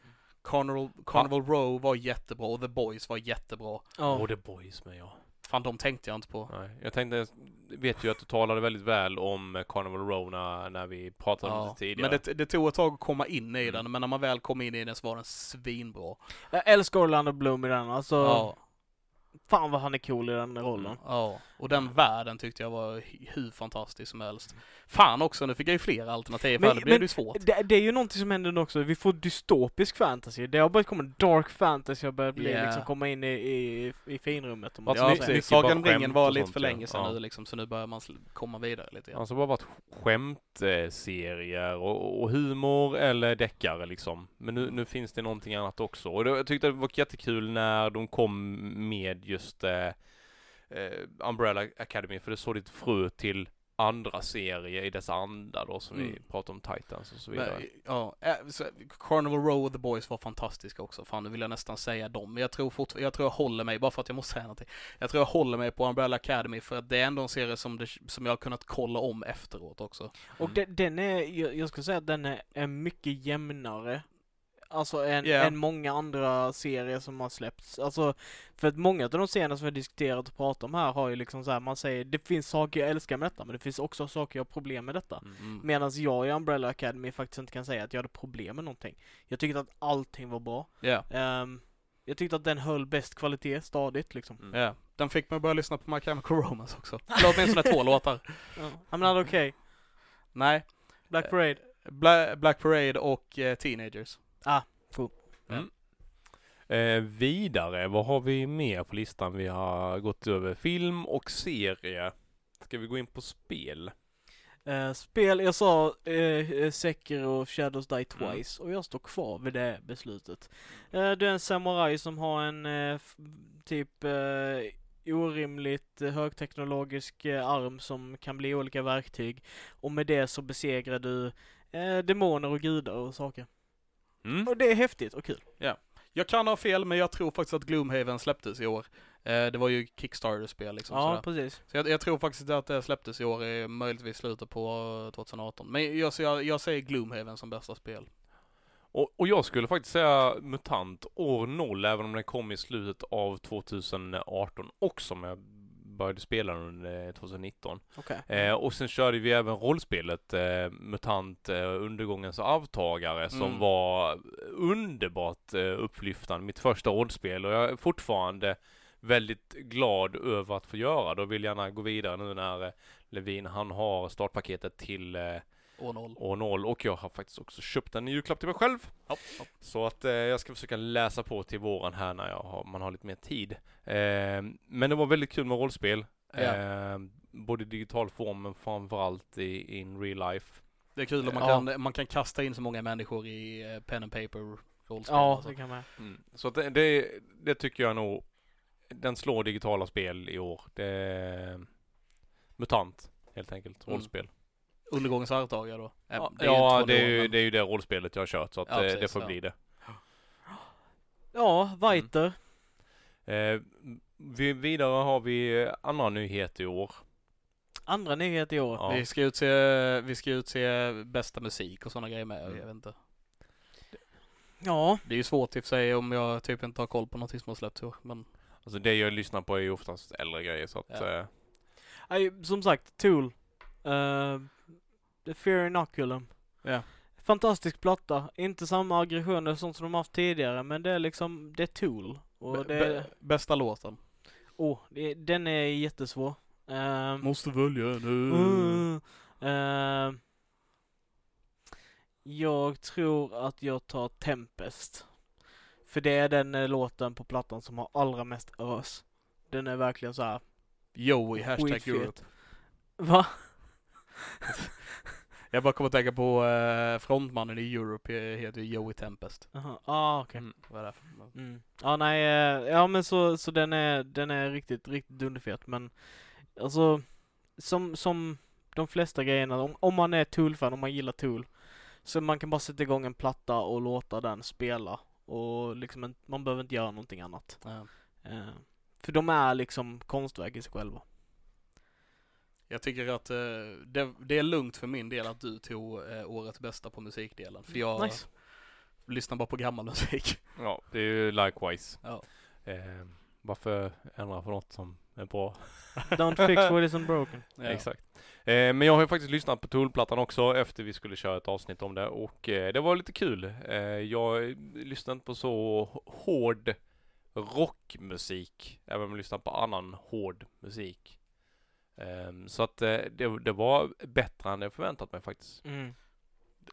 Speaker 1: Carnival, Carnival Row var jättebra och The Boys var jättebra.
Speaker 2: Ja.
Speaker 3: Och The Boys med ja.
Speaker 1: Fan, de tänkte jag inte på.
Speaker 3: Nej, jag tänkte, vet ju att du talade väldigt väl om eh, Carnival Row när, när vi pratade om
Speaker 1: Ja,
Speaker 3: det tidigare.
Speaker 1: men det, det tog ett tag att komma in i
Speaker 3: Mm.
Speaker 1: den, men när man väl kom in i den så var den svinbra.
Speaker 2: Jag älskar Orlando Bloom i den, alltså.
Speaker 1: Ja,
Speaker 2: Fan vad han är cool i den rollen.
Speaker 3: Mm.
Speaker 1: ja. Och den världen tyckte jag var hu- hur fantastisk som helst. Fan också, nu fick jag ju fler alternativ,
Speaker 2: Men-
Speaker 1: för det blev ju svårt.
Speaker 2: Det, det är ju någonting som händer nu också, vi får dystopisk fantasy. Det har börjat komma dark fantasy och börjat bli
Speaker 1: Ja.
Speaker 2: liksom komma in i, i, i finrummet. Om
Speaker 3: Alltså,
Speaker 1: Ja, Sagan om ringen var lite för länge sedan
Speaker 3: Ja.
Speaker 1: nu liksom, så nu börjar man komma vidare lite grann.
Speaker 3: Alltså bara varit skämtserier och, och humor eller deckare liksom. Men nu, nu finns det någonting annat också. Och det, jag tyckte det var jättekul när de kom med just eh, eh, Umbrella Academy för det såg lite frö till andra serier i dess anda då som vi
Speaker 1: Mm.
Speaker 3: pratar om Titans och så vidare.
Speaker 1: Men, ja, äh, så, Carnival Row och The Boys var fantastiska också. Fan, nu vill jag nästan säga dem. Men jag tror fortfarande, jag tror jag håller mig, bara för att jag måste säga någonting. Jag tror jag håller mig på Umbrella Academy för att det är ändå en serie som, det, som jag har kunnat kolla om efteråt också.
Speaker 2: Och de, den är, jag, jag skulle säga att den är, är mycket jämnare. Alltså än,
Speaker 1: Ja.
Speaker 2: än många andra serier som har släppts. Alltså, för att många av de serierna som vi har diskuterat och pratat om här har ju liksom så här, man säger det finns saker jag älskar med detta, men det finns också saker jag har problem med detta.
Speaker 3: Mm.
Speaker 1: Mm.
Speaker 2: Medan jag i Umbrella Academy faktiskt inte kan säga att jag hade problem med någonting. Jag tyckte att allting var bra.
Speaker 1: Ja,
Speaker 2: Ehm, jag tyckte att den höll bäst kvalitet stadigt liksom.
Speaker 3: Mm.
Speaker 1: ja. Den fick mig att börja lyssna på My Chemical Romance också. Eller åtminstone två <laughs> låtar.
Speaker 2: Ja. I'm not okay.
Speaker 1: Nej,
Speaker 2: Black
Speaker 1: Eh,
Speaker 2: Parade.
Speaker 1: Bla Black Parade och eh, Teenagers.
Speaker 3: Eh, vidare, vad har vi mer på listan? Vi har gått över film och serie. Ska vi gå in på spel?
Speaker 2: Eh, spel, jag sa uh, Sekiro och Shadows Die
Speaker 3: Mm.
Speaker 2: Twice och jag står kvar vid det beslutet. Uh, du är en samuraj som har en eh, typ eh, orimligt eh, högteknologisk eh, arm som kan bli olika verktyg och med det så besegrar du eh, demoner och gudar och saker.
Speaker 3: Mm?
Speaker 2: Och det är häftigt och kul.
Speaker 1: Jag kan ha fel, men jag tror faktiskt att Gloomhaven släpptes i år. Eh, det var ju Kickstarter-spel liksom.
Speaker 2: ja,
Speaker 1: sådär.
Speaker 2: precis.
Speaker 1: Så jag, jag tror faktiskt att det släpptes i år, möjligtvis slutet på eh, 2018. Men jag, jag, jag säger Gloomhaven som bästa spel.
Speaker 3: Och, och jag skulle faktiskt säga MUTANT år 0, även om den kom i slutet av 2018 också, men jag började spela den under 2019.
Speaker 2: Okej.
Speaker 3: Eh, och sen körde vi även rollspelet eh, MUTANT eh, Undergångens arvtagare som
Speaker 1: Mm.
Speaker 3: var underbart eh, upplyftande. Mitt första rollspel och jag är fortfarande väldigt glad över att få göra det och vill gärna gå vidare nu när eh, Levin han har startpaketet till eh,
Speaker 1: År noll.
Speaker 3: år 0 och jag har faktiskt också köpt en julklapp till mig själv.
Speaker 1: Hopp, hopp.
Speaker 3: Så att eh, jag ska försöka läsa på till våren här när jag har, man har lite mer tid. Eh, men det var väldigt kul med rollspel.
Speaker 1: Ja.
Speaker 3: Eh, både i digital form men framförallt i in real life.
Speaker 1: Det är kul om man,
Speaker 2: Ja.
Speaker 1: kan, man kan kasta in så många människor i eh, pen and paper rollspel.
Speaker 2: Ja,
Speaker 1: alltså.
Speaker 2: det kan man.
Speaker 3: Mm. Så att det, det, det tycker jag nog, den slår digitala spel i år. Det är MUTANT helt enkelt,
Speaker 1: Mm. Undergångens arvtagare då.
Speaker 3: Ja,
Speaker 1: är
Speaker 3: ja det, är ju, det är ju det rollspelet jag har kört så att
Speaker 1: Ja,
Speaker 3: eh, det
Speaker 1: precis,
Speaker 3: får
Speaker 1: ja.
Speaker 3: bli det.
Speaker 2: Ja, Weiter.
Speaker 3: Eh, vi, vidare har vi andra nyheter i år.
Speaker 2: Andra nyheter i år.
Speaker 1: Vi ska utse, vi ska utse bästa musik och sådana grejer med.
Speaker 3: Mm.
Speaker 1: Jag vet inte.
Speaker 2: Ja,
Speaker 1: Det är ju svårt i och för sig om jag typ inte har koll på någonting som har släppts i år. Men
Speaker 3: Alltså det jag lyssnar på är ju oftast äldre grejer så att eh,
Speaker 2: Nej, som sagt, Tool. Uh, The Fear Inoculum.
Speaker 1: ja.
Speaker 2: Fantastisk platta. Inte samma aggressioner och sånt som de haft tidigare, men det är liksom, det är Tool. Och det är,
Speaker 1: bästa låten.
Speaker 2: oh, det, den är jättesvår. Ehm,
Speaker 1: Måste välja nu.
Speaker 2: mm, ehm, jag tror att jag tar Tempest. För det är den eh, låten på plattan som har allra mest ös. Den är verkligen så här
Speaker 1: Joey, hashtag
Speaker 2: skitfet.
Speaker 1: Europe.
Speaker 2: Va? <laughs>
Speaker 1: Jag bara kommer att tänka på eh, frontmannen i Europe, eh, heter Joey Tempest.
Speaker 2: Jaha, ah, okej.
Speaker 3: Mm.
Speaker 1: Vad är det
Speaker 2: Mm. Ja, nej, eh, ja men så, så den är, den är riktigt, riktigt dunderfet men alltså som, som de flesta grejerna, om, om man är Tool-fan, om man gillar Tool, så man kan bara sätta igång en platta och låta den spela och liksom en, man behöver inte göra någonting annat.
Speaker 1: Ja.
Speaker 2: Eh, för de är liksom konstverk i sig själva.
Speaker 1: Jag tycker att eh, det, det är lugnt för min del att du tog eh, årets bästa på musikdelen. För jag
Speaker 2: Nice.
Speaker 1: lyssnar bara på gammal musik. <laughs>
Speaker 3: Ja, det är ju likewise.
Speaker 1: Ja.
Speaker 3: Eh, varför ändra på något som är bra?
Speaker 2: Don't fix what <laughs> isn't broken.
Speaker 1: Ja.
Speaker 3: Exakt. Eh, men jag har ju faktiskt lyssnat på Tool-plattan också efter vi skulle köra ett avsnitt om det och eh, det var lite kul. Eh, jag lyssnade inte på så hård rockmusik, även om jag lyssnar på annan hård musik. Ehm, så att eh, det, det var bättre än jag förväntat mig faktiskt.
Speaker 2: Mm.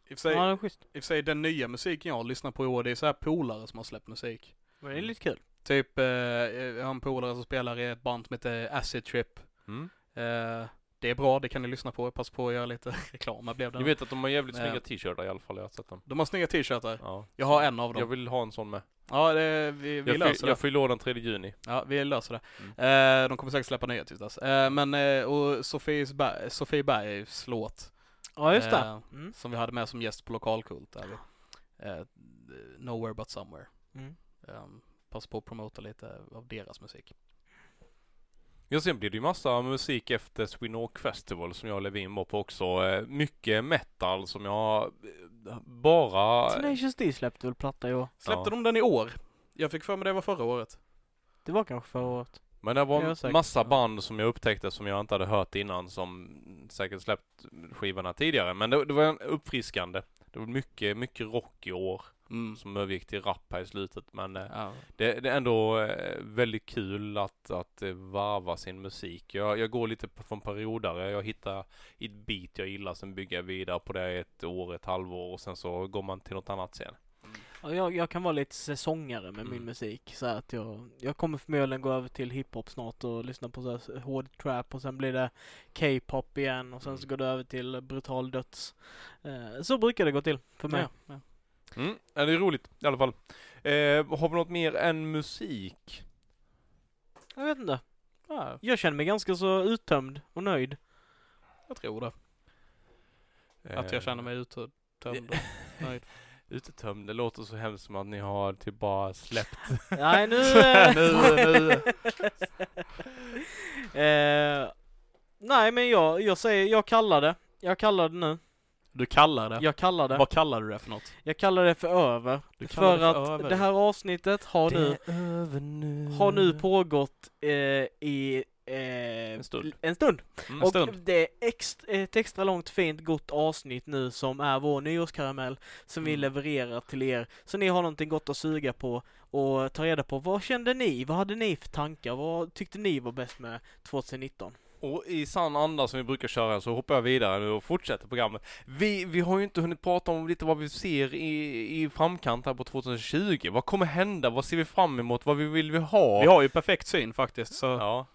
Speaker 1: I och för sig, den nya musiken jag lyssnar på i år, det är så här polare som har släppt musik.
Speaker 2: Men det är lite kul.
Speaker 1: Typ, eh, jag har en polare som spelar i ett band som heter Acid Trip.
Speaker 3: Mm.
Speaker 1: Eh, det är bra, det kan ni lyssna på. Pass på att göra lite <laughs> reklam. Här blev det.
Speaker 3: Ni vet att de har jävligt
Speaker 1: Ja.
Speaker 3: snygga t-shirtar i alla fall, jag har sett dem.
Speaker 1: De har snygga t-shirtar.
Speaker 3: Ja.
Speaker 1: Jag har en av dem.
Speaker 3: Jag vill ha en sån med.
Speaker 1: Ja, det, vi, vi
Speaker 3: Jag,
Speaker 1: löser
Speaker 3: fyll,
Speaker 1: det.
Speaker 3: jag fyller år den 3 juni.
Speaker 1: Ja, vi löser det.
Speaker 3: Mm.
Speaker 1: Eh, de kommer säkert släppa nya tills dess. Eh, men, eh, och Sofie Bergs låt,
Speaker 2: Ja, just det.
Speaker 1: Eh,
Speaker 2: Mm.
Speaker 1: som vi hade med som gäst på Lokalkult, där vi. Eh, Nowhere But Somewhere.
Speaker 2: Mm.
Speaker 1: Um, passa på att promota lite av deras musik.
Speaker 3: Ja, sen blir det ju massa musik efter Rock Festival som jag och Levin var på också. Eh, Mycket metal som jag eh, bara...
Speaker 2: Tenacious D släppte väl platta i år?
Speaker 1: Släppte
Speaker 3: Ja.
Speaker 1: de den i år? Jag fick för mig det var förra året.
Speaker 2: Det var kanske förra året.
Speaker 3: Men det var
Speaker 2: säker.
Speaker 3: massa band som jag upptäckte som jag inte hade hört innan som säkert släppt skivorna tidigare. Men det, det var en uppfriskande. Det var mycket, mycket rock i år
Speaker 1: Mm.
Speaker 3: som övergick till rap här i slutet. Men eh,
Speaker 1: Ja.
Speaker 3: det, det är ändå eh, väldigt kul att, att eh, varva sin musik. Jag, jag går lite på- från periodare. Jag hittar ett beat jag gillar, sen bygger jag vidare på det ett år, ett halvår och sen så går man till något annat sen.
Speaker 2: Ja, jag, jag kan vara lite säsongare med min
Speaker 3: Mm.
Speaker 2: musik. Så att jag, jag kommer förmodligen gå över till hiphop snart och lyssna på så här hård trap och sen blir det K-pop igen och sen så
Speaker 3: Mm.
Speaker 2: går det över till brutal döds. Så brukar det gå till för mig.
Speaker 1: Ja, ja.
Speaker 3: Mm, ja, det är roligt i alla fall. Eh, har vi något mer än musik?
Speaker 2: Jag vet inte.
Speaker 1: Ja,
Speaker 2: Jag känner mig ganska så uttömd och nöjd.
Speaker 1: jag tror det. Att jag känner mig uttömd och nöjd. <laughs>
Speaker 3: Utetömd, det låter så hemskt som att ni har typ bara släppt. <laughs>
Speaker 2: Nej nu... eh, <laughs>
Speaker 1: Nu- nu.
Speaker 2: eh, nej men jag, jag säger, jag kallar det. Jag kallar det nu.
Speaker 1: Du kallar det?
Speaker 2: Jag kallar det.
Speaker 1: Vad kallar du det för något?
Speaker 2: Jag kallar det för över. För
Speaker 1: det
Speaker 2: att
Speaker 1: för över.
Speaker 2: det här avsnittet har nu,
Speaker 3: över nu.
Speaker 2: har nu pågått eh, i eh,
Speaker 3: En stund.
Speaker 2: En stund.
Speaker 3: Mm.
Speaker 2: Och
Speaker 1: stund.
Speaker 2: det är ext, ett extra långt fint gott avsnitt nu som är vår nyårskaramell som vi
Speaker 1: Mm.
Speaker 2: levererar till er. Så ni har någonting gott att suga på och ta reda på vad kände ni? Vad hade ni för tankar? Vad tyckte ni var bäst med 2019?
Speaker 3: Och i sann anda som vi brukar köra så hoppar jag vidare nu och fortsätter programmet. Vi, vi har ju inte hunnit prata om lite vad vi ser i, i framkant här på 2020. Vad kommer hända? Vad ser vi fram emot? Vad vi vill vi ha?
Speaker 1: Vi har ju perfekt syn faktiskt, så
Speaker 3: Ja.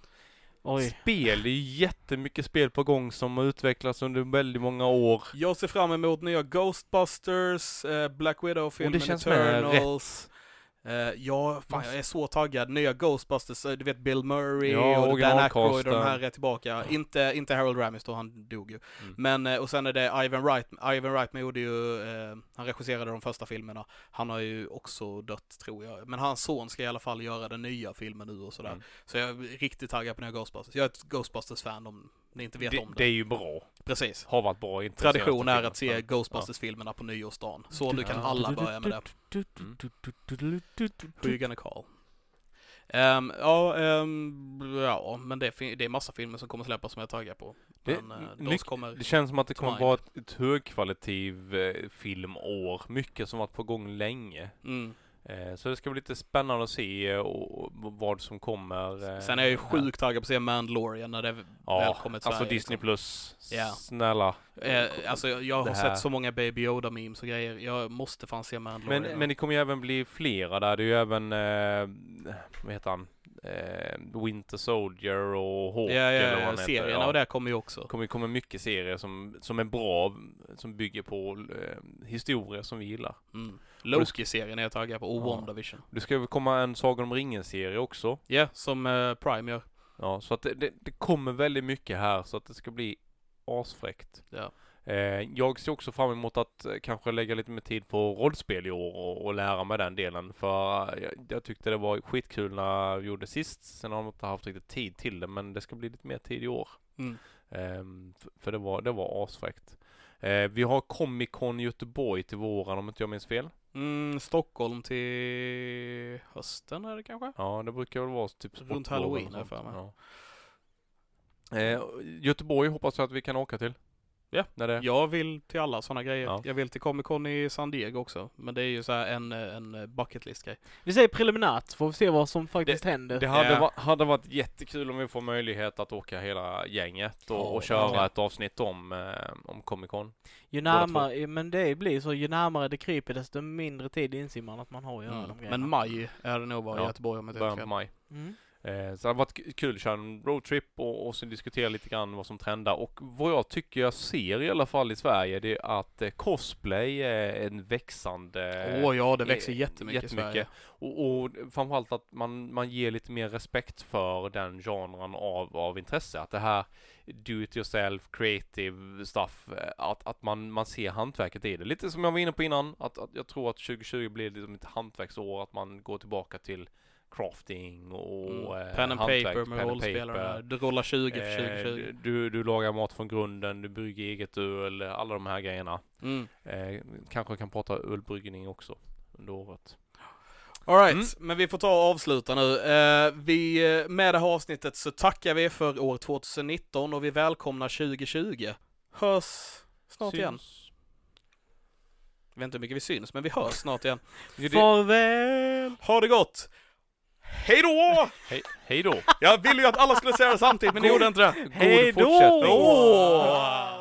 Speaker 2: Oj.
Speaker 3: Spel, det är ju jättemycket spel på gång som har utvecklats under väldigt många år.
Speaker 1: jag ser fram emot nya Ghostbusters, eh, Black Widow-filmen,
Speaker 3: Och det
Speaker 1: Eh, ja, fan, jag är så taggad. Nya Ghostbusters, eh, du vet Bill Murray
Speaker 3: Ja,
Speaker 1: och Dan. Aykroyd och de här är tillbaka. Inte, inte Harold Ramis då, han dog ju.
Speaker 3: Mm.
Speaker 1: Men, eh, och sen är det Ivan Wright, Ivan Reitman gjorde ju, eh, han regisserade de första filmerna. Han har ju också dött tror jag. Men hans son ska i alla fall göra den nya filmen nu och sådär.
Speaker 3: Mm.
Speaker 1: Så jag är riktigt taggad på nya Ghostbusters. Jag är ett Ghostbusters-fan om ni inte vet
Speaker 3: Det,
Speaker 1: om
Speaker 3: det
Speaker 1: det.
Speaker 3: är ju bra.
Speaker 1: Precis.
Speaker 3: Har varit bra.
Speaker 1: Tradition är att se. Ghostbusters-filmerna på nyårsdagen. Så nu kan alla börja med det.
Speaker 3: Mm.
Speaker 1: Who you gonna call? Ehm, ja, ehm, ja, men det är, det är massa filmer som kommer släppas som jag är taggad på.
Speaker 3: Det-
Speaker 1: Men eh, kommer...
Speaker 3: Det känns som att det kommer
Speaker 1: mind.
Speaker 3: vara ett, ett högkvalitativ eh, filmår. Mycket som varit på gång länge.
Speaker 1: Mm.
Speaker 3: Eh, så det ska bli lite spännande att se eh, och, vad som kommer. Eh,
Speaker 1: Sen är jag ju sjukt taggad på att se Mandalorian när det väl
Speaker 3: Ja,
Speaker 1: kommer till
Speaker 3: alltså
Speaker 1: Sverige,
Speaker 3: Disney
Speaker 1: liksom.
Speaker 3: plus.
Speaker 1: Ja.
Speaker 3: Snälla.
Speaker 1: Alltså jag, har sett så många Baby Yoda-memes och grejer. Jag måste fan se Mandalorian.
Speaker 3: Men, men det kommer ju även bli flera där. Det är ju även, eh, vad heter han? eh, Winter Soldier och Hawk
Speaker 1: Ja, ja,
Speaker 3: eller vad han heter.
Speaker 1: serierna
Speaker 3: Ja.
Speaker 1: och det kommer ju också.
Speaker 3: Det kommer, kommer mycket serier som, som är bra, som bygger på eh, historier som vi gillar.
Speaker 1: Mm. Loki-serien är jag taggad på, och
Speaker 3: Ja.
Speaker 1: WandaVision.
Speaker 3: Det ska komma en Sagan om ringen-serie också.
Speaker 1: Ja, som eh, Prime gör.
Speaker 3: Ja, så att det, det, det kommer väldigt mycket här så att det ska bli asfräckt.
Speaker 1: Ja.
Speaker 3: Eh, jag ser också fram emot att eh, kanske lägga lite mer tid på rollspel i år och, och lära mig den delen. För eh, jag, jag tyckte det var skitkul när jag gjorde sist. Sen har jag inte haft riktigt tid till det men det ska bli lite mer tid i år.
Speaker 1: Mm.
Speaker 3: Ehm, f- för det var, det var asfräckt. Eh, vi har Comic Con Göteborg till våren om inte jag minns fel.
Speaker 1: Mm, Stockholm till hösten är det kanske?
Speaker 3: Ja, det brukar väl vara typ
Speaker 1: Runt Halloween här för mig.
Speaker 3: Ja. Eh, Göteborg hoppas jag att vi kan åka till.
Speaker 1: Ja.
Speaker 3: När det...
Speaker 1: Jag vill till alla sådana grejer.
Speaker 3: Ja.
Speaker 1: Jag vill till Comic Con i San Diego också. Men det är ju så här en, en bucket list grej.
Speaker 2: Vi säger preliminärt, får vi se vad som faktiskt händer.
Speaker 3: Det hade,
Speaker 1: Ja.
Speaker 3: va- hade varit jättekul om vi får möjlighet att åka hela gänget och,
Speaker 1: Ja,
Speaker 3: och köra
Speaker 1: verkligen.
Speaker 3: ett avsnitt om, eh, om Comic Con.
Speaker 2: Ju närmare, men det blir så, ju närmare det kryper desto mindre tid inser man att man har att göra de
Speaker 1: Mm.
Speaker 2: grejerna.
Speaker 1: Men maj är det nog bara i
Speaker 3: Ja.
Speaker 1: Göteborg om jag inte
Speaker 3: maj.
Speaker 2: Mm.
Speaker 3: Eh, så det har varit kul att köra en roadtrip och, och sen diskutera lite grann vad som trendar. Och vad jag tycker jag ser i alla fall i Sverige det är att eh, cosplay är en växande
Speaker 1: Åh ja, det växer
Speaker 3: eh,
Speaker 1: jättemycket, i Sverige.
Speaker 3: Och, och framförallt att man, man ger lite mer respekt för den genren av, av intresse. Att det här do it yourself, creative stuff, eh, att, att man, man ser hantverket i det. Lite som jag var inne på innan, att, att jag tror att 2020 blir liksom ett hantverksår, att man går tillbaka till crafting och
Speaker 1: Mm.
Speaker 3: eh,
Speaker 1: Pen and
Speaker 3: hantverk,
Speaker 1: paper med
Speaker 3: paper.
Speaker 1: Du rollar 20 för
Speaker 3: Eh,
Speaker 1: 2020.
Speaker 3: du, du lagar mat från grunden, du brygger eget öl, alla de här grejerna.
Speaker 1: Mm.
Speaker 3: Eh, kanske kan prata ölbryggning också under året.
Speaker 1: Alright,
Speaker 3: Mm.
Speaker 1: men vi får ta och avsluta nu. Eh, vi, eh, med det här avsnittet så tackar vi för år 2019 och vi välkomnar 2020. Hörs snart igen.
Speaker 3: Syns.
Speaker 1: Jag vet inte hur mycket vi syns, men vi hörs snart igen. <laughs>
Speaker 2: Farväl!
Speaker 1: Ha det gott! Hej då!
Speaker 3: Hej, hej då!
Speaker 1: Jag ville ju att alla skulle säga det samtidigt, men ni gjorde inte det.
Speaker 3: God
Speaker 2: Hej då!